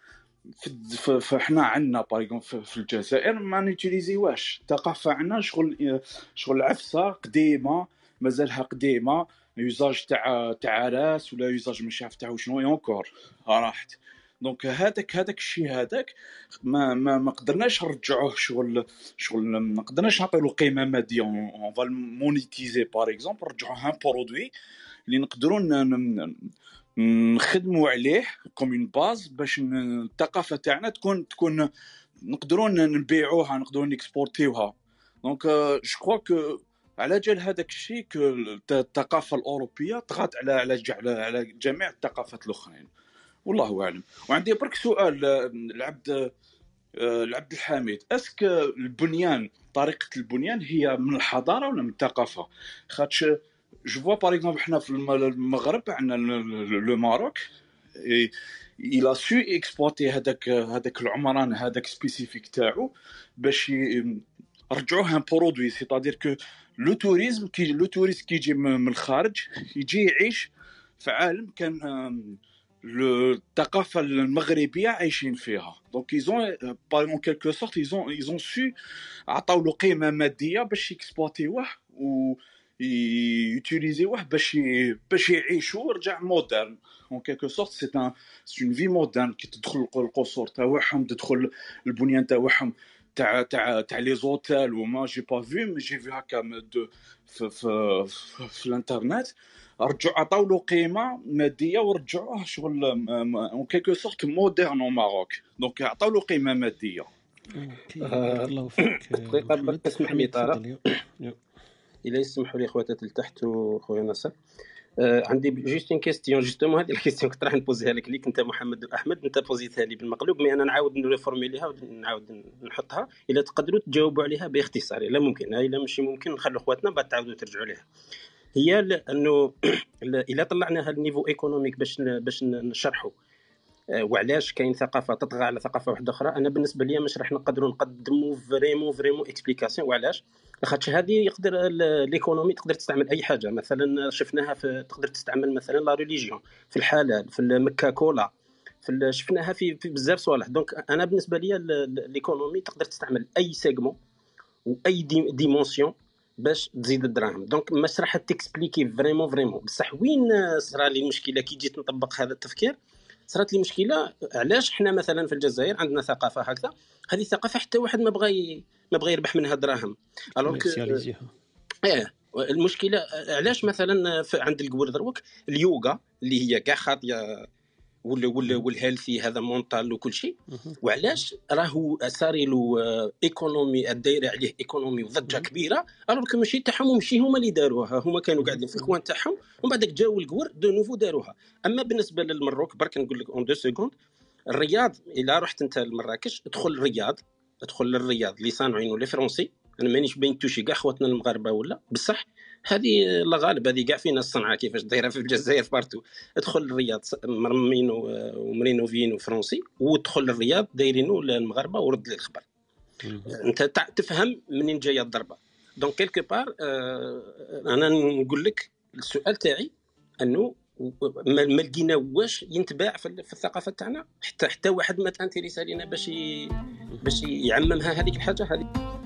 Speaker 14: فإحنا عندنا par في الجزائر ما نيتيليزيواش الثقافة عندنا شغل شغل عفسة قديمة مازالها قديمة. usage تاع تاع راس ولا usage مش عارف تاع شنو encore راحت donc هذاك هذاك الشيء هذاك ما ما ما قدرناش نرجعوه شغل شغل ما قدرناش نعطيو قيمة مادية. on va le monétiser par exemple نرجعوه un produit اللي نقدروا نخدموا عليه comme une base باش الثقافة تاعنا تكون تكون نقدروا نبيعوها نقدروا نكسبورتيوها donc je crois que على جال هذاك الشيء الثقافه الاوروبيه طغات على على على جميع الثقافات الاخرين والله اعلم وعندي برك سؤال العبد العبد الحميد est-ce que البنيان طريقه البنيان هي من الحضاره ولا من الثقافه خاطش je vois par exemple حنا في المغرب عندنا le Maroc il a su exploiter هذاك هذاك العمران هذاك spécifique تاعو باش رجعوه un produit. c'est-à-dire que le tourisme كي le touriste كيجي من الخارج يجي يعيش في عالم كان الثقافة المغربية عايشين فيها. donc ils ont en quelque sorte ils ont ils ont su عطاو له قيمة مادية باش يكسبلوتيوه و يوتيليزيوه باش باش يعيشوا ورجع moderne en quelque sorte c'est un c'est en fait moderne كي تدخل القصور تاعهم تدخل البنيان تاعهم تاع تاع تاع les hôtels وما j'ai pas vu mais j'ai vu هكا في في, في الانترنت رجعوا عطاو له قيمه ماديه ورجعوه شغل en quelque sorte moderne au Maroc donc عطاو له قيمه ماديه
Speaker 3: الله يوفقك دقيقه اسمح لي طارق الا يسمحوا لي خواتات لتحت وخويا ناصر. آه عندي juste une question justement هذه ال question كنت راح نبوزيها لك. ليك أنت محمد واحمد أنت بوزيتها لي بالمقلوب. mais أنا نعاود نريفورميليها ونعاود نحطها. إلا تقدروا تجاوبوا عليها باختصار. الا ممكن. الا ماشي ممكن. نخلوا خواتنا بعد تعاودوا ترجعوا لها هي لأنه إلا طلعناها ال niveau économique باش باش نشرحوا وعلاش كاين ثقافة تطغى على ثقافة واحدة أخرى؟ أنا بالنسبة لي مش راح نقدروا نقدموا vraiment vraiment explication وعلاش؟ خاطش هذه يقدر l'économie تقدر تستعمل أي حاجة. مثلا شفناها في تقدر تستعمل مثلا la religion في الحلال في ال Mecca Cola. في شفناها في, في بزاف صوالح. donc أنا بالنسبة لي l'économie تقدر تستعمل أي segment واي dimension باش تزيد الدراهم. donc ما راح تكسبليكي vraiment vraiment بصح وين صرا لي المشكلة كي جيت نطبق هذا التفكير؟ صارت لي مشكلة. علاش حنا مثلا في الجزائر عندنا ثقافة هكذا؟ هذه الثقافه حتى واحد ما بغى ما بغى يربح منها دراهم. alors إيه. المشكلة علاش مثلا عند القور دروك اليوغا اللي هي كاع خاطيه وال healthy هذا mental وكل شيء. وعلاش؟ راهو صاري له économie الدايرة عليه économie وضجة كبيرة. alors ماشي تاعهم ماشي هما اللي داروها. هما كانوا قاعدين في ال coin تاعهم ومن بعد جاوا القور de nouveau داروها. أما بالنسبة لل Maroc برك نقول لك en deux secondes الرياض إلا رحت أنت لمراكش ادخل الرياض ادخل للرياض اللي صانعينه les Français أنا مانيش باغي نتوشي كاع خواتنا المغاربة ولا. بصح هذه لا غالب هذه كاع فينا الصنعة كيفاش دايرة في الجزائر partout. ادخل الرياض مرمين ومرينوفين وفرنسي وادخل الرياض دايرينو المغاربه ورد لي الخبر. انت تفهم منين جاية الضربة. donc quelque part أنا نقول لك السؤال تاعي أنه ما لقينا واش ينتباع في, الثقافة تاعنا؟ حتى حتى واحد ما تانتيريسا لينا باش باش يعممها هذيك الحاجة هذه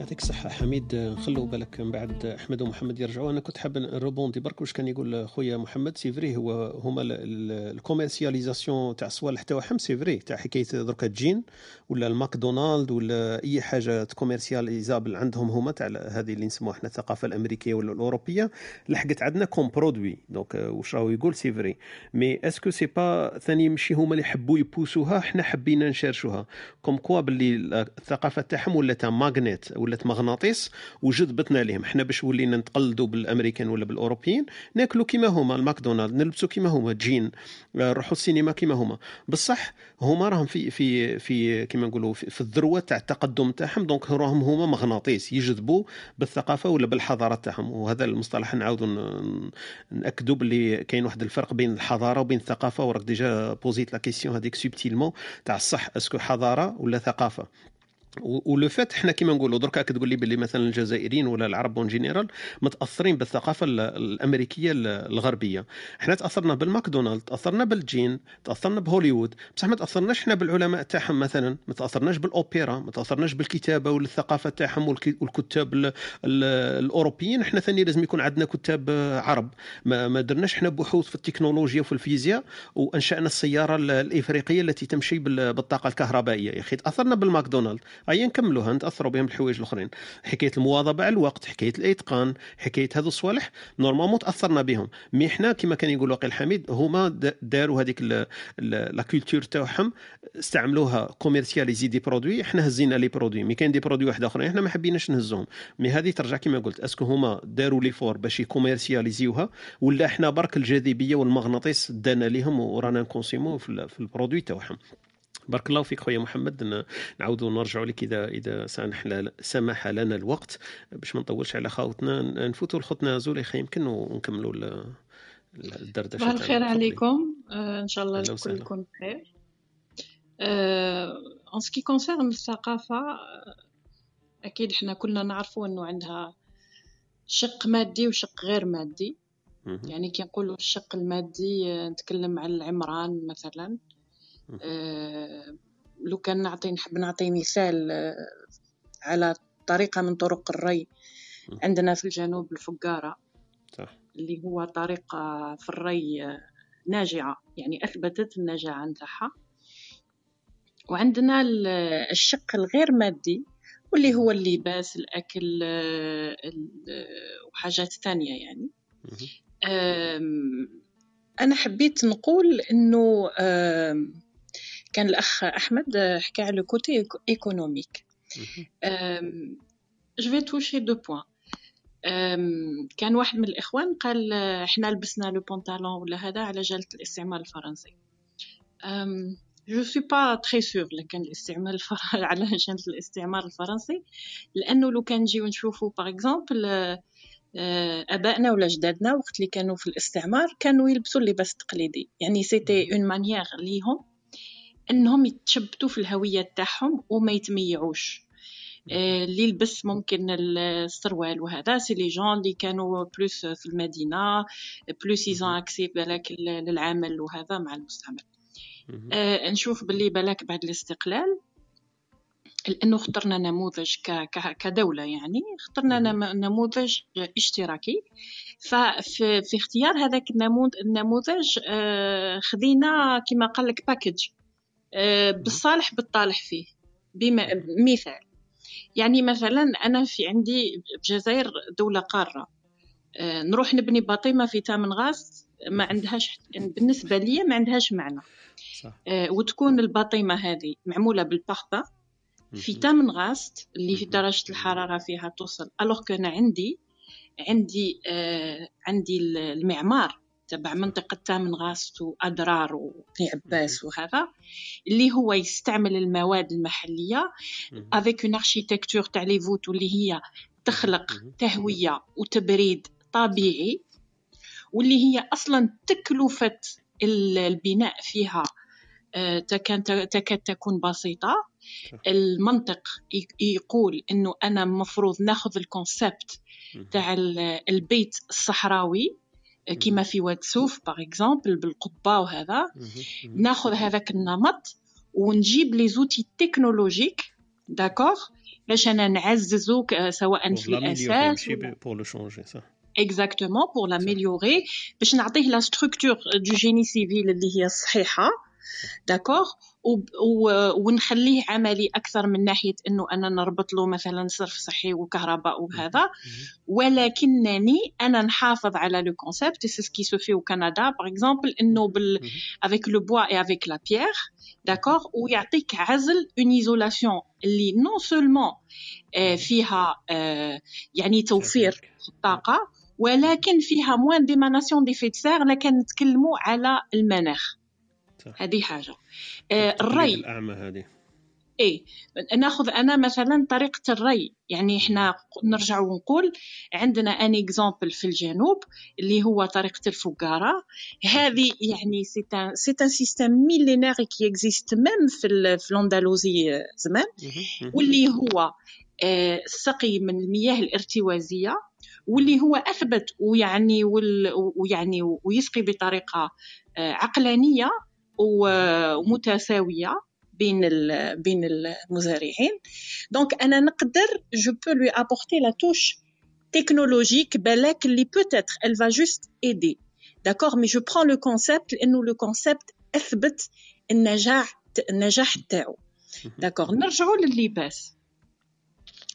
Speaker 2: يعطيك الصحة حميد. نخلو بالك من بعد أحمد ومحمد يرجعوا. أنا كنت حاب نروبوندي برك. واش كان يقول خويا محمد؟ c'est vrai هو هما ال commercialisation تاع الصوالح تاعهم c'est vrai تاع حكاية دركا الجين ولا الماكدونالد ولا أي حاجة commercialisable عندهم هما تاع هذه اللي نسموها إحنا الثقافة الأمريكية ولا الأوروبية. لحقت عندنا comme produit. donc واش راهو يقول؟ c'est vrai mais est-ce que c'est pas ثاني ماشي هما اللي حبوا يبوسيوها؟ حنا حبينا نشارشوها comme quoi باللي الثقافة تاعهم ولا تاع magnet ولات مغناطيس وجذبتنا لهم حنا باش ولينا نتقلدوا بالأمريكان ولا بالأوروبيين ناكلوا كيما هما الماكدونالد نلبسوا كيما هما جين نروحوا السينما كيما هما. بصح هما راهم في في في كيما نقولوا في, في الذروة تاع التقدم تاعهم. donc راهم هما مغناطيس يجذبوا بالثقافة ولا بالحضارة تاعهم. وهذا المصطلح نعاودوا نأكدوا باللي كاين واحد الفرق بين الحضارة وبين الثقافة. وراك déjà بوزيت la question هذيك subtilement تاع الصح est-ce que حضارة ولا ثقافة. ولو فات حنا كيما نقولوا دركا كتقول لي باللي مثلا الجزائريين ولا العرب en général متأثرين بالثقافة الأمريكية الغربية. حنا تأثرنا بالماكدونالد تأثرنا بالجين تأثرنا بهوليوود. بصح ما تأثرناش حنا بالعلماء تاعهم مثلا ما تأثرناش بالأوبرا ما تأثرناش بالكتابة والثقافة تاعهم والكتاب الأوروبيين. حنا ثاني لازم يكون عندنا كتاب عرب. ما, ما درناش حنا بحوث في التكنولوجيا وفي الفيزياء وأنشأنا السيارة الإفريقية التي تمشي بالطاقة الكهربائية. يا أخي تأثرنا بالماكدونالد. هيا نكملوها نتاثروا بهم الحوايج الأخرين. حكاية المواظبه على الوقت حكاية الإتقان حكاية هذو الصوالح normalement تاثرنا بهم. mais حنا كما كان يقول وقيل حميد هما داروا هذيك la culture تاعهم استعملوها commercialiser des produits حنا هزينا les produits. mais كاين des produits واحد آخرين حنا ما حبيناش نهزوهم mais هذه ترجع كما قلت est-ce que هما داروا l'effort باش يكوميرسياليزيوها ولا حنا برك الجاذبية والمغناطيس دانا ليهم ورانا نكونسيمو في ال produit تاعهم. بارك الله فيك خويا محمد. نعاودوا نرجعوا لك اذا إذا سمح سمح لنا الوقت باش ما نطولش على خاوتنا نفوتوا لخوتنا زليخه يمكن ونكملوا الدردشة
Speaker 15: صباح الخير عليكم. آه إن شاء الله الكل يكون بخير. en ce qui concerne الثقافه أكيد إحنا كلنا نعرفوا إنه عندها شق مادي وشق غير مادي. يعني كي نقولوا الشق المادي نتكلم على العمران مثلا. آه، لو كان نعطي نحب نعطي مثال آه، على طريقة من طرق الري. عندنا في الجنوب الفقارة صح. اللي هو طريقة في الري آه، ناجعة يعني أثبتت النجاعة نتاعها وعندنا الشق الغير مادي واللي هو اللباس الأكل وحاجات ثانية يعني. أنا حبيت نقول إنه كان الأخ أحمد حكى على côté économique je vais toucher deux points كان واحد من الإخوان قال إحنا لبسنا le pantalon ولا هذا على جالة الاستعمار الفرنسي. je suis pas très sûre كان الاستعمال الفر... على جالة الاستعمار الفرنسي. لأنه لو كان نجيو نشوفو par exemple آبائنا ولا جدادنا وقت اللي كانوا في الاستعمار كانوا يلبسوا اللباس التقليدي. يعني c'était une manière ليهم إنهم يتشبتوا في الهوية تاعهم وما يتميعوش. آه، اللي لبس ممكن السروال وهذا c'est les gens اللي كانوا plus في المدينة plus ils ont accès بالك للعمل وهذا مع المستعمر آه، نشوف باللي بالك بعد الاستقلال. لأنه اخترنا نموذج كدولة يعني اخترنا نموذج اشتراكي. ففي في اختيار هذاك النموذج آه، خذينا كما قال لك باكج بالصالح بالطالح فيه بما مثال يعني مثلا أنا في عندي الجزائر دولة قارة. آه، نروح نبني باطمة في تامن غاز ما عندهاش بالنسبة لي ما عندهاش معنى. صح. آه، وتكون الباطمة هذه معمولة بالبخبه في تامنغاست اللي في درجة الحرارة فيها توصل. alors أنا عندي عندي آه عندي المعمار. تبع منطقة تامنغاست وأدرار وبني عباس وهذا اللي هو يستعمل المواد المحلية avec une architecture تاع les voûtes واللي هي تخلق تهوية وتبريد طبيعي واللي هي أصلا تكلفة البناء فيها آه، تكاد تكون بسيطة. المنطق يقول إنه أنا مفروض نأخذ ال concept تاع البيت الصحراوي كيما في واد سوف par exemple بالقبه وهذا ناخذ هذاك النمط ونجيب les outils technologiques d'accord باش أنا نعززو سواء في الاساس
Speaker 2: pour le changer صح
Speaker 15: exactement pour l'améliorer باش نعطيه la structure de génie civil اللي هي صحيحه d'accord ونخليه عملي أكثر من ناحية إنه أنا نربط له مثلا صرف صحي وكهرباء وهذا. ولكنني أنا نحافظ على le concept c'est ce qui se fait Canada par exemple إنه بال avec le bois et avec la pierre. d'accord? ويعطيك عزل une isolation اللي non seulement فيها يعني توفير الطاقه ولكن فيها moins d'émanation d'effet de serre لكن نتكلموا على المناخ. هذه حاجة. آه، الري.
Speaker 2: الأعمى هذه.
Speaker 15: اي نأخذ أنا مثلا طريقة الري. يعني إحنا نرجع ونقول عندنا un exemple في الجنوب اللي هو طريقة الفقاره هذه يعني c'est un système millénaire qui existe même في في الأندلسي زمان. واللي هو آه، السقي من المياه الارتوازية. واللي هو أثبت ويعني ويعني ويسقي بطريقة آه، عقلانية. ومتساوية بين بين المزارعين. donc أنا نقدر je peux lui apporter la touche technologique بالك اللي peut-être elle va juste aider. D'accord? Mais je prends le concept لأنه le concept أثبت النجاح النجاح تاعو d'accord نرجعوا لللباس.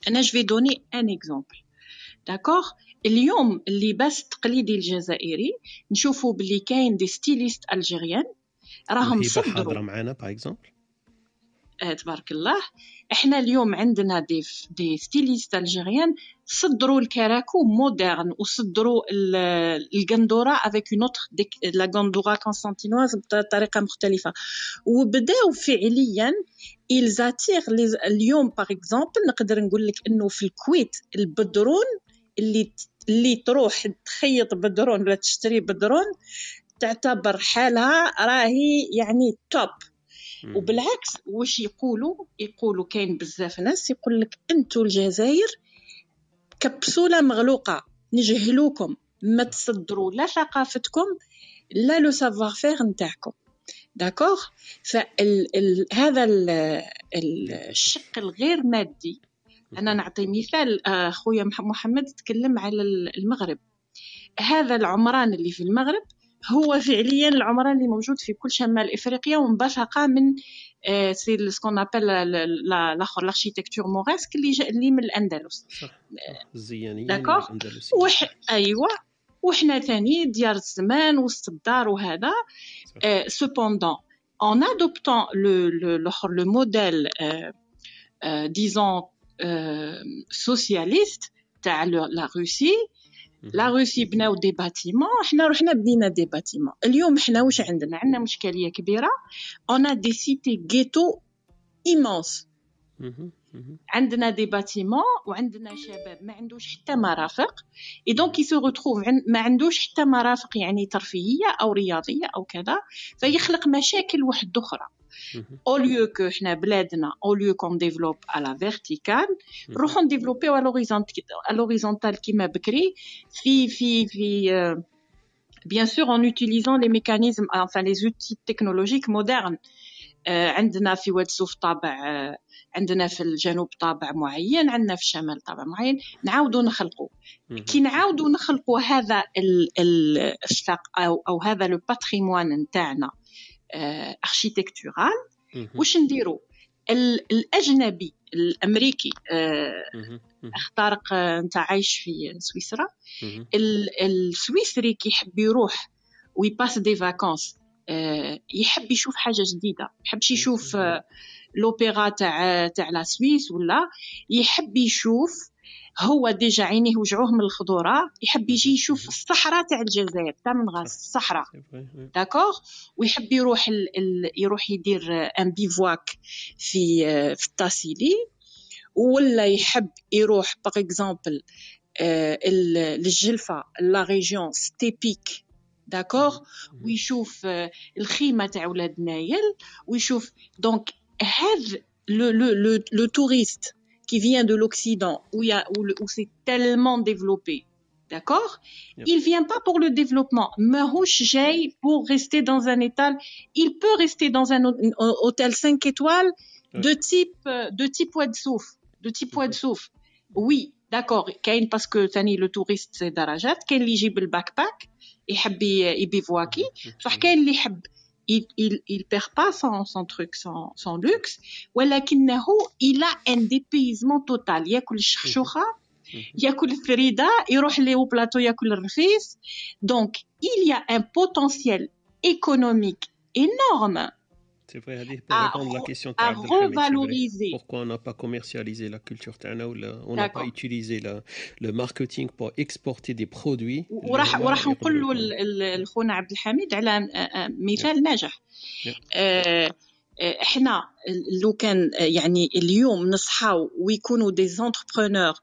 Speaker 15: أنا je vais donner un exemple d'accord اليوم اللباس التقليدي الجزائري نشوفوا بلي كاين des stylistes algériens راهم صدروا
Speaker 2: معنا par exemple
Speaker 15: آه تبارك الله. إحنا اليوم عندنا des des stylistes algériens صدروا الكراكو moderne وصدروا القندوره avec une autre la gandoura constantinoise بطريقة مختلفة. وبداو فعليا ils attirent اليوم par exemple نقدر نقول لك إنه في الكويت البدرون اللي اللي تروح تخيط بدرون ولا تشتري بدرون تعتبر حالها راهي يعني top وبالعكس واش يقولوا؟ يقولوا كاين بزاف ناس يقول لك أنتو الجزائر كبسولة مغلوقة. نجهلوكم. ما تصدروا لا ثقافتكم لا le savoir-faire نتاعكم d'accord فهذا الشق الغير مادي. أنا نعطي مثال آه، خويا محمد تكلم على المغرب. هذا العمران اللي في المغرب هو فعليا العمران اللي موجود في كل شمال إفريقيا وانبثق من آه، c'est ce qu'on appelle l'arch- l'architecture mauresque اللي جا اللي من
Speaker 2: الأندلس. الزيانية
Speaker 15: d'accord؟ وح... أيوه. وحنا ثاني ديار الزمان وسط الدار وهذا cependant en adoptant le, le, le, le modèle, euh, euh, disons, euh, socialiste, la Russie, la Russie بناو des bâtiments حنا رحنا بنينا des bâtiments اليوم حنا واش عندنا عندنا مشكليه كبيره on a des cités ghettos immense عندنا des bâtiments وعندنا شباب ما عندوش حتى مرافق. et donc se retrouve ما عندوش حتى مرافق يعني ترفيهية أو رياضية أو كذا. فيخلق مشاكل واحدة أخرى au lieu que حنا بلادنا au lieu qu'on développe à la verticale نروحو نديفلوبيو à l'horizontale كيما بكري. في في في bien sûr en utilisant les mécanismes enfin les outils technologiques modernes. عندنا في واد سوف طابع عندنا في الجنوب طابع معين عندنا في الشمال طابع معين نعاودوا نخلقوا كي نعاودوا نخلقوا هذا الشق أو أو هذا le patrimoine نتاعنا architectural واش نديروا الأجنبي الأمريكي أخ طارق انت عايش في سويسرا. السويسري كي يحب يروح وي passe des vacances يحب يشوف حاجة جديدة يحبش يشوف لوبيرا تاع تاع la Suisse ولا يحب يشوف هو déjà عينيه وجعوه من الخضورة يحب يجي يشوف الصحراء تاع الجزائر تاع تمنغاست الصحراء. d'accord ويحب يروح ال... ال... يروح يدير un bivouac في في التاسيلي ولا يحب يروح par exemple للجلفة لا ريجيون ستيبيك داكوغ ويشوف الخيمه تاع ولاد نايل ويشوف دونك هذا لو لو لو, لو توريست qui vient de l'Occident, où, il y a, où, où c'est tellement développé, d'accord yep. Il vient pas pour le développement. Mahouch Jay pour rester dans un étal, il peut rester dans un, un hôtel 5 étoiles de type de type Ouadsouf, de type Ouadsouf. Oui, d'accord. Kain parce que tani le touriste c'est darajat, kain li jib le backpack, يحب يبيفواكي صح كاين اللي يحب il, il, il perd pas son, son truc, son, son luxe, ولكنه il a un dépaysement total ياكل الشخشوخة ياكل الفريدة يروح لي au plateau ياكل الرخيص donc il y a un potentiel économique énorme
Speaker 2: C'est vrai, Hadi, pour à, répondre à la question
Speaker 15: à revaloriser.
Speaker 2: Pourquoi on n'a pas commercialisé la culture Tana ou on n'a pas utilisé la, le marketing pour exporter des produits
Speaker 15: وراح وراح نقول له الخونا عبد الحميد على مثال ناجح احنا لو كان يعني اليوم نصحاو ويكونوا des entrepreneurs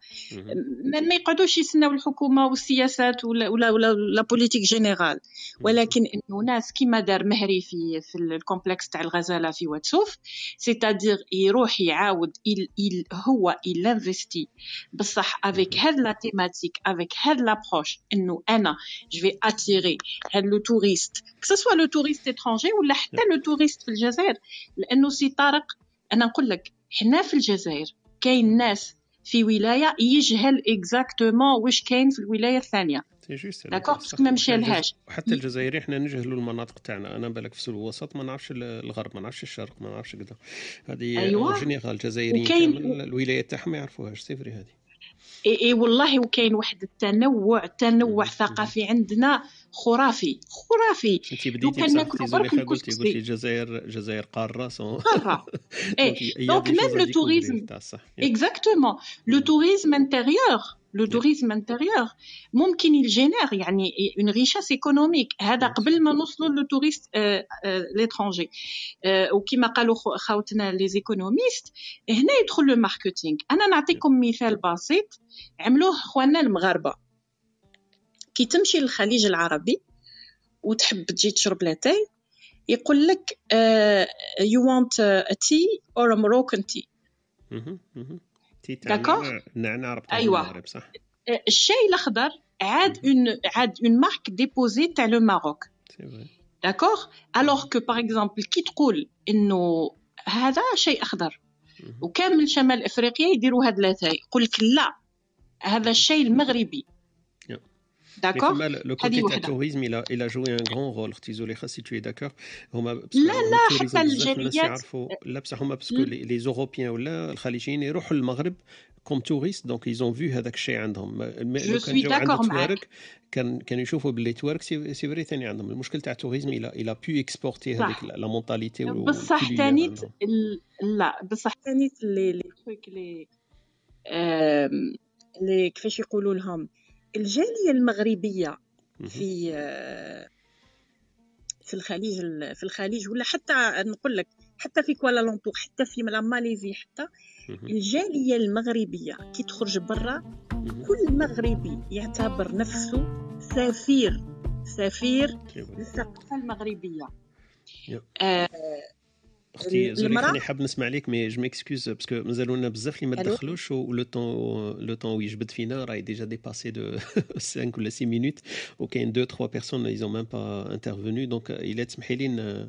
Speaker 15: ما يقعدوش يستناو الحكومة والسياسات ولا ولا ولا la politique générale ولكن إنه ناس كيما دار مهري في في ال complexe تاع الغزالة في واد سوف c'est-à-dire يروح يعاود il, il هو il investit بصح avec هاد la thématique avec هاد l'approche إنه أنا je vais attirer هاد le touriste que ce soit le touriste étranger ولا حتى le touriste في الجزائر. لأنه سي طارق أنا نقول لك حنا في الجزائر كاين ناس في ولاية يجهل exactement واش كاين في الولاية
Speaker 2: الثانية. d'accord
Speaker 15: parce que ما مشالهاش
Speaker 2: وحتى الجزائري حنا نجهلوا المناطق تاعنا. أنا بالك في الوسط ما نعرفش الغرب ما نعرفش الشرق ما نعرفش كذا. هذه
Speaker 15: أيوة.
Speaker 2: général الجزائريين
Speaker 15: وكاين-
Speaker 2: الولايات تاعهم ما يعرفوهاش. c'est vrai هذه.
Speaker 15: إي إي والله وكاين واحد التنوع تنوع ثقافي عندنا خرافي خرافي.
Speaker 2: انت بديتي بصح
Speaker 15: برك
Speaker 2: قلتي قلتي الجزائر الجزائر قارة
Speaker 15: c'est un قارة. et donc même
Speaker 2: le tourisme
Speaker 15: exactement le tourisme intérieur le tourisme intérieur ممكن ي génère يعني une richesse économique هذا قبل ما نوصلوا le touriste l'étranger وكما قالوا خاوتنا les économistes هنا يدخل le marketing أنا نعطيكم مثال بسيط. عملوه اخواننا المغاربة. كي تمشي للخليج العربي وتحب تجي تشرب لاتاي يقول لك
Speaker 2: you want tea or
Speaker 15: Moroccan
Speaker 2: tea d'accord؟ ربطها
Speaker 15: أيوة.
Speaker 2: بالمغرب صح.
Speaker 15: آه، الشاي الأخضر عاد une عاد une marque déposée تاع
Speaker 2: le Maroc
Speaker 15: d'accord alors que par exemple كي تقول إنه هذا شاي أخضر؟ وكامل شمال إفريقيا يديروا هاد لاتاي يقول لك لا هذا الشاي المغربي. d'accord
Speaker 2: Mais le
Speaker 15: هذه
Speaker 2: côté تاع
Speaker 15: وحده
Speaker 2: ال tourisme il a, il a joué un grand rôle أختي زليخه si tu es d'accord هما parce que
Speaker 15: لا لا
Speaker 2: ال tourisme
Speaker 15: حتى
Speaker 2: بزاف الناس
Speaker 15: الجاليات
Speaker 2: يعرفوا لا بصح هما parce que les Européens ولا الخليجيين يروحوا للمغرب comme touristes donc ils ont vu هذاك الشيء عندهم ما-
Speaker 15: je
Speaker 2: لو كان
Speaker 15: سوي
Speaker 2: جاو عند
Speaker 15: d'accord معاك
Speaker 2: توارك كان كانوا يشوفوا باللي توارك c'est c'est vrai ثاني عندهم المشكل تاع ال tourisme il a il a pu exporter
Speaker 15: صح.
Speaker 2: هذيك la mentalité
Speaker 15: بصح تانيت ال- لا بصح تانيت les les trucs les آم، les كيفاش يقولوا لهم الجالية المغربية في آه، في الخليج ال- في الخليج ولا حتى نقول لك حتى في كوالالمبور حتى في la Malaisie حتى الجالية المغربية كي تخرج برا كل مغربي يعتبر نفسه سفير سفير للثقافة المغربية. آه،
Speaker 2: أختي زولي
Speaker 15: المرأة؟
Speaker 2: خليني حاب نسمع ليك mais je m'excuse parce que مازالوا لنا بزاف اللي ما
Speaker 15: ألو؟
Speaker 2: تدخلوش و le temps le temps يجبد فينا راهي déjà dépassé de 5 ولا 6 minutes وكاين 2 3 personnes ils ont même pas intervenu donc الا تسمحي لي ن-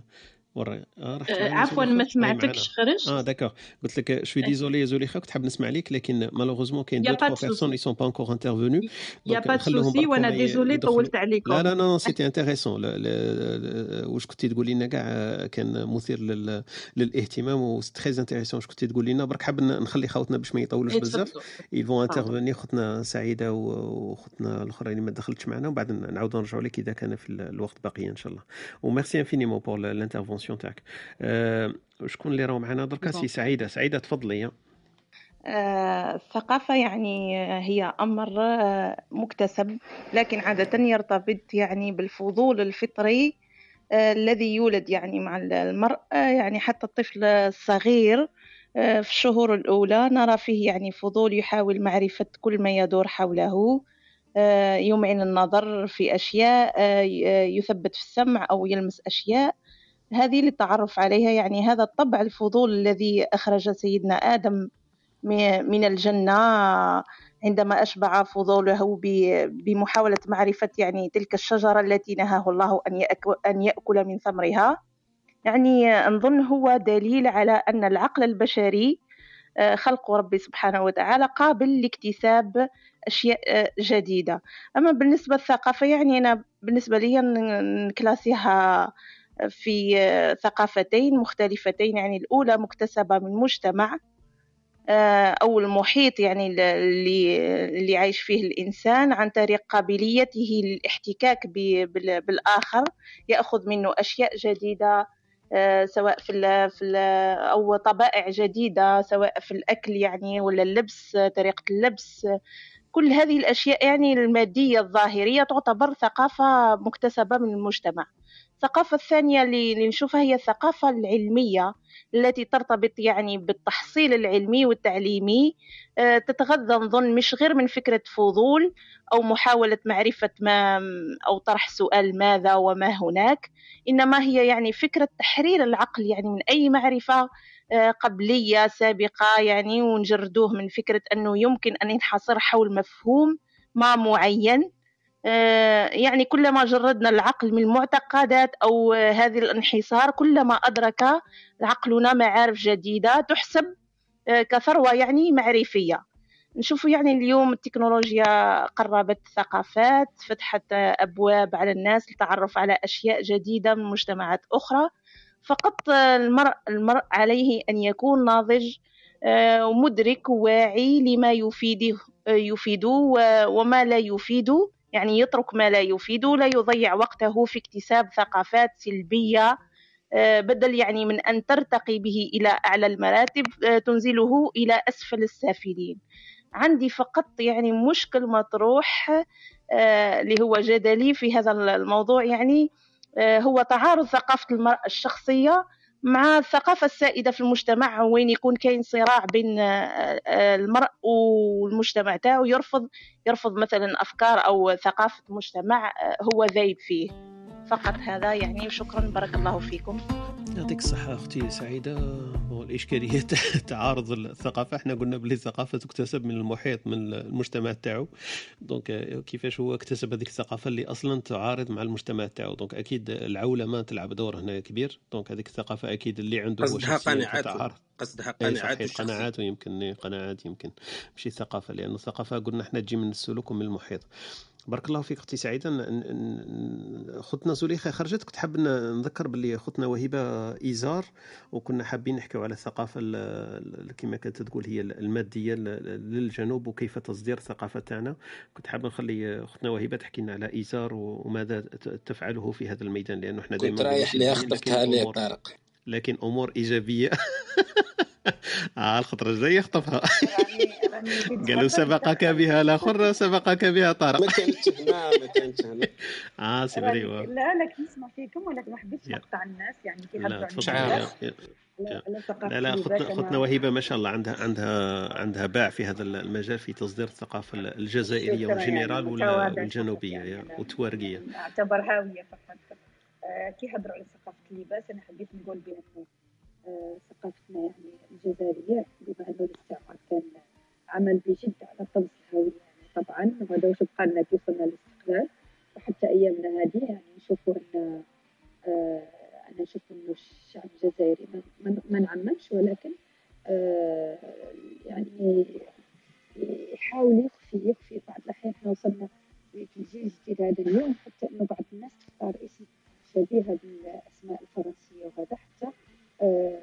Speaker 2: ورا.
Speaker 15: آه،
Speaker 2: معنا
Speaker 15: عفوا؟ ما سمعتكش. خرجت؟
Speaker 2: آه d'accord قلت لك شوي désolé زوليخا كنت حاب نسمع ليك لكن malheureusement كاين
Speaker 15: Y a
Speaker 2: 2
Speaker 15: pas
Speaker 2: 3
Speaker 15: de
Speaker 2: personnes.
Speaker 15: ils
Speaker 2: sont pas encore intervenus y
Speaker 15: a pas de souci وأنا désolé طولت عليكم.
Speaker 2: لا لا لا c'était intéressant واش كنتي تقولي لنا كاع؟ كان مثير لل... للاهتمام و très intéressant واش كنتي تقولي لنا. برك حاب نخلي خوتنا باش ما يطولوش
Speaker 15: إيه،
Speaker 2: بزاف.
Speaker 15: تفضلوا.
Speaker 2: intervenir خوتنا سعيدة وخوتنا الأخرين اللي ما دخلتش معنا. وبعد نعاودوا نرجعوا لك إذا كان في ال- الوقت باقي إن شاء الله. و merci infiniment pour l'intervention تاعك أه شكون اللي راهو معنا؟ دركا سي سعيدة. سعيدة تفضلي.
Speaker 16: آه، الثقافة يعني هي أمر آه، مكتسب لكن عادة يرتبط يعني بالفضول الفطري آه، الذي يولد يعني مع المرء يعني حتى الطفل الصغير آه، في الشهور الأولى نرى فيه يعني فضول يحاول معرفة كل ما يدور حوله يمعن النظر في أشياء يثبت في السمع أو يلمس أشياء. هذه للتعرف عليها يعني هذا الطبع الفضول الذي أخرج سيدنا آدم من الجنة عندما أشبع فضوله بمحاولة معرفة يعني تلك الشجرة التي نهاه الله أن يأك- أن يأكل من ثمرها. يعني نظن هو دليل على أن العقل البشري آه، خلق ربي سبحانه وتعالى قابل لاكتساب أشياء آه، جديدة. أما بالنسبة للثقافة يعني أنا بالنسبة لي نكلاسيها في آه، ثقافتين مختلفتين يعني الأولى مكتسبة من مجتمع آه، أو المحيط يعني ال- اللي عايش فيه الإنسان عن طريق قابليته للاحتكاك بالآخر يأخذ منه أشياء جديدة آه، سواء في ال في ال أو طبائع جديدة سواء في الأكل يعني ولا اللبس طريقة اللبس. كل هذه الأشياء يعني المادية الظاهرية تعتبر ثقافة مكتسبة من المجتمع. الثقافة الثانية اللي نشوفها هي الثقافة العلمية التي ترتبط يعني بالتحصيل العلمي والتعليمي آه، تتغذى نظن مش غير من فكرة فضول أو محاولة معرفة ما أو طرح سؤال ماذا وما هناك إنما هي يعني فكرة تحرير العقل يعني من أي معرفة آه، قبلية سابقة يعني ونجردوه من فكرة أنه يمكن أن ينحصر حول مفهوم ما معين. يعني كلما جردنا العقل من المعتقدات أو هذه الانحصار كلما أدرك عقلنا معارف جديدة تحسب آه، كثروة يعني معرفية. نشوف يعني اليوم التكنولوجيا قربت الثقافات فتحت أبواب على الناس للتعرف على أشياء جديدة من مجتمعات أخرى. فقط المرء, المرء عليه أن يكون ناضج آه، ومدرك وواعي لما يفيده يفيد وما لا يفيد يعني يترك ما لا يفيد لا يضيع وقته في اكتساب ثقافات سلبية آه، بدل يعني من أن ترتقي به إلى أعلى المراتب آه، تنزله إلى أسفل السافلين. عندي فقط يعني مشكل مطروح آه، اللي هو جدلي في هذا الموضوع يعني هو تعارض ثقافة المرأة الشخصية مع الثقافة السائدة في المجتمع وين يكون كاين صراع بين آه، آه، المرء والمجتمع تاعو يرفض يرفض مثلا أفكار أو ثقافة مجتمع آه، هو ذايب فيه. فقط هذا يعني شكرا بارك الله فيكم.
Speaker 2: يعطيك الصحة أختي سعيدة. والإشكالية تعارض الثقافة. إحنا قلنا بلي الثقافة تكتسب من المحيط من المجتمع تاعو. donc كيفاش هو اكتسب هذيك الثقافة اللي أصلا تعارض مع المجتمع تاعو؟ donc أكيد العولمة تلعب دور هنا كبير. donc هذيك الثقافة أكيد اللي عنده
Speaker 3: قصدها قناعات.
Speaker 2: قصدها قناعات قناعات ويمكن قناعات يمكن. ماشي ثقافة لأن الثقافة قلنا إحنا تجي من السلوك ومن المحيط. بارك الله فيك أختي سعيدة. خطنا زليخة خرجت. كنت حاب نذكر باللي خطنا وهبه إيزار وكنا حابين نحكيو على الثقافة كما كانت تقول هي المادية للجنوب وكيف تصدير الثقافة تاعنا. كنت حاب نخلي اختنا وهبه تحكي لنا على إيزار وماذا تفعله في هذا الميدان لأنه إحنا
Speaker 3: دائما كنت رايح لي خطفتها لي طارق
Speaker 2: لكن أمور إيجابية. آه الخطرة الجاية يخطفها قالوا سبقك بها الآخر سبقك بها طارق.
Speaker 3: ما كانتش هنا ما كانتش هنا.
Speaker 2: آه c'est vrai
Speaker 4: لا لكن نسمع فيكم ولكن ما حبيتش نقطع الناس يعني كي
Speaker 2: لا تفضل. لا لا خطنا وهيبة ما شاء الله. عندها عندها عندها باع في هذا المجال في تصدير الثقافة الجزائرية والجنرال والجنوبية والتوارقيه
Speaker 4: اعتبر هاويه فقط. آه، كي هضروا على ثقافة اللباس أنا حبيت نقول بان آه، ثقافتنا يعني الجزائريه بما انه الاستعمار كان عمل بجد على طمس الهويه يعني طبعا وهذا وش بقى لنا كيف صرنا الاستقلال. وحتى أيامنا هذه يعني نشوفوا أن آه أنا نشوف أنه الشعب الجزائري ما نعممش ولكن آه يعني يحاول يخفي يخفي بعض الأحيان. إحنا وصلنا في الجيل الجديد هذا اليوم حتى إنه بعض الناس تختار اسم شبيهه بالأسماء الفرنسية وهذا حتى آه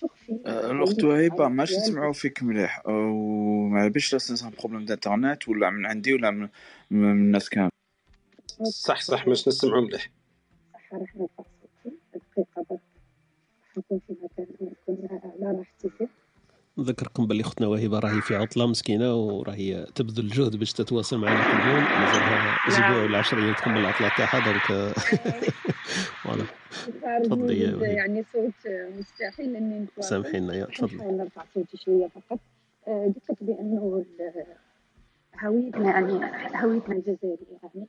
Speaker 4: تخفي
Speaker 14: آه، الاخت وهيبه ما نسمعوا فيك مليح وما باش le problème d'internet ولا من عندي ولا من, من الناس كامل
Speaker 3: صح صح مش نسمعوا مليح.
Speaker 4: صح راح نرفع صوتي دقيقه برك نكون في مكان نكون على راحتي
Speaker 2: نذكركم باللي اختنا وهبه راهي في عطلة مسكينة وراهي تبذل جهد باش تتواصل معنا كل يوم. مازالها أسبوع ولا 10 أيام تكمل العطله تاعها donc
Speaker 4: voilà. تفضلي يا يعني صوت مستحيل إني
Speaker 2: نتواصل سامحينا. يا تفضلي.
Speaker 4: نحاول نرفع صوتي شوية فقط. آه، قلت لك بأنه هويتنا يعني هويتنا الجزائرية يعني.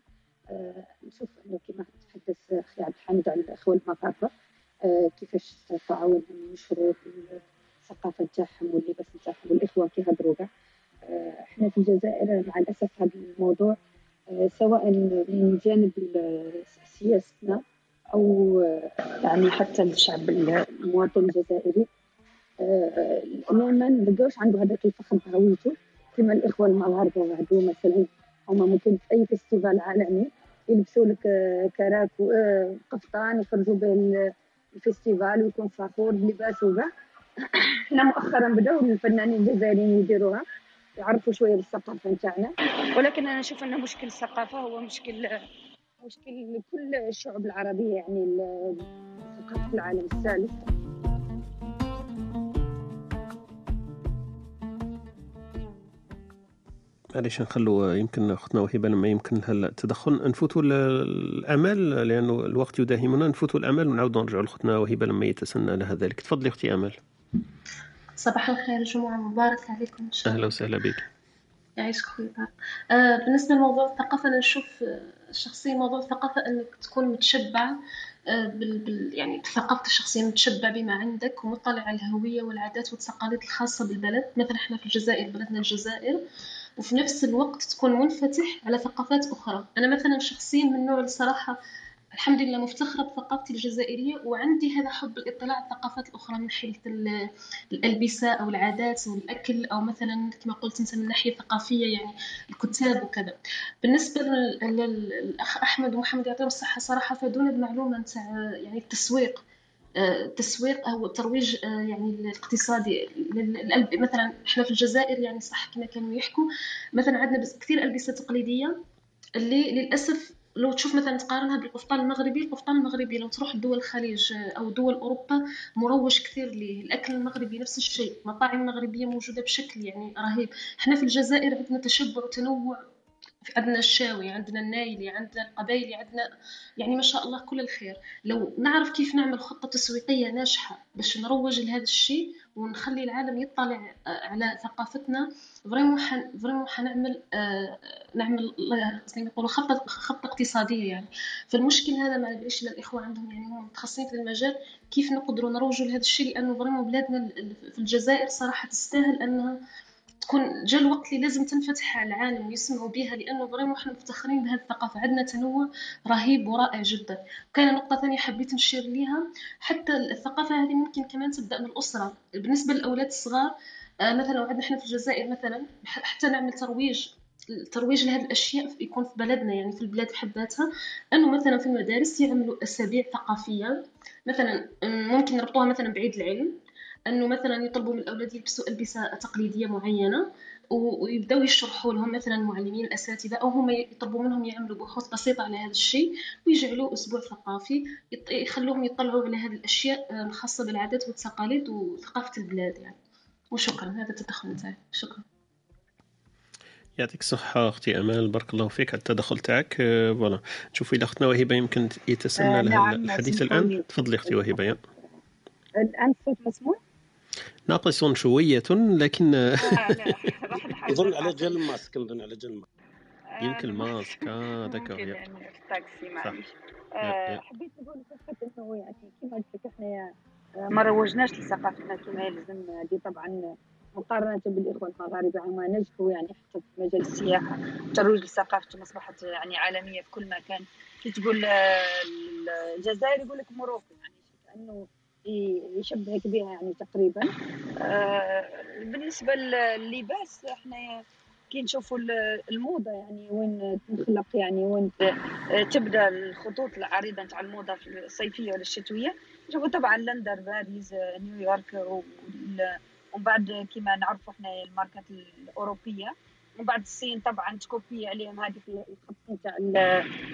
Speaker 4: آه، نشوف إنه كما تحدث أخي عبد الحميد على الأخوة المغاربه آه، كيفاش استطاعوا انهم ينشروا الثقافة نتاعهم واللباس نتاعهم والإخوة كيهضروا كاع. إحنا في الجزائر مع الأسف هذا الموضوع سواء من جانب سياستنا أو يعني حتى الشعب المواطن الجزائري. ما نلقاوش عنده هذاك الفخر بهويته كما الإخوة المغاربة وعدو مثلا هما ممكن في أي festival عالمي يلبسوا لك كراكو وقفطان يخرجوا به ال festival ويكون فخور بلباسه إحنا مؤخرا بداو الفنانين الجزائريين يديروها يعرفوا شوية بالثقافة نتاعنا. ولكن أنا نشوف ان مشكل الثقافه هو مشكل مشكل لكل الشعوب العربية يعني ثقافه العالم الثالث.
Speaker 2: معليش نخلو يمكن أختنا وهبه لما يمكن لها التدخل. نفوتوا الأعمال لأنه الوقت يداهمنا. نفوتوا الأعمال ونعاودوا نرجعوا لأختنا وهبه لما يتسنى لها ذلك. تفضلي أختي امال
Speaker 17: صباح الخير جمعة مبارك عليكم إن شاء
Speaker 2: الله. أهلا وسهلا بك.
Speaker 17: يعيشك خويا آه بالنسبة لموضوع الثقافة أنا نشوف الشخصية موضوع الثقافة أنك تكون متشبع آه بال, بال يعني بثقافتك الشخصية متشبع بما عندك ومطلع على الهوية والعادات والتقاليد الخاصة بالبلد. مثلا إحنا في الجزائر بلدنا الجزائر وفي نفس الوقت تكون منفتح على ثقافات أخرى. أنا مثلا شخصيا من النوع الصراحة الحمد لله مفتخرة بثقافتي الجزائرية وعندي هذا حب الاطلاع على الثقافات الأخرى من حيث الألبسة أو العادات أو الأكل أو مثلا كما قلت أنت من ناحية ثقافية يعني الكتاب وكذا. بالنسبة للأخ أحمد ومحمد يعطيهم الصحة صراحة فادونا بمعلومة نتاع يعني التسويق التسويق أو الترويج يعني الاقتصادي مثلا إحنا في الجزائر يعني صح كما كانوا يحكوا مثلا عندنا كثير ألبسة تقليدية اللي للأسف لو تشوف مثلا تقارنها بالقفطان المغربي القفطان المغربي لو تروح دول الخليج أو دول أوروبا مروج كثير ليه. الأكل المغربي نفس الشيء مطاعم مغربيه موجودة بشكل يعني رهيب. إحنا في الجزائر عندنا تشبع وتنوع عندنا الشاوي عندنا النايلي عندنا القبايلي عندنا يعني ما شاء الله كل الخير. لو نعرف كيف نعمل خطة تسويقية ناجحة باش نروج لهذا الشيء ونخلي العالم يطلع على ثقافتنا vraiment حن vraiment حنعمل آه نعمل زي ما يقولوا خطة خطة اقتصادية يعني. فالمشكل هذا ما ندعيش للإخوة عندهم يعني هم متخصصين في المجال كيف نقدروا نروجوا لهذا الشيء؟ لأنه vraiment بلادنا في الجزائر صراحة تستاهل أنها تكون جا الوقت اللي لازم تنفتح على العالم ويسمعوا بها لأنه vraiment إحنا مفتخرين بهذه الثقافة. عندنا تنوع رهيب ورائع جدا. كاينة نقطة ثانية حبيت نشير ليها. حتى الثقافة هذه ممكن كمان تبدأ من الأسرة. بالنسبة للأولاد الصغار آه مثلا وعندنا إحنا في الجزائر مثلا حتى نعمل ترويج الترويج لهذه الأشياء يكون في بلدنا يعني في البلاد بحد ذاتها أنه مثلا في المدارس يعملوا أسابيع ثقافية. مثلا ممكن نربطوها مثلا بعيد العلم. أنه مثلا يطلبوا من الأولاد يلبسوا ألبسة تقليدية معينة ويبداو يشرحوا لهم مثلا المعلمين الأساتذة أو هم يطلبوا منهم يعملوا بحوث بسيطة على هذا الشيء ويجعلوه أسبوع ثقافي يخلوهم يطلعوا على هذه الأشياء الخاصه بالعادات والتقاليد وثقافة البلاد يعني. وشكرا هذا التدخل نتاعي شكرا.
Speaker 2: يعطيك الصحة أختي أمال بارك الله فيك على التدخل تاعك. voilà. نشوف إذا أختنا وهبة يمكن يتسنى لها نعم الحديث الآن. تفضلي أختي وهبة
Speaker 4: الآن الصوت مسموع؟
Speaker 2: ناقص شوية لكن
Speaker 3: يظن على جال الماسك نظن على جال الماسك
Speaker 2: يمكن الماسك آه ذاك
Speaker 4: في التاكسي معليش حبيت نقول فقط إنه يعني كما قلت لك إحنا ما روجناش لثقافتنا كما يلزم دي طبعا مقارنة بالإخوة المغاربة هما نجحوا يعني حتى في مجال السياحة. ترويج لثقافتهم أصبحت يعني عالمية في كل مكان. كي تقول الجزائر يقول لك Morocco يعني كأنه يشبهك بها يعني تقريبا. آه بالنسبة لللباس إحنا كي نشوفوا الموضة يعني وين تنخلق يعني وين تبدأ الخطوط العريضة نتاع الموضة في الصيفية ولا الشتوية. نشوفوا طبعا لندن باريس نيويورك ومن بعد كما نعرفوا إحنا الماركات الأوروبية. ومن بعد الصين طبعا تـ copier عليهم. هذيك الخط نتاع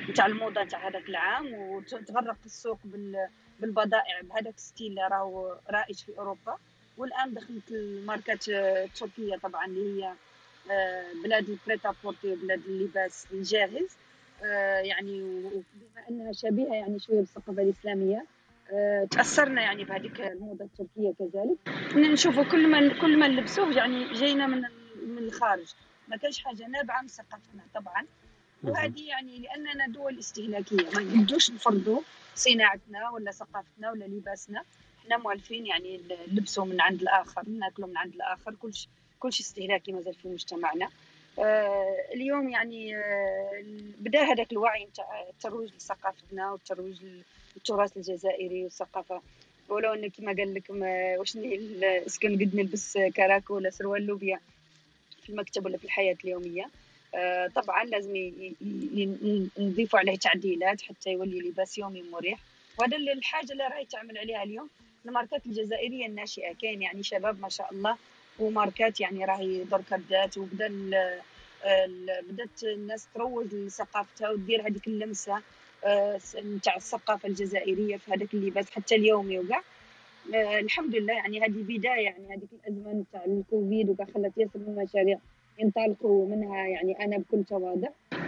Speaker 4: نتاع الموضة نتاع هذاك العام وتغرق السوق بال بالبضائع بهذاك ال style راهو رائج في أوروبا. والآن دخلت الماركات التركية طبعا اللي هي بلاد البريتا بورتي بلاد اللباس الجاهز. يعني وبما أنها شبيهة يعني شوية بالثقافة الإسلامية تأثرنا يعني بهذيك الموضة التركية كذلك. نشوفوا كل ما كل ما نلبسوه يعني جاينا من من الخارج. ما كانش حاجة نابعة من ثقافتنا طبعا. وهذه يعني لأننا دول استهلاكية ما نقدوش نفرضوا صناعتنا ولا ثقافتنا ولا لباسنا. إحنا مؤلفين يعني نلبسوا من عند الآخر ناكلوا من عند الآخر كل كل شيء استهلاكي مازال في مجتمعنا. آه اليوم يعني آه بدأ هذاك الوعي نتاع الترويج لثقافتنا والترويج للتراث الجزائري والثقافة. ولو إن كما قال لك واش est-ce que نقد نلبس كراكو ولا سروال لوبيا. في المكتب ولا في الحياة اليومية. آه طبعا لازم نضيفوا عليه تعديلات حتى يولي لباس يومي مريح. وهذا الحاجة اللي راهي تعمل عليها اليوم الماركات الجزائرية الناشئة. كاين يعني شباب ما شاء الله وماركات يعني راهي درك بدات وبدا بدات الناس تروج لثقافتها ودير هذيك اللمسة نتاع الثقافة الجزائرية في هذاك اللباس حتى اليومي وكاع الحمد لله يعني هذه بداية يعني هذيك الأزمة نتاع الكوفيد وكاع خلت ياسر من المشاريع ينطلقوا منها يعني أنا بكل تواضع.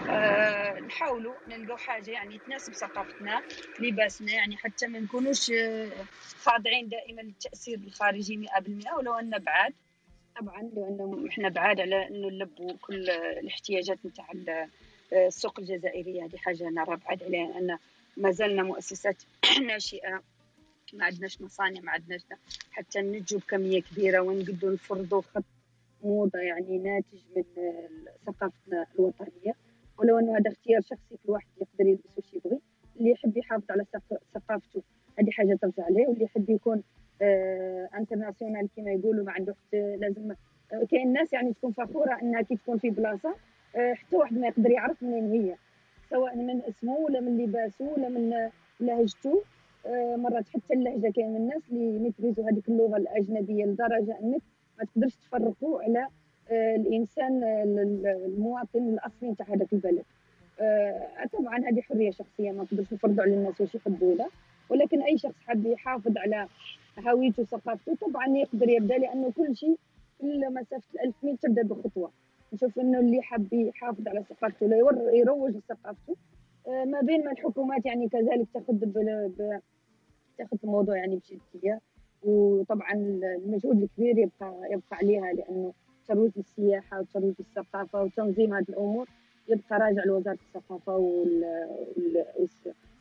Speaker 4: أه نحاولوا نلقوا حاجة يعني تناسب ثقافتنا لباسنا يعني حتى ما نكونوش آه، خاضعين دائما للتأثير الخارجي 100% ولو أن بعاد. طبعا لأنه إحنا بعاد على انه نلبوا كل الاحتياجات نتاع السوق الجزائريه هذه حاجة نرى بعاد عليها أن ما زلنا مؤسسات ناشئة. ما عندناش مصانع ما عندناش حتى ننتجوا بكمية كبيرة ونقدروا نفرضوا خط موضة يعني ناتج من ثقافتنا الوطنية. ولو انه هذا اختيار شخصي كل واحد يقدر يلبس واش يبغي. اللي يحب يحافظ على ثقافته هذه حاجة ترجع عليه. واللي يحب يكون آه international كما يقولوا ما عنده لازم آه كاين ناس يعني تكون فخورة إنها كي تكون في بلاصة آه حتى واحد ما يقدر يعرف منين هي. سواء من اسمه ولا من لباسه ولا من لهجته. آه مرات حتى اللهجة كاين الناس اللي يـ maîtriser و هذيك اللغة الأجنبية لدرجة أنك ما تقدرش تفرقوا على آه، الإنسان المواطن الأصلي نتاع هذاك البلد. آه، طبعا هذه حرية شخصية ما نقدرش نفرضوا على الناس واش يحبوا له ولكن أي شخص حاب يحافظ على هويته وثقافته طبعا يقدر يبدأ لأنه كل شيء كل مسافة الألف ميل تبدأ بخطوة. نشوف إنه اللي حاب يحافظ على ثقافته ولا يروج لثقافته آه، ما بين ما الحكومات يعني كذلك تاخذ تاخذ الموضوع يعني بجدية. وطبعا المجهود الكبير يبقى يبقى عليها لأنه ترويج السياحة وترويج الثقافة وتنظيم هذه الأمور يبقى راجع لوزارة الثقافة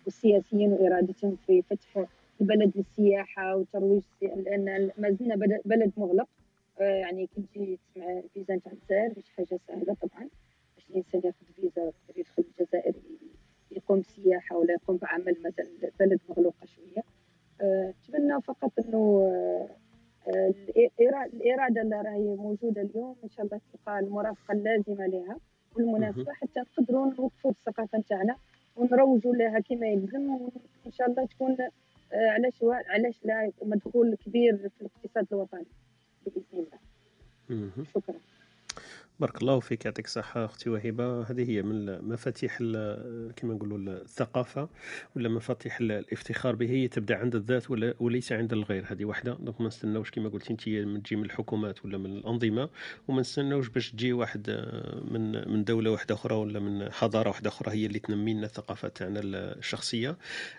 Speaker 4: والسياسيين وإرادتهم في فتح البلد للسياحة وترويج لأن ما زلنا بلد مغلق. آه، يعني كي تجي تسمع فيزا نتاع الجزائر مش حاجة سهلة طبعا باش الإنسان ياخذ فيزا يدخل الجزائر يقوم بسياحة ولا يقوم بعمل مثلا بلد مغلوقه شوية. نتمنى فقط إنه آه، الإرادة اللي راهي موجودة اليوم إن شاء الله تلقى المرافقه اللازمة لها والمناسبه حتى نقدروا نوقفوا الثقافة نتاعنا ونروجوا لها كما يلزم وإن شاء الله تكون آه، علاش علاش لا مدخول كبير في الاقتصاد الوطني بإذن الله. شكرا.
Speaker 2: بارك الله فيك يعطيك الصحة أختي وهبة. هذه هي من مفاتيح كما نقولوا الثقافة ولا مفاتيح الافتخار به هي تبدأ عند الذات ولا وليس عند الغير. هذه واحدة donc ما نستناوش كما قلت أنت من تجي من الحكومات ولا من الأنظمة وما نستناوش باش تجي واحد من من دولة واحدة أخرى ولا من حضارة واحدة أخرى هي اللي تنمي لنا الثقافة تاعنا الشخصية.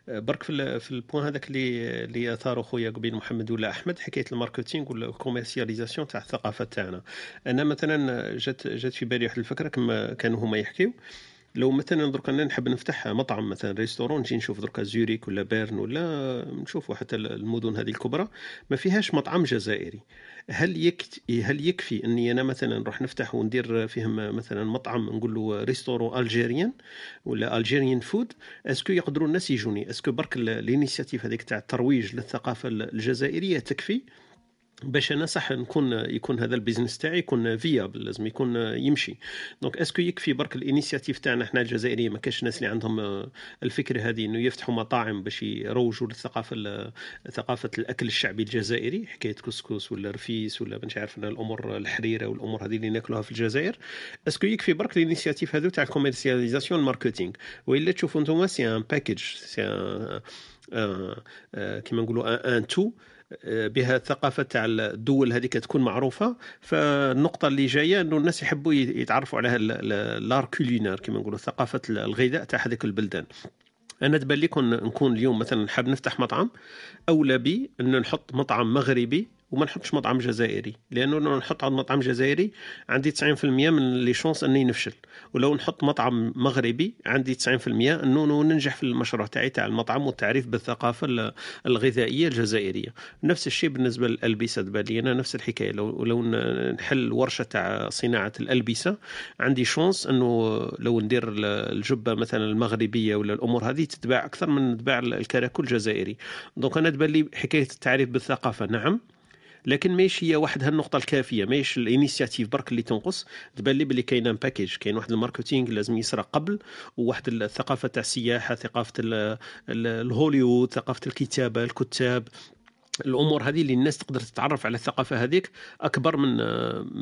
Speaker 2: برك في في ال point هذاك اللي اللي أثاره خويا قبيل محمد ولا أحمد حكاية ال marketing ولا ال commercialisation تاع الثقافة تاعنا. أنا مثلا جات جات في بالي واحد الفكرة كما كانوا هما يحكيو. لو مثلا درك أنا نحب نفتح مطعم مثلا restaurant نجي نشوف درك زيوريخ ولا بيرن ولا نشوف حتى المدن هذه الكبرى ما فيهاش مطعم جزائري. هل يكفي هل يكفي أني أنا مثلا نروح نفتح وندير فيهم مثلا مطعم نقول له restaurant algérien ولا Algerian food؟ est-ce que يقدروا الناس يجوني؟ est-ce que برك ال initiative هذيك تاع الترويج للثقافة الجزائرية تكفي؟ باش أنا صح نكون يكون هذا البيزنس تاعي يكون viable لازم يكون يمشي. donc est-ce que يكفي برك ال initiative تاعنا إحنا الجزائريين ما كاش ناس اللي عندهم الفكرة هذه إنه يفتحوا مطاعم باش يروجوا للثقافة ثقافة الأكل الشعبي الجزائري حكاية كسكس ولا رفيس ولا مش عارف الأمور الحريرة والأمور هذه اللي ناكلوها في الجزائر. est-ce que يكفي برك ال initiative هذو تاع ال commercialisation ال marketing وإلا تشوفوا أنتم c'est un package c'est ان كيما نقولوا ان تو بها الثقافه تاع الدول هذيك تكون معروفة. فالنقطة اللي جاية إنه الناس يحبوا يتعرفوا على لار كولينار كما نقولوا ثقافة الغذاء تاع هذيك البلدان. أنا تبان لي نكون اليوم مثلا حاب نفتح مطعم أولى بي ان نحط مطعم مغربي وما نحطش مطعم جزائري. لأنه لو نحط على مطعم جزائري عندي 90% من لي شونس أني نفشل. ولو نحط مطعم مغربي عندي 90% انه ننجح في المشروع تاعي تاع المطعم والتعريف بالثقافة الغذائية الجزائرية. نفس الشيء بالنسبة للألبسة تبان نفس الحكاية. لو لو نحل ورشة تاع صناعة الألبسة عندي chance أنه لو ندير الجبة مثلا المغربية ولا الأمور هذه تتباع أكثر من تباع الكراكول الجزائري. donc أنا تبان لي حكاية التعريف بالثقافة. نعم. لكن ماهيش هي واحد هالنقطة الكافية ماهيش ال initiative برك اللي تنقص. تبان لي بلي كاين package كاين واحد ال marketing لازم يصرى قبل وواحد الثقافه تاع السياحة ثقافة الهوليوود ثقافة الكتابة الكتاب. الأمور هذه اللي الناس تقدر تتعرف على الثقافة هذيك أكبر من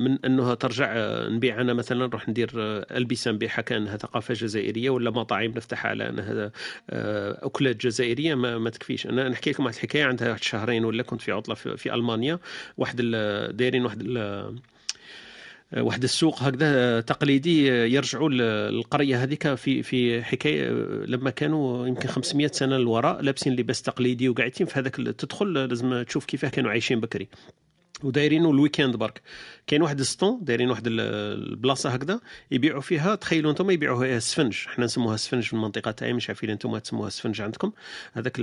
Speaker 2: من أنها ترجع نبيع أنا مثلا نروح ندير ألبسة نبيعها كأنها ثقافة جزائرية ولا مطاعم نفتحها على أنها آه، أكلات جزائرية ما, ما تكفيش. أنا نحكي لكم واحد الحكاية عندها واحد شهرين ولا كنت في عطلة في, في ألمانيا. واحد دايرين واحد واحد السوق هكذا تقليدي يرجعوا للقرية هذيك في في حكاية لما كانوا يمكن 500 سنة للوراء لابسين لباس تقليدي وقاعدين في هذاك تدخل لازم تشوف كيفاه كانوا عايشين بكري. ودايرينو ال week-end برك كاين واحد ال stand دايرين واحد البلاصة هكذا يبيعوا فيها. تخيلوا أنتم يبيعوا فيها سفنج. حنا نسموها سفنج في المنطقة تاعي مش عارفين أنتم تسموها سفنج عندكم. هذاك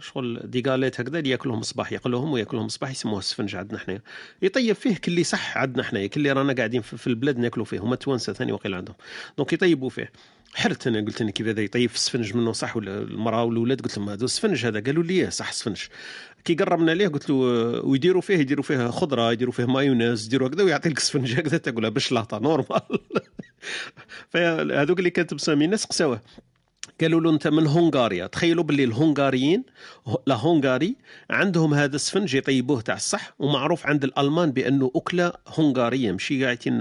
Speaker 2: شغل des galettes هكذا اللي ياكلهم صباح يقلوهم وياكلهم صباح يسموها سفنج عندنا حنايا. يطيب فيه كلي صح عندنا حنايا. كلي رانا قاعدين في البلاد ناكلوا فيه هما توانسة ثاني وقيل عندهم. دونك يطيبوا فيه. حرت أنا قلت لي كيف هذا يطيب في السفنج منه صح ولا المرأة والولاد؟ قلت لهم هذا السفنج هذا. قالوا لي صح سفنج. كي قربنا ليه قلت له ويديروا فيه يديروا فيه خضرة يديروا فيه مايونيز يديروا هكذا ويعطي لك سفنج هكذا تاكلها بالشلاطة نورمال فهذوك اللي كانت مسامين قساوه قالوا له أنت من هنغاريا. تخيلوا باللي الهنغاريين لا هنغاري عندهم هذا السفنج يطيبوه تاع الصح ومعروف عند الألمان بأنه أكلة هنغارية ماشي قاعدين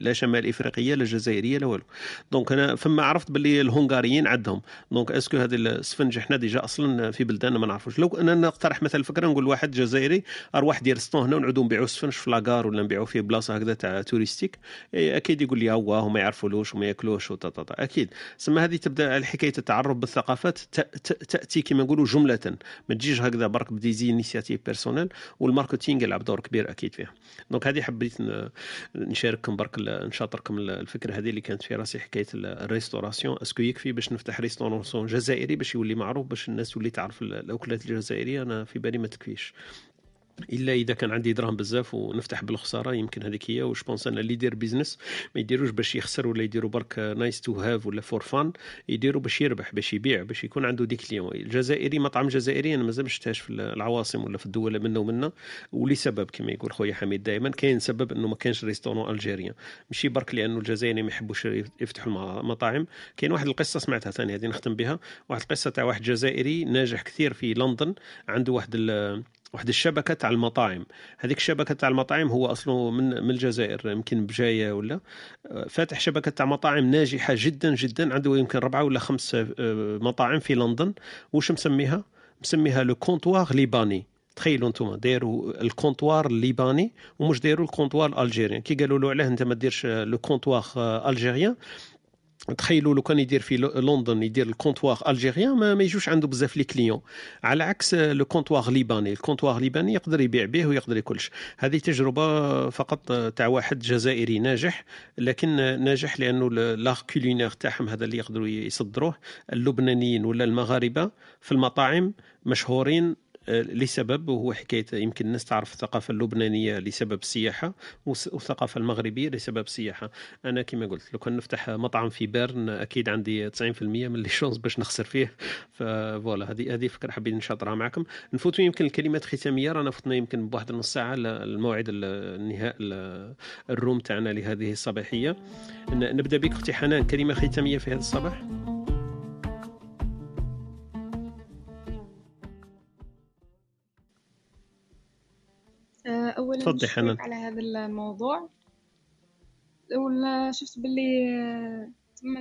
Speaker 2: لا شمال إفريقية لا جزائرية لا والو. donc أنا فما عرفت باللي الهنغاريين عندهم. donc est-ce que هذا السفنج إحنا déjà أصلا في بلداننا؟ ما نعرفوش. لو أنا نقترح مثلا فكرة نقول واحد جزائري أروح دير stand هنا ونعودوا نبيعوا السفنج في la gare ولا نبيعوا فيه بلاصة هكذا تاع touristique. إيه، أكيد يقول لي هو وما يعرفولوش وما ياكلوش أكيد. سما هذه تبدأ الحكاية التعرف بالثقافات تأتي كما نقولوا جملة. ما تجيش هكذا برك بديزي انيسياتيف بيرسونيل والماركتينغ يلعب دور كبير أكيد فيها. دونك هذه حبيت نشارككم برك نشاطركم الفكرة هذه اللي كانت في راسي حكاية الريستوراسيون اسكو يكفي باش نفتح ريستوراسيون جزائري باش يولي معروف باش الناس تولي تعرف الأكلات الجزائرية؟ أنا في بالي ما تكفيش. إلا إذا كان عندي دراهم بزاف ونفتح بالخسارة يمكن هذيك هي. وش بونس أنا اللي يدير بيزنس ما يديروش باش يخسر ولا يديروا برك نايس تو هاف ولا فور فان يديروا باش يربح باش يبيع باش يكون عنده des clients الجزائري مطعم جزائري أنا مازال ما شفتهاش في العواصم ولا في الدول منا ومنا ولسبب كما يقول خويا حميد دائما كاين سبب إنه ما كانش restaurant algérien ماشي برك لأنه الجزائري ما يحبوش يفتحوا المطاعم كاين واحد القصة سمعتها ثاني هذه نختم بها. واحد القصة تاع واحد جزائري ناجح كثير في لندن عنده واحد واحد الشبكة تاع المطاعم. هذيك الشبكة تاع المطاعم هو أصله من من الجزائر يمكن بجاية ولا. فاتح شبكة تاع مطاعم ناجحة جدا جدا عنده يمكن ربعة ولا خمس آه، مطاعم في لندن. واش مسميها؟ مسميها le Comptoir Libanais. تخيلوا أنتم دايروا ال Comptoir Libanais ومش دايروا ال comptoir algérien. كي قالوا له علاه أنت ما ديرش le comptoir algérien تخيلوا لو كان يدير في لندن يدير ال comptoir algérien ما, ما يجوش عنده بزاف les clients. على عكس le Comptoir Libanais. ال Comptoir Libanais يقدر يبيع به ويقدر ياكلش هذه تجربة فقط تاع واحد جزائري ناجح لكن ناجح لأنه l'art culinaire تاعهم هذا اللي يقدروا يصدروه اللبنانيين ولا المغاربة في المطاعم مشهورين لسبب وهو حكاية يمكن الناس تعرف الثقافة اللبنانية لسبب السياحه والثقافة المغربية لسبب السياحه أنا كما قلت لو كان نفتح مطعم في بيرن أكيد عندي 90% من les chances باش نخسر فيه. voilà هذه هذه فكرة حبيت نشاطرها معكم. نفوتوا يمكن الكلمات الختاميه رانا فتنا يمكن بواحد نص ساعة الموعد النهاء الروم تاعنا لهذه الصباحية. نبدأ بك أختي حنان كلمة ختامية في هذا الصباح؟
Speaker 6: تفضلي حنان. على هذا الموضوع. أول شفت باللي تم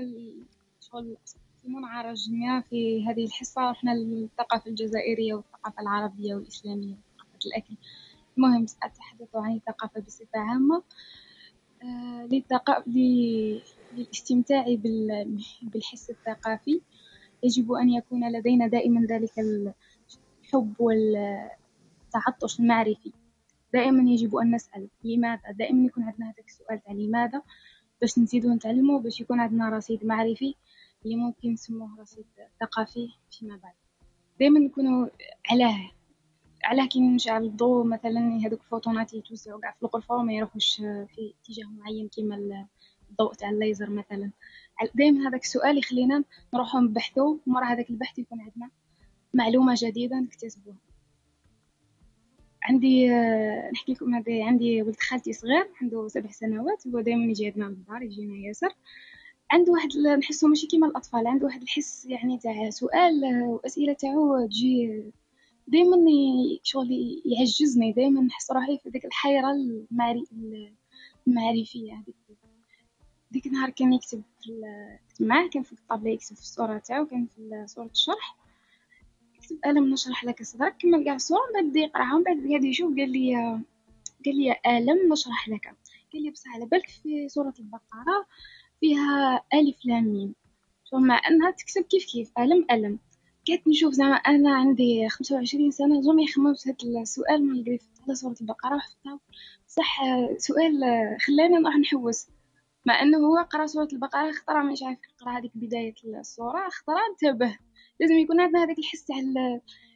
Speaker 6: شغل منعرج جميع في هذه الحصة رحنا للثقافة الجزائرية والثقافة العربية والإسلامية وثقافة الأكل. المهم سأتحدث عن الثقافة بصفة عامة. آه، للاستمتاع بالحس الثقافي. يجب أن يكون لدينا دائما ذلك الحب والتعطش المعرفي. دائما يجب أن نسأل. لماذا؟ دائما يكون عندنا هذاك السؤال تاع لماذا؟ باش نزيدو نتعلمو باش يكون عندنا رصيد معرفي اللي ممكن نسموه رصيد ثقافي فيما بعد. دائما نكونوا علاه علاه كي نشعل الضوء مثلا هذوك الفوتونات يتوزعوا كاع في الغرفة وما يروحوش في اتجاه معين كيما الضوء تاع الليزر مثلا. دائما هذاك السؤال يخلينا نروحو نبحثو ومرة هذاك البحث يكون عندنا معلومة جديدة نكتسبوها. عندي آه، نحكي لكم هذا عندي ولد خالتي صغير عنده سبع سنوات هو دائما يجي عندنا للدار يجينا ياسر. عنده واحد نحسه ماشي كيما الأطفال عنده واحد الحس يعني تاع سؤال آه، وأسئلة تاعو تجي دائما شغل يعجزني دائما نحس روحي في ديك الحيرة المعري المعرفية هذيك. ديك النهار كان يكتب في معاه كان في الطابلة يكتب في الصورة تاعو كان في صورة الشرح. كتب ألم نشرح لك صدرك. كمل من بعد يقراها من بعد قاعد يشوف قال لي قال لي ألم نشرح لك. لي بصح على بالك في سورة البقرة فيها ألف لام ميم. مع أنها تكتب كيف كيف؟ ألم ألم. قعدت نشوف زعما أنا عندي خمسة وعشرين سنة جامي خممت هذا السؤال من على سورة البقرة وحفظتها بصح سؤال خلاني نروح نحوس. مع أنه هو قرأ سورة البقرة خطرة مش عارف يقرأ هذيك بداية السورة خطرة انتبه. لازم يكون عندنا هذاك الحس تاع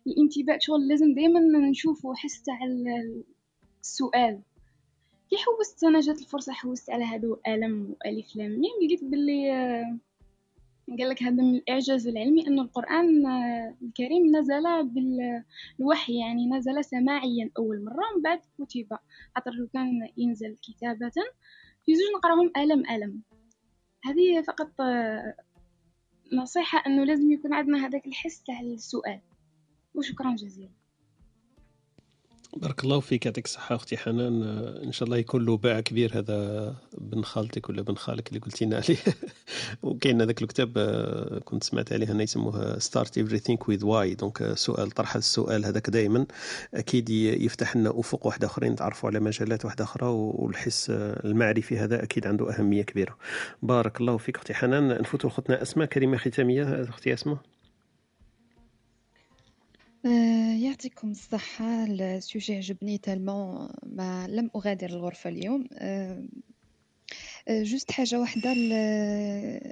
Speaker 6: الانتباه شغل لازم دائما نشوفوا حس تاع السؤال. كي حوست أنا جات الفرصة حوست على هادو ألم وألف لام ميم لقيت باللي قال لك هذا من الإعجاز العلمي أن القرآن الكريم نزل بالوحي يعني نزل سماعيا أول مرة ومن بعد كتب خاطر كان ينزل كتابة في زوج نقراهم ألم ألم. هذه فقط نصيحة أنه لازم يكون عندنا هذاك الحس تاع السؤال. وشكرا جزيلا.
Speaker 2: بارك الله فيك يعطيك الصحة أختي حنان. إن شاء الله يكون له باع كبير هذا بن خالتك ولا بن خالك اللي قلتي لنا عليه. وكاين هذاك الكتاب كنت سمعت عليه أنه يسموه start everything with why. donc سؤال طرح السؤال هذاك دائما أكيد يفتح لنا أفق واحدة أخرين نتعرفوا على مجالات واحدة أخرى والحس المعرفي هذا أكيد عنده أهمية كبيرة. بارك الله فيك أختي حنان. نفوتوا لخوتنا أسماء كلمة ختامية. أختي أسماء.
Speaker 9: آه، يعطيكم الصحة. ال sujet عجبني tellement ما لم أغادر الغرفة اليوم. juste حاجة واحدة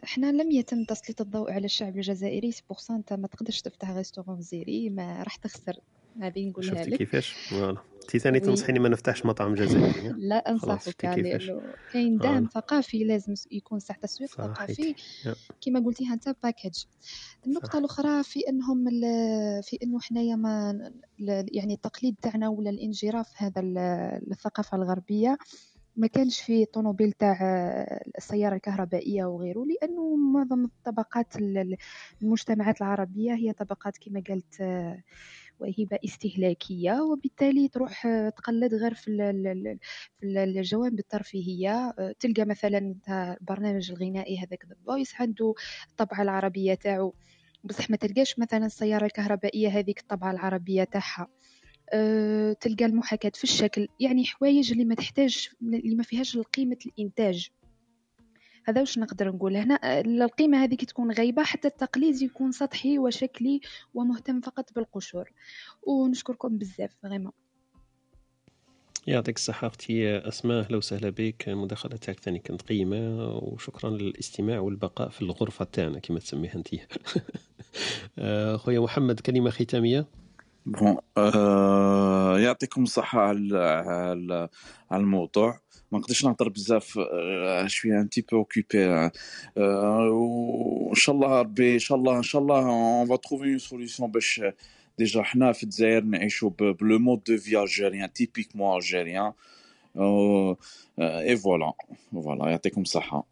Speaker 9: حنا لم يتم تسليط الضوء على الشعب الجزائري. si أنت ما تقدرش تفتح restaurant جزائري ما راح تخسر. هذه نقولها
Speaker 2: شفتي
Speaker 9: لك.
Speaker 2: كيفاش؟ voilà. انت ثاني تنصحيني ما نفتحش مطعم جزائري
Speaker 9: لا أنصحك لأنه كاين دعم ثقافي لازم يكون تحت تسويق ثقافي. كما قلتيها أنت package النقطة الأخرى في أنهم ال- في أنه حنايا ما يعني التقليد تاعنا ولا الانجراف هذا ال- الثقافة الغربية ما كانش في طوموبيل تاع السيارة الكهربائية وغيره لأنه معظم الطبقات ال- المجتمعات العربية هي طبقات كما قالت آه، وهبة استهلاكية وبالتالي تروح آه، تقلد غير في ال- ال- ال- في ال- الجوانب الترفيهية. آه، تلقى مثلا البرنامج الغنائي هذاك ذا عنده الطبعة العربية تاعو. بصح ما تلقاش مثلا السيارة الكهربائية هذيك الطبعة العربية تاعها. أه، تلقى المحاكاة في الشكل. يعني حوايج اللي ما تحتاج اللي ما فيهاش قيمة الإنتاج. هذا واش نقدر نقول هنا؟ أه، القيمة هذه تكون غايبة حتى التقليد يكون سطحي وشكلي ومهتم فقط بالقشور. ونشكركم بزاف غيما
Speaker 2: يعطيك الصحة أختي أسماء أهلا وسهلا بك. المداخلة تاعك ثاني كانت قيمة وشكرا للاستماع والبقاء في الغرفة تاعنا كما تسميها أنت. آه، خويا محمد كلمة ختامية؟
Speaker 14: bon آه يعطيكم الصحة على على على الموضوع. ما نقدرش نهضر بزاف آه، شوية un petit peu occupé وان شاء الله ربي إن شاء الله إن شاء الله on va trouver une solution باش déjà حنا في الجزائر نعيشوا ب le mode de vie algérien typiquement algérien et voilà voilà يعطيكم الصحة.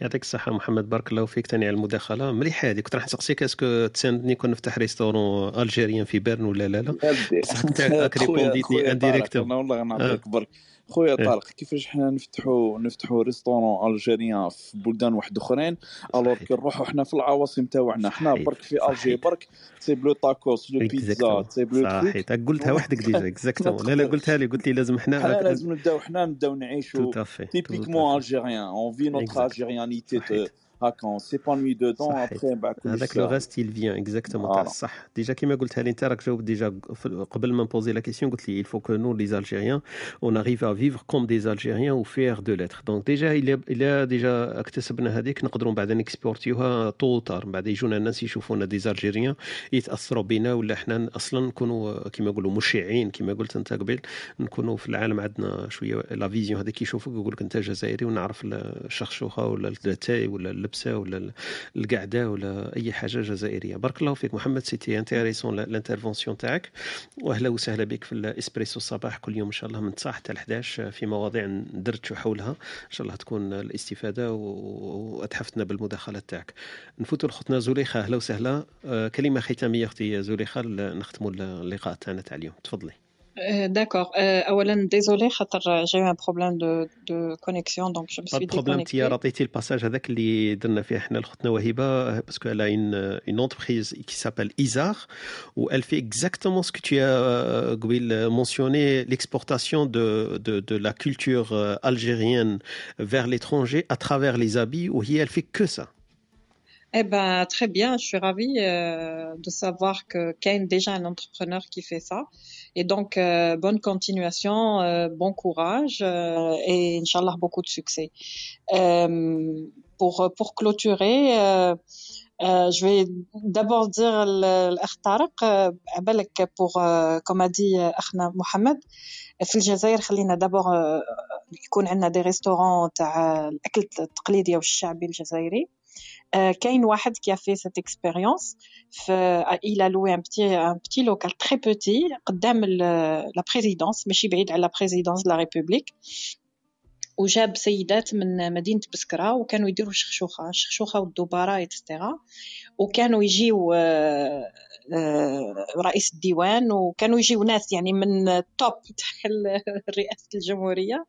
Speaker 2: يعطيك الصحة محمد بارك الله فيك تاني على المداخلة. مليحة هذه كنت راح نسقسيك est-ce que تساندني كون نفتح restaurant algérien في بيرن ولا لا لا؟ بصح
Speaker 14: أنت
Speaker 2: ريبونديتني
Speaker 14: أنا والله
Speaker 2: آه.
Speaker 14: غنعطيك برك. خويا
Speaker 2: إيه.
Speaker 14: طارق كيفاش حنا نفتحوا نفتحوا restaurant algérien في بلدان واحد أخرين؟ ألوغ كي نروحوا حنا في العواصم تاعنا حنا برك في الجي برك تسيب لو تاكوس لو بيتزا
Speaker 2: اكزاكتومون
Speaker 14: تسيب لو تروك
Speaker 2: صحيت قلتها وحدك ديجا اكزاكتومون لا لا قلتها لي قلت لي لازم حنا
Speaker 14: حنا لازم نبداو حنا نبداو نعيشوا تيبيكمون الجيريان اون في نوتر. الجيريانيتي هاكا اون سيبانوي دودون ابخي بعد كلش
Speaker 2: هذاك لو غاست يل فيان اكزاكتومون تاع الصح ديجا كيما قلتها لي انت راك جاوبت ديجا قبل ما نبوزي لا كيسيون قلت لي il faut que nous les Algériens on arrive à vivre comme des Algériens ou faire de l'être. دونك ديجا الا الا ديجا اكتسبنا هذيك نقدروا بعد نكسبورتيوها طول طار بعد يجونا الناس يشوفونا دي زالجيريان يتاثروا بنا ولا إحنا أصلا نكونوا كيما يقولوا مشعين كيما قلت انت قبل نكونوا في العالم عندنا شوية la vision هذيك يشوفوك يقول لك انت جزائري ونعرف الشخشوخه ولا التاي ولا اللبسة ولا القعدة ولا أي حاجة جزائرية. بارك الله فيك محمد c'était intéressant l'intervention تاعك. وأهلا وسهلا بك في الإسبريسو الصباح كل يوم إن شاء الله من 9 حتى ل 11 في مواضيع ندردشوا حولها. إن شاء الله تكون الاستفادة وأتحفتنا بالمداخلات تاعك. نفوتوا لخوتنا زليخه أهلا وسهلا. آه، كلمة ختامية أختي زليخه نختموا اللقاء تاعنا تاع اليوم. تفضلي.
Speaker 15: داكوغ اولا ديزولي خاطر جاي ان بروبليم دو دو كونيكسيون دونك جو مسوي
Speaker 2: بروبليم تي عطيتي الباساج هذاك اللي درنا فيه احنا لختنا وهبه باسكو elle a une une entreprise qui s'appelle Isar où elle fait exactement ce que tu as قبيل mentionné l'exportation de de de la culture algérienne vers l'étranger à travers les habits où elle fait que ça
Speaker 15: Eh ben, très bien, je suis ravie euh, de savoir que Kane déjà un entrepreneur qui fait ça. Et donc, euh, bonne continuation, euh, bon courage euh, et Inch'Allah beaucoup de succès. Euh, pour, pour clôturer, euh, je vais d'abord dire l'Akhtarq, pour, comme a dit Akhna Mohamed, في الجزائر خلينا دابور يكون عندنا دي ريستورون تاع الاكل التقليدي والشعبي الجزائري Euh, كاين واحد qui a fait cette expérience il a loué un petit un petit local très petit قدام la présidence ماشي بعيد على la présidence de la République وجاب سيدات من مدينة بسكرة وكانوا يديروا شخشوخة الشخشوخة والدبارة اكسترا وكانوا يجيو آه، آه، رئيس الديوان وكانوا يجيو ناس يعني من ال top تاع رئاسة الجمهورية.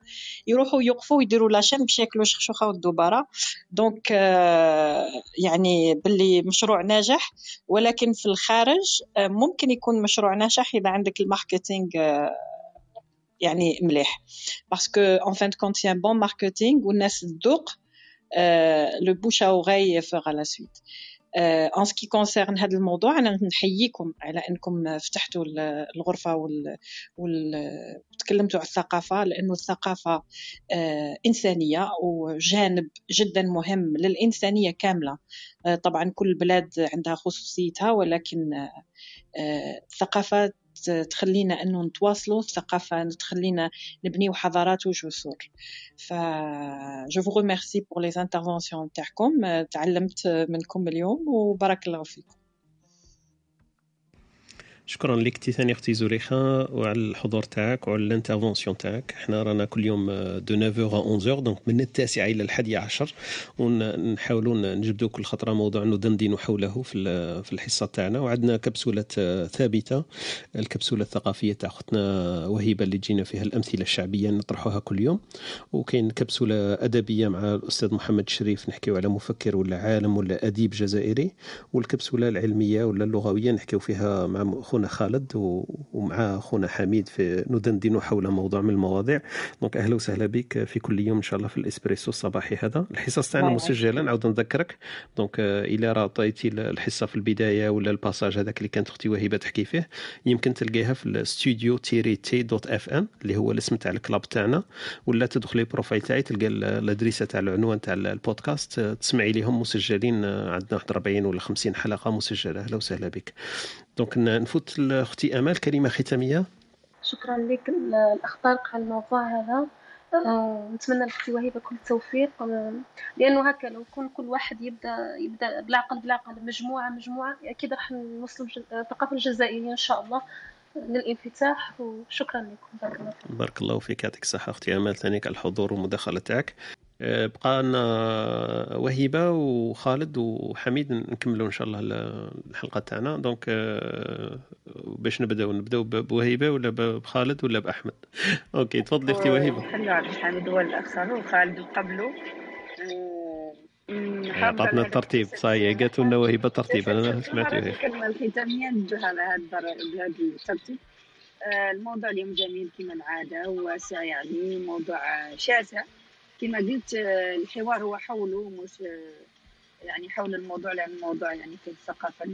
Speaker 15: يروحوا يوقفوا ويديروا la chaîne باش ياكلوا الشخشوخة والدبارة. donc آه، يعني باللي مشروع ناجح. ولكن في الخارج ممكن يكون مشروع ناجح إذا عندك ال marketing يعني مليح. parce que en fin de compte un bon marketing والناس تذوق le bouche à oreille fera la suite en ce qui concerne هذا الموضوع أنا نحييكم على إنكم فتحتوا الغرفة وال, وال... تكلمتوا على الثقافة لأنه الثقافة إنسانية وجانب جدا مهم للإنسانية كاملة. طبعا كل بلاد عندها خصوصيتها ولكن الثقافة تخلينا انه نتواصلوا الثقافة تخلينا نبنيو حضارات وجسور. ف je vous remercie pour les interventions تاعكم تعلمت منكم اليوم وبارك الله فيكم.
Speaker 2: شكرا لك تي ثاني أختي زليخه وعلى الحضور تاعك وعلى ال intervention تاعك. إحنا رانا كل يوم de 9 11 donc من التاسعة إلى الحادية عشر. ونحاولوا نجبدوا كل خطرة موضوع ندندن حوله في في الحصة تاعنا. وعندنا كبسولات ثابتة. الكبسولة الثقافية تاع أختنا وهبه اللي جينا فيها الأمثلة الشعبية نطرحوها كل يوم. وكاين كبسولة أدبية مع الأستاذ محمد شريف نحكيو على مفكر ولا عالم ولا أديب جزائري. والكبسولة العلمية ولا اللغوية نحكيو فيها مع اخونا خالد ومع أخونا حميد في ندندن حول موضوع من المواضيع. دونك أهلا وسهلا بك في كل يوم إن شاء الله في الإسبريسو الصباحي هذا. الحصص تاعنا مسجلة نعاود نذكرك. donc إلى راه عطيتي الحصة في البداية ولا ال passage هذاك اللي كانت أختي وهبه تحكي فيه يمكن تلقاها في الاستوديو تيري تي dot FM اللي هو الاسم تاع ال club تاعنا ولا تدخلي profile تاعي تلقى الأدريسة تاع العنوان تاع البودكاست. تسمعي لهم مسجلين عندنا 41 ولا 50 حلقة مسجلة. أهلا وسهلا بك. donc نفوت لأختي أمال كلمة ختامية.
Speaker 17: شكرا لك. الاخ طارق على الموضوع هذا. آه، نتمنى لأختي وهبه كل التوفيق. آه، لأنه هكا لو يكون كل واحد يبدا يبدأ بالعقل بالعقل مجموعة مجموعة أكيد راح نوصلوا الثقافة الجزائريه إن شاء الله للانفتاح. وشكرا لكم. بارك الله فيك.
Speaker 2: بارك الله فيك. يعطيك الصحة أختي أمال. ثانيك على الحضور والمداخله تاعك بقى لنا وهبه وخالد وحميد نكملوا إن شاء الله الحلقة تاعنا. donc آه، باش نبداو نبداو بوهيبة ولا بخالد ولا بأحمد؟ OK تفضلي أختي وهيبة.
Speaker 4: خلينا عبد الحميد هو الآخر وخالد قبله.
Speaker 2: عطاتنا الترتيب صحيح قالت لنا وهبه ترتيب أنا سمعت
Speaker 4: الكلمة الختامية ندوها بهذا الترتيب. آه، الموضوع اليوم جميل كما العادة واسع يعني موضوع شاسع. كما قلت آه، الحوار هو حوله مش آه، يعني حول الموضوع لأن الموضوع يعني في الثقافة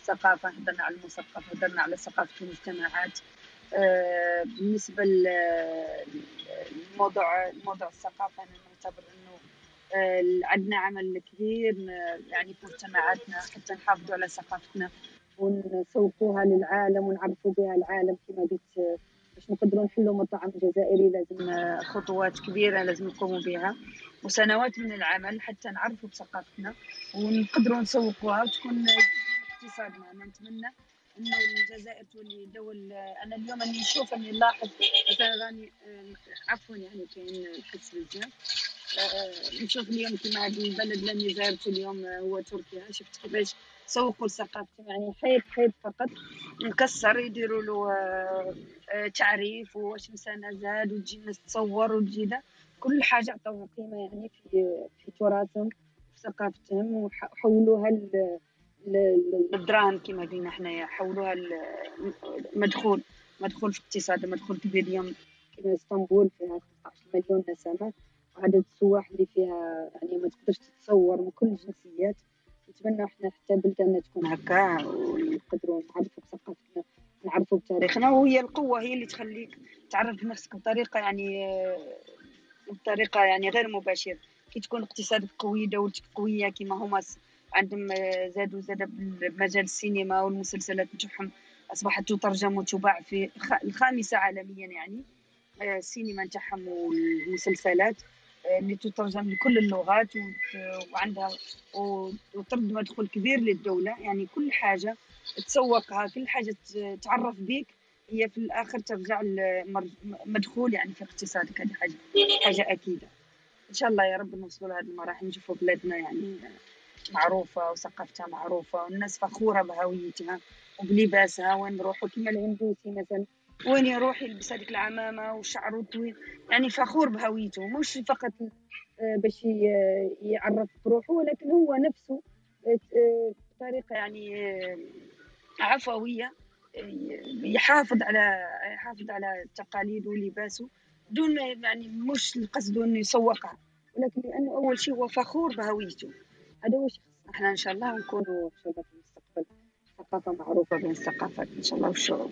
Speaker 4: الثقافة هدرنا على المثقف هدرنا على ثقافة المجتمعات. آه، بالنسبة للموضوع موضوع الثقافة أنا نعتبر أنه عندنا عمل كبير يعني في مجتمعاتنا حتى نحافظوا على ثقافتنا ونسوقوها للعالم ونعرفوا بها العالم كما قلت باش نقدروا نحلوا مطعم جزائري لازم خطوات كبيرة لازم نقوموا بها. وسنوات من العمل حتى نعرفوا بثقافتنا ونقدروا نسوقوها وتكون اقتصادنا أنا نتمنى إنه الجزائر تولي دول أنا اليوم اني نشوف إني نلاحظ مثلا راني عفوا يعني كاين الحس بزاف. نشوف اليوم كيما البلد اللي زارته اليوم هو تركيا. شفت كيفاش سوقوا ثقافته يعني حيط حيط فقط. مكسر يديروا له آه، آه، تعريف واش مسانة زاد وتجي الناس تصور وتجي كل حاجة عطوها قيمة يعني في في تراثهم في ثقافتهم. وحولوها للدراهم كما قلنا حنايا. حولوها مدخول مدخول في الاقتصاد مدخول كبير اليوم. كما إسطنبول فيها 15 مليون نسمة. وعدد السواح اللي فيها يعني ما تقدرش تتصور من كل الجنسيات. نتمنى إحنا حتى بلداننا تكون هكا ونقدروا نعرفوا بثقافتنا نعرفوا بتاريخنا وهي القوة هي اللي تخليك تعرف نفسك بطريقة يعني بطريقة يعني غير مباشرة. كي تكون اقتصادك قوي دولتك قوية كما هما عندهم زادوا زاد بمجال السينما والمسلسلات نتاعهم أصبحت تترجم وتباع في الخامسة عالميا يعني السينما نتاعهم والمسلسلات. اللي تترجم لكل اللغات وعندها وترد مدخول كبير للدولة. يعني كل حاجة تسوقها كل حاجة تعرف بيك هي في الآخر ترجع مدخول يعني في اقتصادك. هذه حاجة حاجة أكيدة. إن شاء الله يا رب نوصلوا لهذه المراحل نشوفوا بلادنا يعني معروفة وثقافتها معروفة والناس فخورة بهويتها وبلباسها وين نروحوا كما الهندوسي مثلا. وين يروح يلبس هذيك العمامة وشعره طويل يعني فخور بهويته مش فقط آه، باش يعرف بروحه ولكن هو نفسه آه، بطريقة يعني آه، عفوية يحافظ على يحافظ على تقاليده ولباسه دون يعني مش القصد إنه يسوقها. ولكن لأنه أول شيء هو فخور بهويته. هذا هو إحنا إن شاء الله نكونوا في المستقبل ثقافة معروفة بين الثقافات إن شاء الله والشعوب.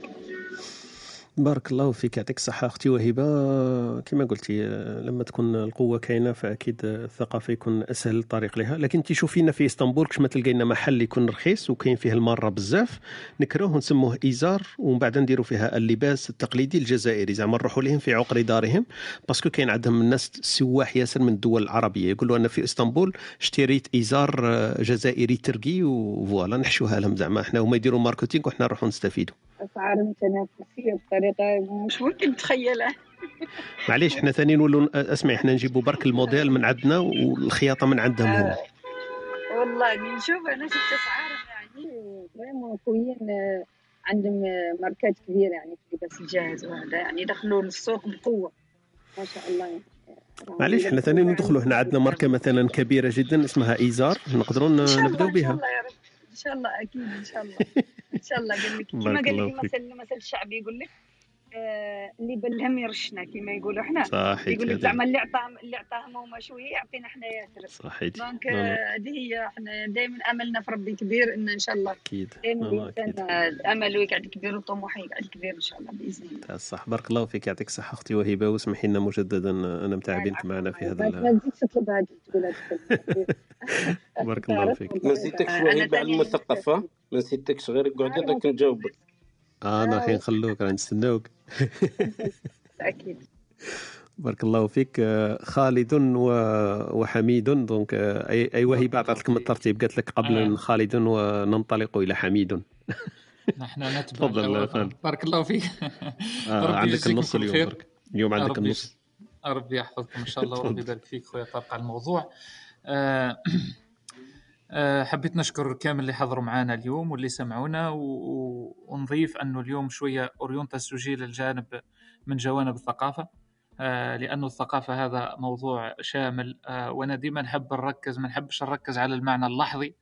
Speaker 2: بارك الله فيك يعطيك الصحة أختي وهبة. كما قلتي لما تكون القوة كاينة فأكيد الثقافة يكون أسهل الطريق لها. لكن تشوفينا في إسطنبول كش ما تلقى لنا محل يكون رخيص وكاين فيه المارة بزاف نكروه نسموه إيزار ومن بعد نديروا فيها اللباس التقليدي الجزائري. زعما نروحوا لهم في عقر دارهم parce que كاين عندهم الناس سواح ياسر من الدول العربية. يقولوا أنا في إسطنبول اشتريت إيزار جزائري تركي و voilà نحشوها لهم زعما. إحنا هما يديروا marketing وحنا نروحوا نستفيدوا
Speaker 4: أسعار متنافسية بطريقة مش ممكن تخيلها
Speaker 2: معليش إحنا ثاني نولوا اسمعي إحنا نجيبوا برك الموديل من عندنا والخياطة من عندهم هم.
Speaker 4: آه. والله نشوف أنا شفت أسعارهم يعني vraiment قويين عندهم ماركات كبيرة يعني في اللباس الجاهز وهذا يعني دخلوا للسوق بقوة. ما شاء الله. يعني.
Speaker 2: معليش إحنا ثاني ندخلوا هنا عندنا ماركة مثلا كبيرة جدا اسمها إيزار نقدروا نبداو بها. إن
Speaker 4: شاء الله أكيد إن شاء الله. إن شاء الله. قال لك كما قال لك المثل المثل الشعبي يقول لك؟ اللي بلهم يرشنا كما يقولوا إحنا
Speaker 2: صحيح
Speaker 4: يقول لك زعما اللي عطاهم اللي عطاهم هما شوية يعطينا إحنا ياسر.
Speaker 2: صحيح.
Speaker 4: donc هذه هي إحنا دائما أملنا في ربي كبير إن إن شاء الله. أكيد. امله يقعد كبير وطموحه يقعد كبير إن شاء الله بإذن الله.
Speaker 2: صح بارك الله فيك يعطيك الصحة أختي وهبة واسمحي لنا مجددا أنا متعبين بنت معنا في هذا
Speaker 4: ما تزيدش تطلب هذه تقول
Speaker 2: بارك الله فيك.
Speaker 3: ما نسيتكش وهبة على المثقفة؟ ما نسيتكش غير قعدي دوك نجاوبك
Speaker 2: آه أنا حين نخلوك راه نستناوك.
Speaker 4: أكيد.
Speaker 2: بارك الله فيك خالد وحميد. donc اي أي وهبه عطات لكم الترتيب؟ قالت لك قبل خالد وننطلق إلى حميد.
Speaker 5: نحن نتبع تفضل بارك الله فيك.
Speaker 2: آه عندك النص اليوم برك. اليوم عندك النص.
Speaker 5: ربي يحفظكم إن شاء الله وربي يبارك فيك خويا طارق على الموضوع. آه حبيت نشكر كامل اللي حضروا معنا اليوم واللي سمعونا و... ونضيف أنه اليوم شوية اورينتاسيوجي للجانب من جوانب الثقافة. آه لأنه الثقافة هذا موضوع شامل. آه وأنا ديما نحب نركز ما نحبش نركز على المعنى اللحظي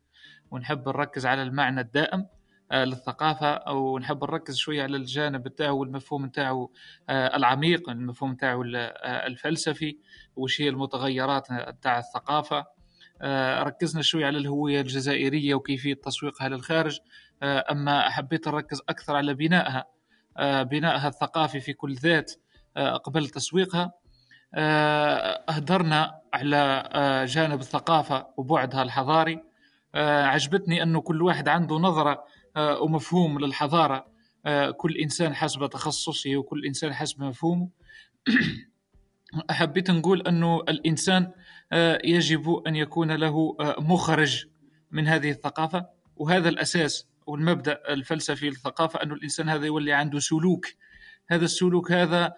Speaker 5: ونحب نركز على المعنى الدائم آه للثقافة أو نحب نركز شوية على الجانب تاعو والمفهوم تاعو العميق المفهوم تاعو الفلسفي وش هي المتغيرات تاع الثقافة. ركزنا شوي على الهوية الجزائرية وكيفية تسويقها للخارج. أما حبيت نركز أكثر على بنائها بنائها الثقافي في كل ذات قبل تسويقها. أهدرنا على جانب الثقافة وبعدها الحضاري. عجبتني أنه كل واحد عنده نظرة ومفهوم للحضارة. كل إنسان حسب تخصصه وكل إنسان حسب مفهومه. حبيت نقول أنه الإنسان يجب أن يكون له مخرج من هذه الثقافة. وهذا الأساس والمبدأ الفلسفي للثقافة أنه الإنسان هذا يولي عنده سلوك. هذا السلوك هذا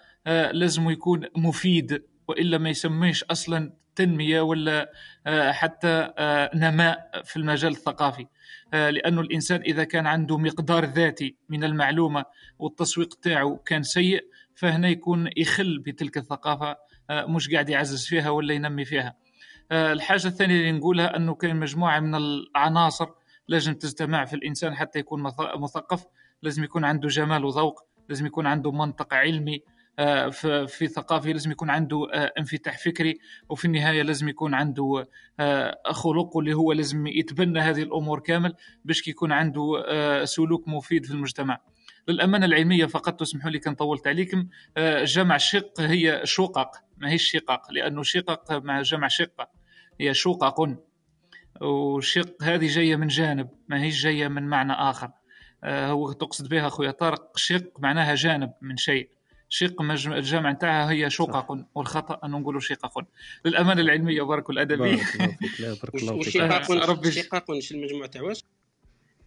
Speaker 5: لازم يكون مفيد وإلا ما يسميش أصلا تنمية ولا آه، حتى آه، نماء في المجال الثقافي. لأنه الإنسان إذا كان عنده مقدار ذاتي من المعلومة والتسويق تاعه كان سيء فهنا يكون يخل بتلك الثقافة مش قاعد يعزز فيها ولا ينمي فيها. الحاجة الثانية اللي نقولها أنه كان مجموعة من العناصر لازم تجتمع في الإنسان حتى يكون مثقف لازم يكون عنده جمال وذوق لازم يكون عنده منطق علمي آه، في ثقافي لازم يكون عنده آه، انفتاح فكري وفي النهاية لازم يكون عنده آه، خلق اللي هو لازم يتبنى هذه الأمور كامل باش يكون عنده سلوك مفيد في المجتمع. للأمانة العلمية فقط تسمحوا لي كان طولت عليكم جمع شق هي شقق ما هي شقق لأنه شقق مع جمع شقة. هي شقق وشق هذه جاية من جانب ما هي جاية من معنى آخر. هو تقصد بها أخويا طارق شق معناها جانب من شيء. شق الجامع نتاعها هي شقق والخطأ أنه نقولوا شقق للأمانة العلمية بارك الادبي
Speaker 3: بارك الله فيك لا بارك الله فيك. شقق شقق شو المجموع تاع واش؟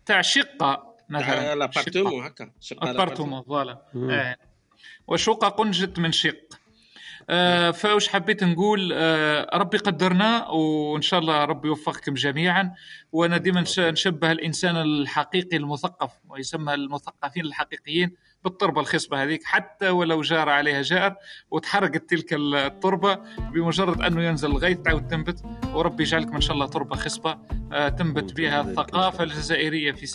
Speaker 5: تاع شقة مثلا.
Speaker 3: l'appartement هكا.
Speaker 5: appartement voilà. آه. وشقق جت من شق. آه فاوش حبيت نقول آه ربي قدرنا وإن شاء الله ربي يوفقكم جميعا. وأنا ديما نشبه الإنسان الحقيقي المثقف ويسمى المثقفين الحقيقيين بالتربه الخصبة هذيك حتى ولو جار عليها جار وتحرقت تلك التربه بمجرد أنه ينزل الغيث تعاود تنبت وربي يجعلكم إن شاء الله تربه خصبة آه تنبت بها الثقافة الجزائرية في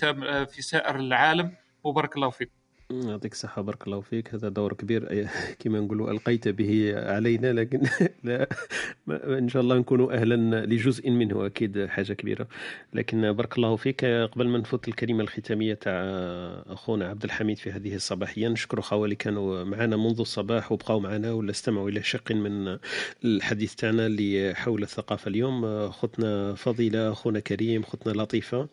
Speaker 5: في سائر العالم. وبارك الله فيكم.
Speaker 2: يعطيك الصحة بارك الله فيك. هذا دور كبير. كما نقولوا ألقيت به علينا لكن لا. إن شاء الله نكون أهلا لجزء منه أكيد حاجة كبيرة. لكن بارك الله فيك. قبل ما نفوت الكلمة الختامية تاع أخونا عبد الحميد في هذه الصباحية نشكر خاوة اللي كانوا معنا منذ الصباح وبقاو معنا ولا استمعوا إلى شق من الحديث تاعنا اللي حول الثقافة اليوم. خوتنا فضيلة أخونا كريم خوتنا لطيفة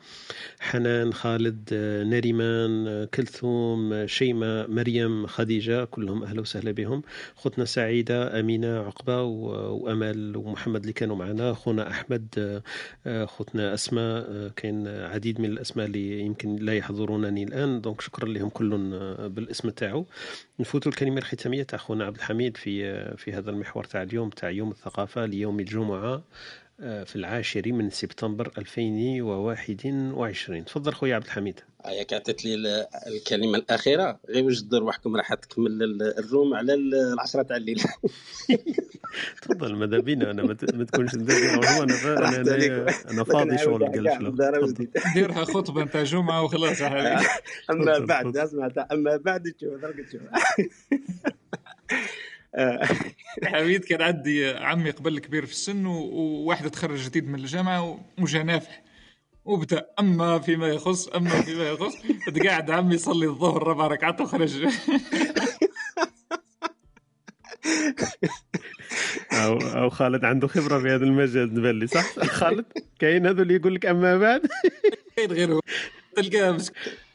Speaker 2: حنان خالد نريمان كلثوم شيماء مريم خديجة كلهم أهلا وسهلا بهم. خوتنا سعيدة أمينة عقبة وأمل ومحمد اللي كانوا معنا. خونا أحمد خوتنا أسماء كاين عديد من الأسماء اللي يمكن لا يحضرونني الآن. donc شكرا لهم كل بالاسم تاعو. نفوتوا الكلمة الختامية تاع خونا عبد الحميد في في هذا المحور تاع اليوم تاع يوم الثقافة ليوم الجمعة. في العاشر من سبتمبر 2021 تفضل خويا عبد الحميد.
Speaker 3: هيا عطيت لي الكلمة الأخيرة غير واش دير روحكم راح تكمل ال room على العشرة تاع الليل.
Speaker 2: تفضل ماذا بينا؟ أنا ما تكونش ندير أنا أنا أنا, أنا فاضي شغل قال
Speaker 5: ديرها خطبة نتاع جمعة وخلاص.
Speaker 3: أما بعد أسمع أما بعد تشوف تشوف.
Speaker 5: حميد كان عندي عمي قبل كبير في السن وواحد تخرج جديد من الجامعة وجا نافح وبدا أما فيما يخص أما فيما يخص قاعد عمي يصلي الظهر ربع ركعات وخرج.
Speaker 2: أو أو خالد عنده خبرة في هذا المجال نبان صح؟ خالد كاين هذو اللي يقول لك أما بعد؟
Speaker 5: كاين غيره. تلقاه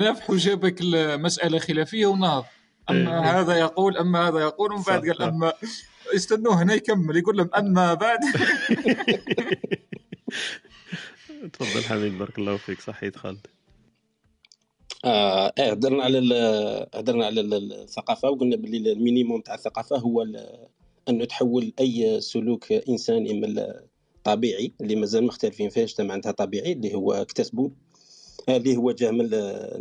Speaker 5: نافح وجابك المسألة خلافية وناض. أما إيه. هذا يقول أما هذا يقول ومن بعد قال أما يستنوه هنا يكمل يقول لهم أما بعد.
Speaker 2: تفضل حميد بارك الله فيك. صحيت خالد.
Speaker 3: آه إيه، هدرنا على هدرنا على الثقافة وقلنا باللي المينيموم تاع الثقافة هو أنه تحول أي سلوك إنساني من طبيعي اللي مازال مختلفين فيه معناتها طبيعي اللي هو اكتسبه اللي هو جاء من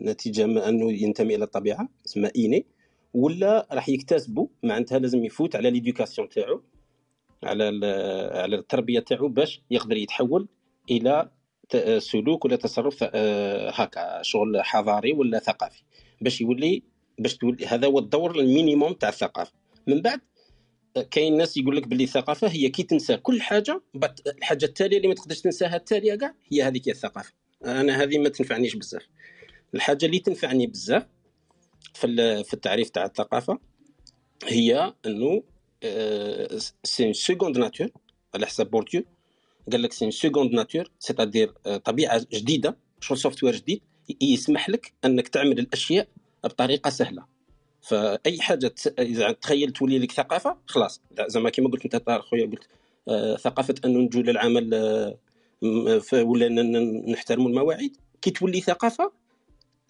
Speaker 3: نتيجة من أنه ينتمي إلى الطبيعة اسمها إيني. ولا راح يكتسبوا معناتها لازم يفوت على ليدوكاسيون تاعو على على التربية تاعو باش يقدر يتحول إلى سلوك ولا تصرف آه، هكا شغل حضاري ولا ثقافي. باش يولي باش تولي هذا هو الدور ال minimum تاع الثقافة. من بعد كاين ناس يقول لك باللي الثقافة هي كي تنسى كل حاجة الحاجة التالية اللي ما تقدرش تنساها التالية كاع هي هذيك الثقافة. أنا هذه ما تنفعنيش بزاف. الحاجة اللي تنفعني بزاف في في التعريف تاع الثقافة هي إنه c'est seconde nature على حساب بورديو قال لك c'est seconde nature c'est-à-dire طبيعة جديدة شغل software جديد يسمح لك إنك تعمل الأشياء بطريقة سهلة. فأي حاجة إذا تخيل تولي لك ثقافة خلاص. زعما كيما قلت أنت طارق خويا قلت آه ثقافة إنه نجوا للعمل آه ولا نحترموا المواعيد. كي تولي ثقافة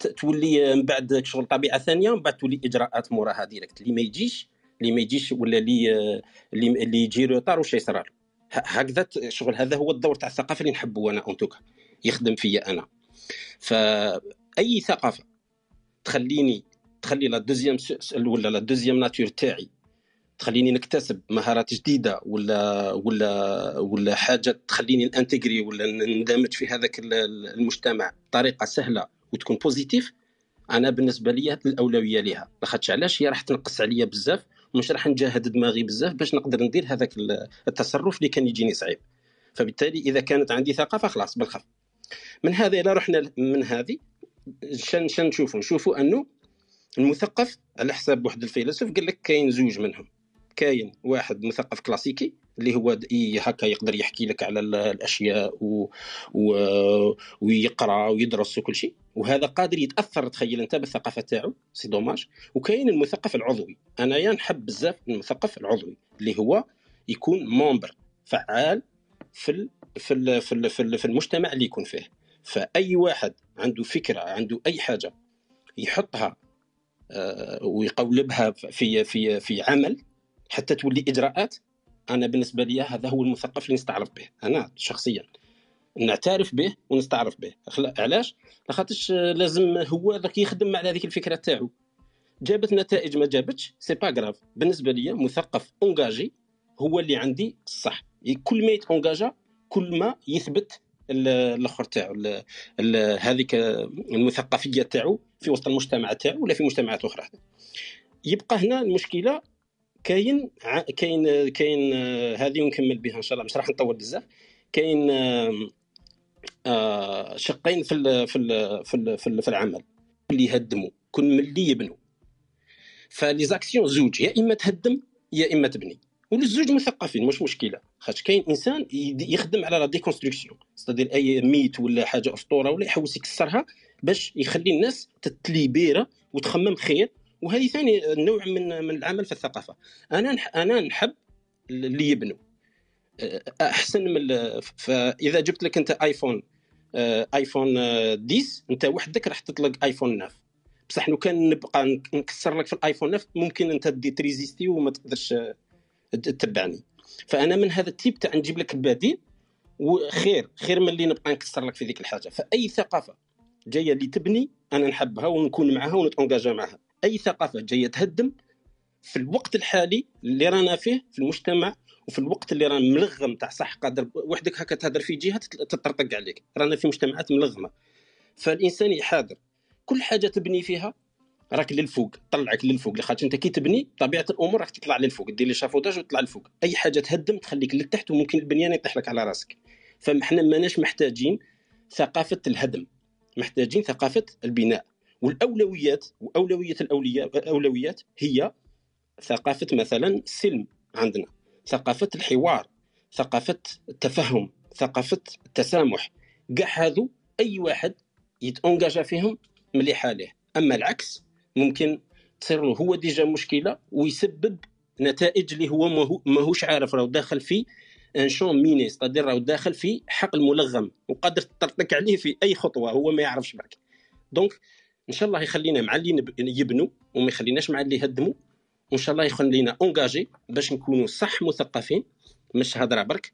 Speaker 3: تولي من بعد شغل طبيعة ثانية من بعد تولي إجراءات موراها directes. اللي ما يجيش اللي ما يجيش ولا اللي اللي, يجي retard واش يصرى هكذا شغل هذا هو الدور تاع الثقافة اللي نحبه أنا en tout cas يخدم فيا أنا. فاي ثقافة تخليني تخلي la deuxième ولا la deuxième nature تاعي تخليني نكتسب مهارات جديدة ولا ولا ولا حاجة تخليني n'intégrer ولا نندمج في هذاك المجتمع بطريقة سهلة وتكون positive أنا بالنسبة لي الأولوية ليها. لاخاطرش علاش؟ هي راح تنقص عليا بزاف مش راح نجاهد دماغي بزاف باش نقدر ندير هذاك التصرف اللي كان يجيني صعيب. فبالتالي إذا كانت عندي ثقافه خلاص بالخف من هذا إلى رحنا من هذه شن شن نشوفوا نشوفوا انه المثقف على حساب واحد الفيلسوف قال لك كاين زوج منهم. كاين واحد مثقف كلاسيكي اللي هو هكا يقدر يحكي لك على الأشياء و... و... ويقرأ ويدرس وكل شيء. وهذا قادر يتأثر تخيل أنت بالثقافة تاعو c'est dommage. وكاين المثقف العضوي. أنا يا نحب بزاف المثقف العضوي اللي هو يكون مومبر فعال في ال... في ال... في ال... في, ال... في المجتمع اللي يكون فيه. فأي واحد عنده فكرة عنده أي حاجة يحطها آه، ويقولبها في في في عمل حتى تولي إجراءات أنا بالنسبة لي هذا هو المثقف اللي نستعرف به أنا شخصيا. نعترف به ونستعرف به. علاش؟ لاخاطش لازم هو ذاك يخدم على هذيك الفكرة تاعو. جابت نتائج ما جابتش c'est pas grave. بالنسبة لي مثقف engagé هو اللي عندي الصح. كل ما يت engagea كل ما يثبت الأثر تاعو هذيك المثقفية تاعو في وسط المجتمع تاعو ولا في مجتمعات أخرى. يبقى هنا المشكلة كاين كاين كاين هذه ونكمل بها إن شاء الله مش راح نطول بزاف. كاين آه، شقين في ال في ال في ال في, ال في العمل اللي يهدموا كل من اللي يبنوا ف les actions زوج يا إما تهدم يا إما تبني. والزوج مثقفين مش مشكلة. خاطر كاين إنسان يخدم على la déconstruction. c'est-à-dire un mythe ولا حاجة أسطورة ولا يحوس يكسرها باش يخلي الناس تت libéra وتخمم خير وهذه ثاني نوع من من العمل في الثقافة. أنا أنا نحب اللي يبنوا. أحسن من فاذا جبت لك أنت آيفون آيفون 10 أنت وحدك راح تطلق آيفون 9 بصح لو كان نبقى نكسر لك في الآيفون 9 ممكن أنت تدي ت résister وما تقدرش تتبعني. فأنا من هذا ال type تاع نجيب لك البديل وخير خير من اللي نبقى نكسر لك في ذيك الحاجة. فأي ثقافة جاية اللي تبني أنا نحبها ونكون معها ونت engage معها. أي ثقافة جاية تهدم في الوقت الحالي اللي رانا فيه في المجتمع وفي الوقت اللي رانا ملغم تاع صح قادر وحدك هكا تهدر في جهة تطرطق عليك. رانا في مجتمعات ملغمة. فالإنسان يحاذر. كل حاجة تبني فيها راك للفوق طلعك للفوق. لخاطر أنت كي تبني طبيعة الأمور راك تطلع للفوق. دير لي شافوتاج وتطلع للفوق. أي حاجة تهدم تخليك للتحت وممكن البنيان يطيح لك على راسك. فاحنا ماناش محتاجين ثقافة الهدم. محتاجين ثقافة البناء. والأولويات وأولوية الأولويات هي ثقافة مثلا السلم عندنا ثقافة الحوار ثقافة التفهم ثقافة التسامح. كاع هذو أي واحد يت engage فيهم مليح عليه. أما العكس ممكن تصير له هو déjà مشكلة ويسبب نتائج اللي هو ماهوش عارف راه داخل في un champ miné c'est-à-dire راه داخل في حقل ملغم وقادر تطرطق عليه في أي خطوة هو ما يعرفش برك. donc إن شاء الله يخلينا مع اللي يبنوا وما يخليناش مع اللي يهدموا. وإن شاء الله يخلينا engagés باش نكونوا صح مثقفين. مش هضرة برك.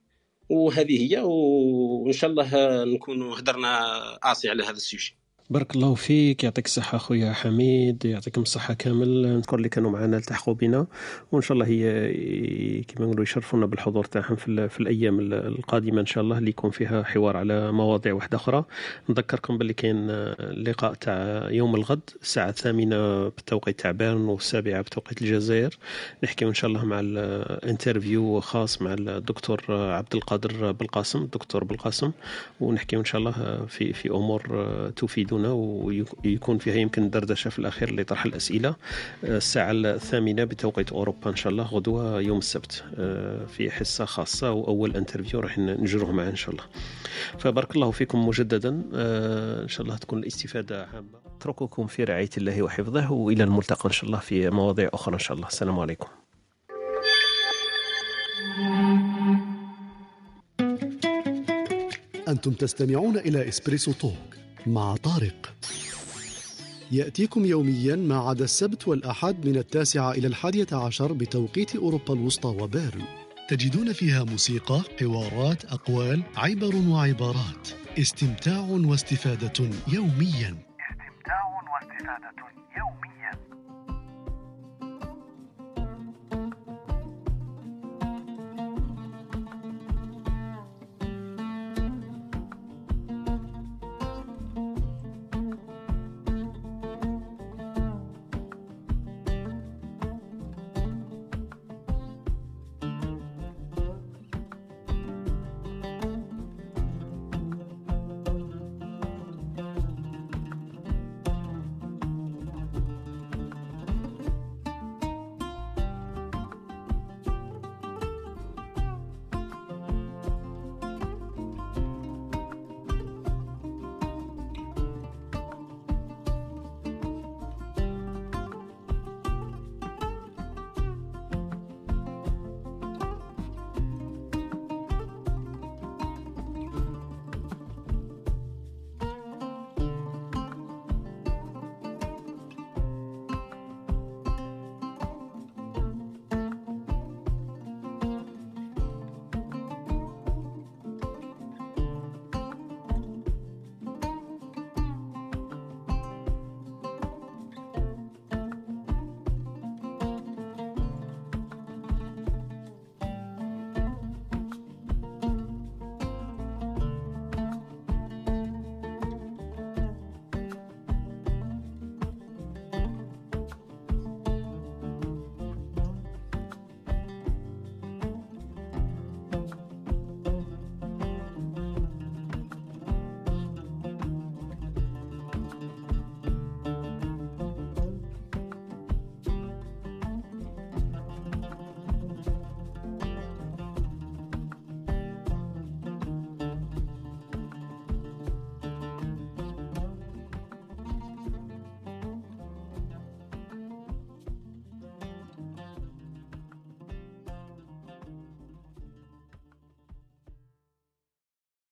Speaker 3: وهذه هي وإن شاء الله نكونوا هدرنا assez على هذا ال sujet.
Speaker 2: بارك الله فيك يعطيك الصحة خويا حميد يعطيكم الصحة كامل. نذكر اللي كانوا معنا التحقوا بنا وإن شاء الله هي كما نقولوا يشرفونا بالحضور تاعهم في, في الأيام القادمة إن شاء الله اللي يكون فيها حوار على مواضيع واحدة أخرى. نذكركم باللي كاين اللقاء تاع يوم الغد الساعة الثامنة بتوقيت تاع بيرن والسابعة بتوقيت الجزائر. نحكي إن شاء الله مع ال interview خاص مع الدكتور عبد القادر بالقاسم الدكتور بالقاسم. ونحكي إن شاء الله في في أمور تفيدنا. يساعدونا ويكون فيها يمكن دردشه في الأخير لطرح الأسئلة. آه، الساعة الثامنة بتوقيت أوروبا إن شاء الله غدوة يوم السبت. آه، في حصة خاصة وأول interview راح نجروه معاه إن شاء الله. فبارك الله فيكم مجددا. آه، إن شاء الله تكون الاستفادة عامة. أترككم في رعاية الله وحفظه وإلى الملتقى إن شاء الله في مواضيع أخرى إن شاء الله. السلام عليكم.
Speaker 1: أنتم تستمعون إلى إسبريسو توك. مع طارق. يأتيكم يوميا ما عدا السبت والأحد من التاسعة إلى الحادية عشر بتوقيت أوروبا الوسطى وبيرن. تجدون فيها موسيقى، حوارات، أقوال، عبر وعبارات. استمتاع واستفادة يوميا.
Speaker 18: استمتاع واستفادة يوميا.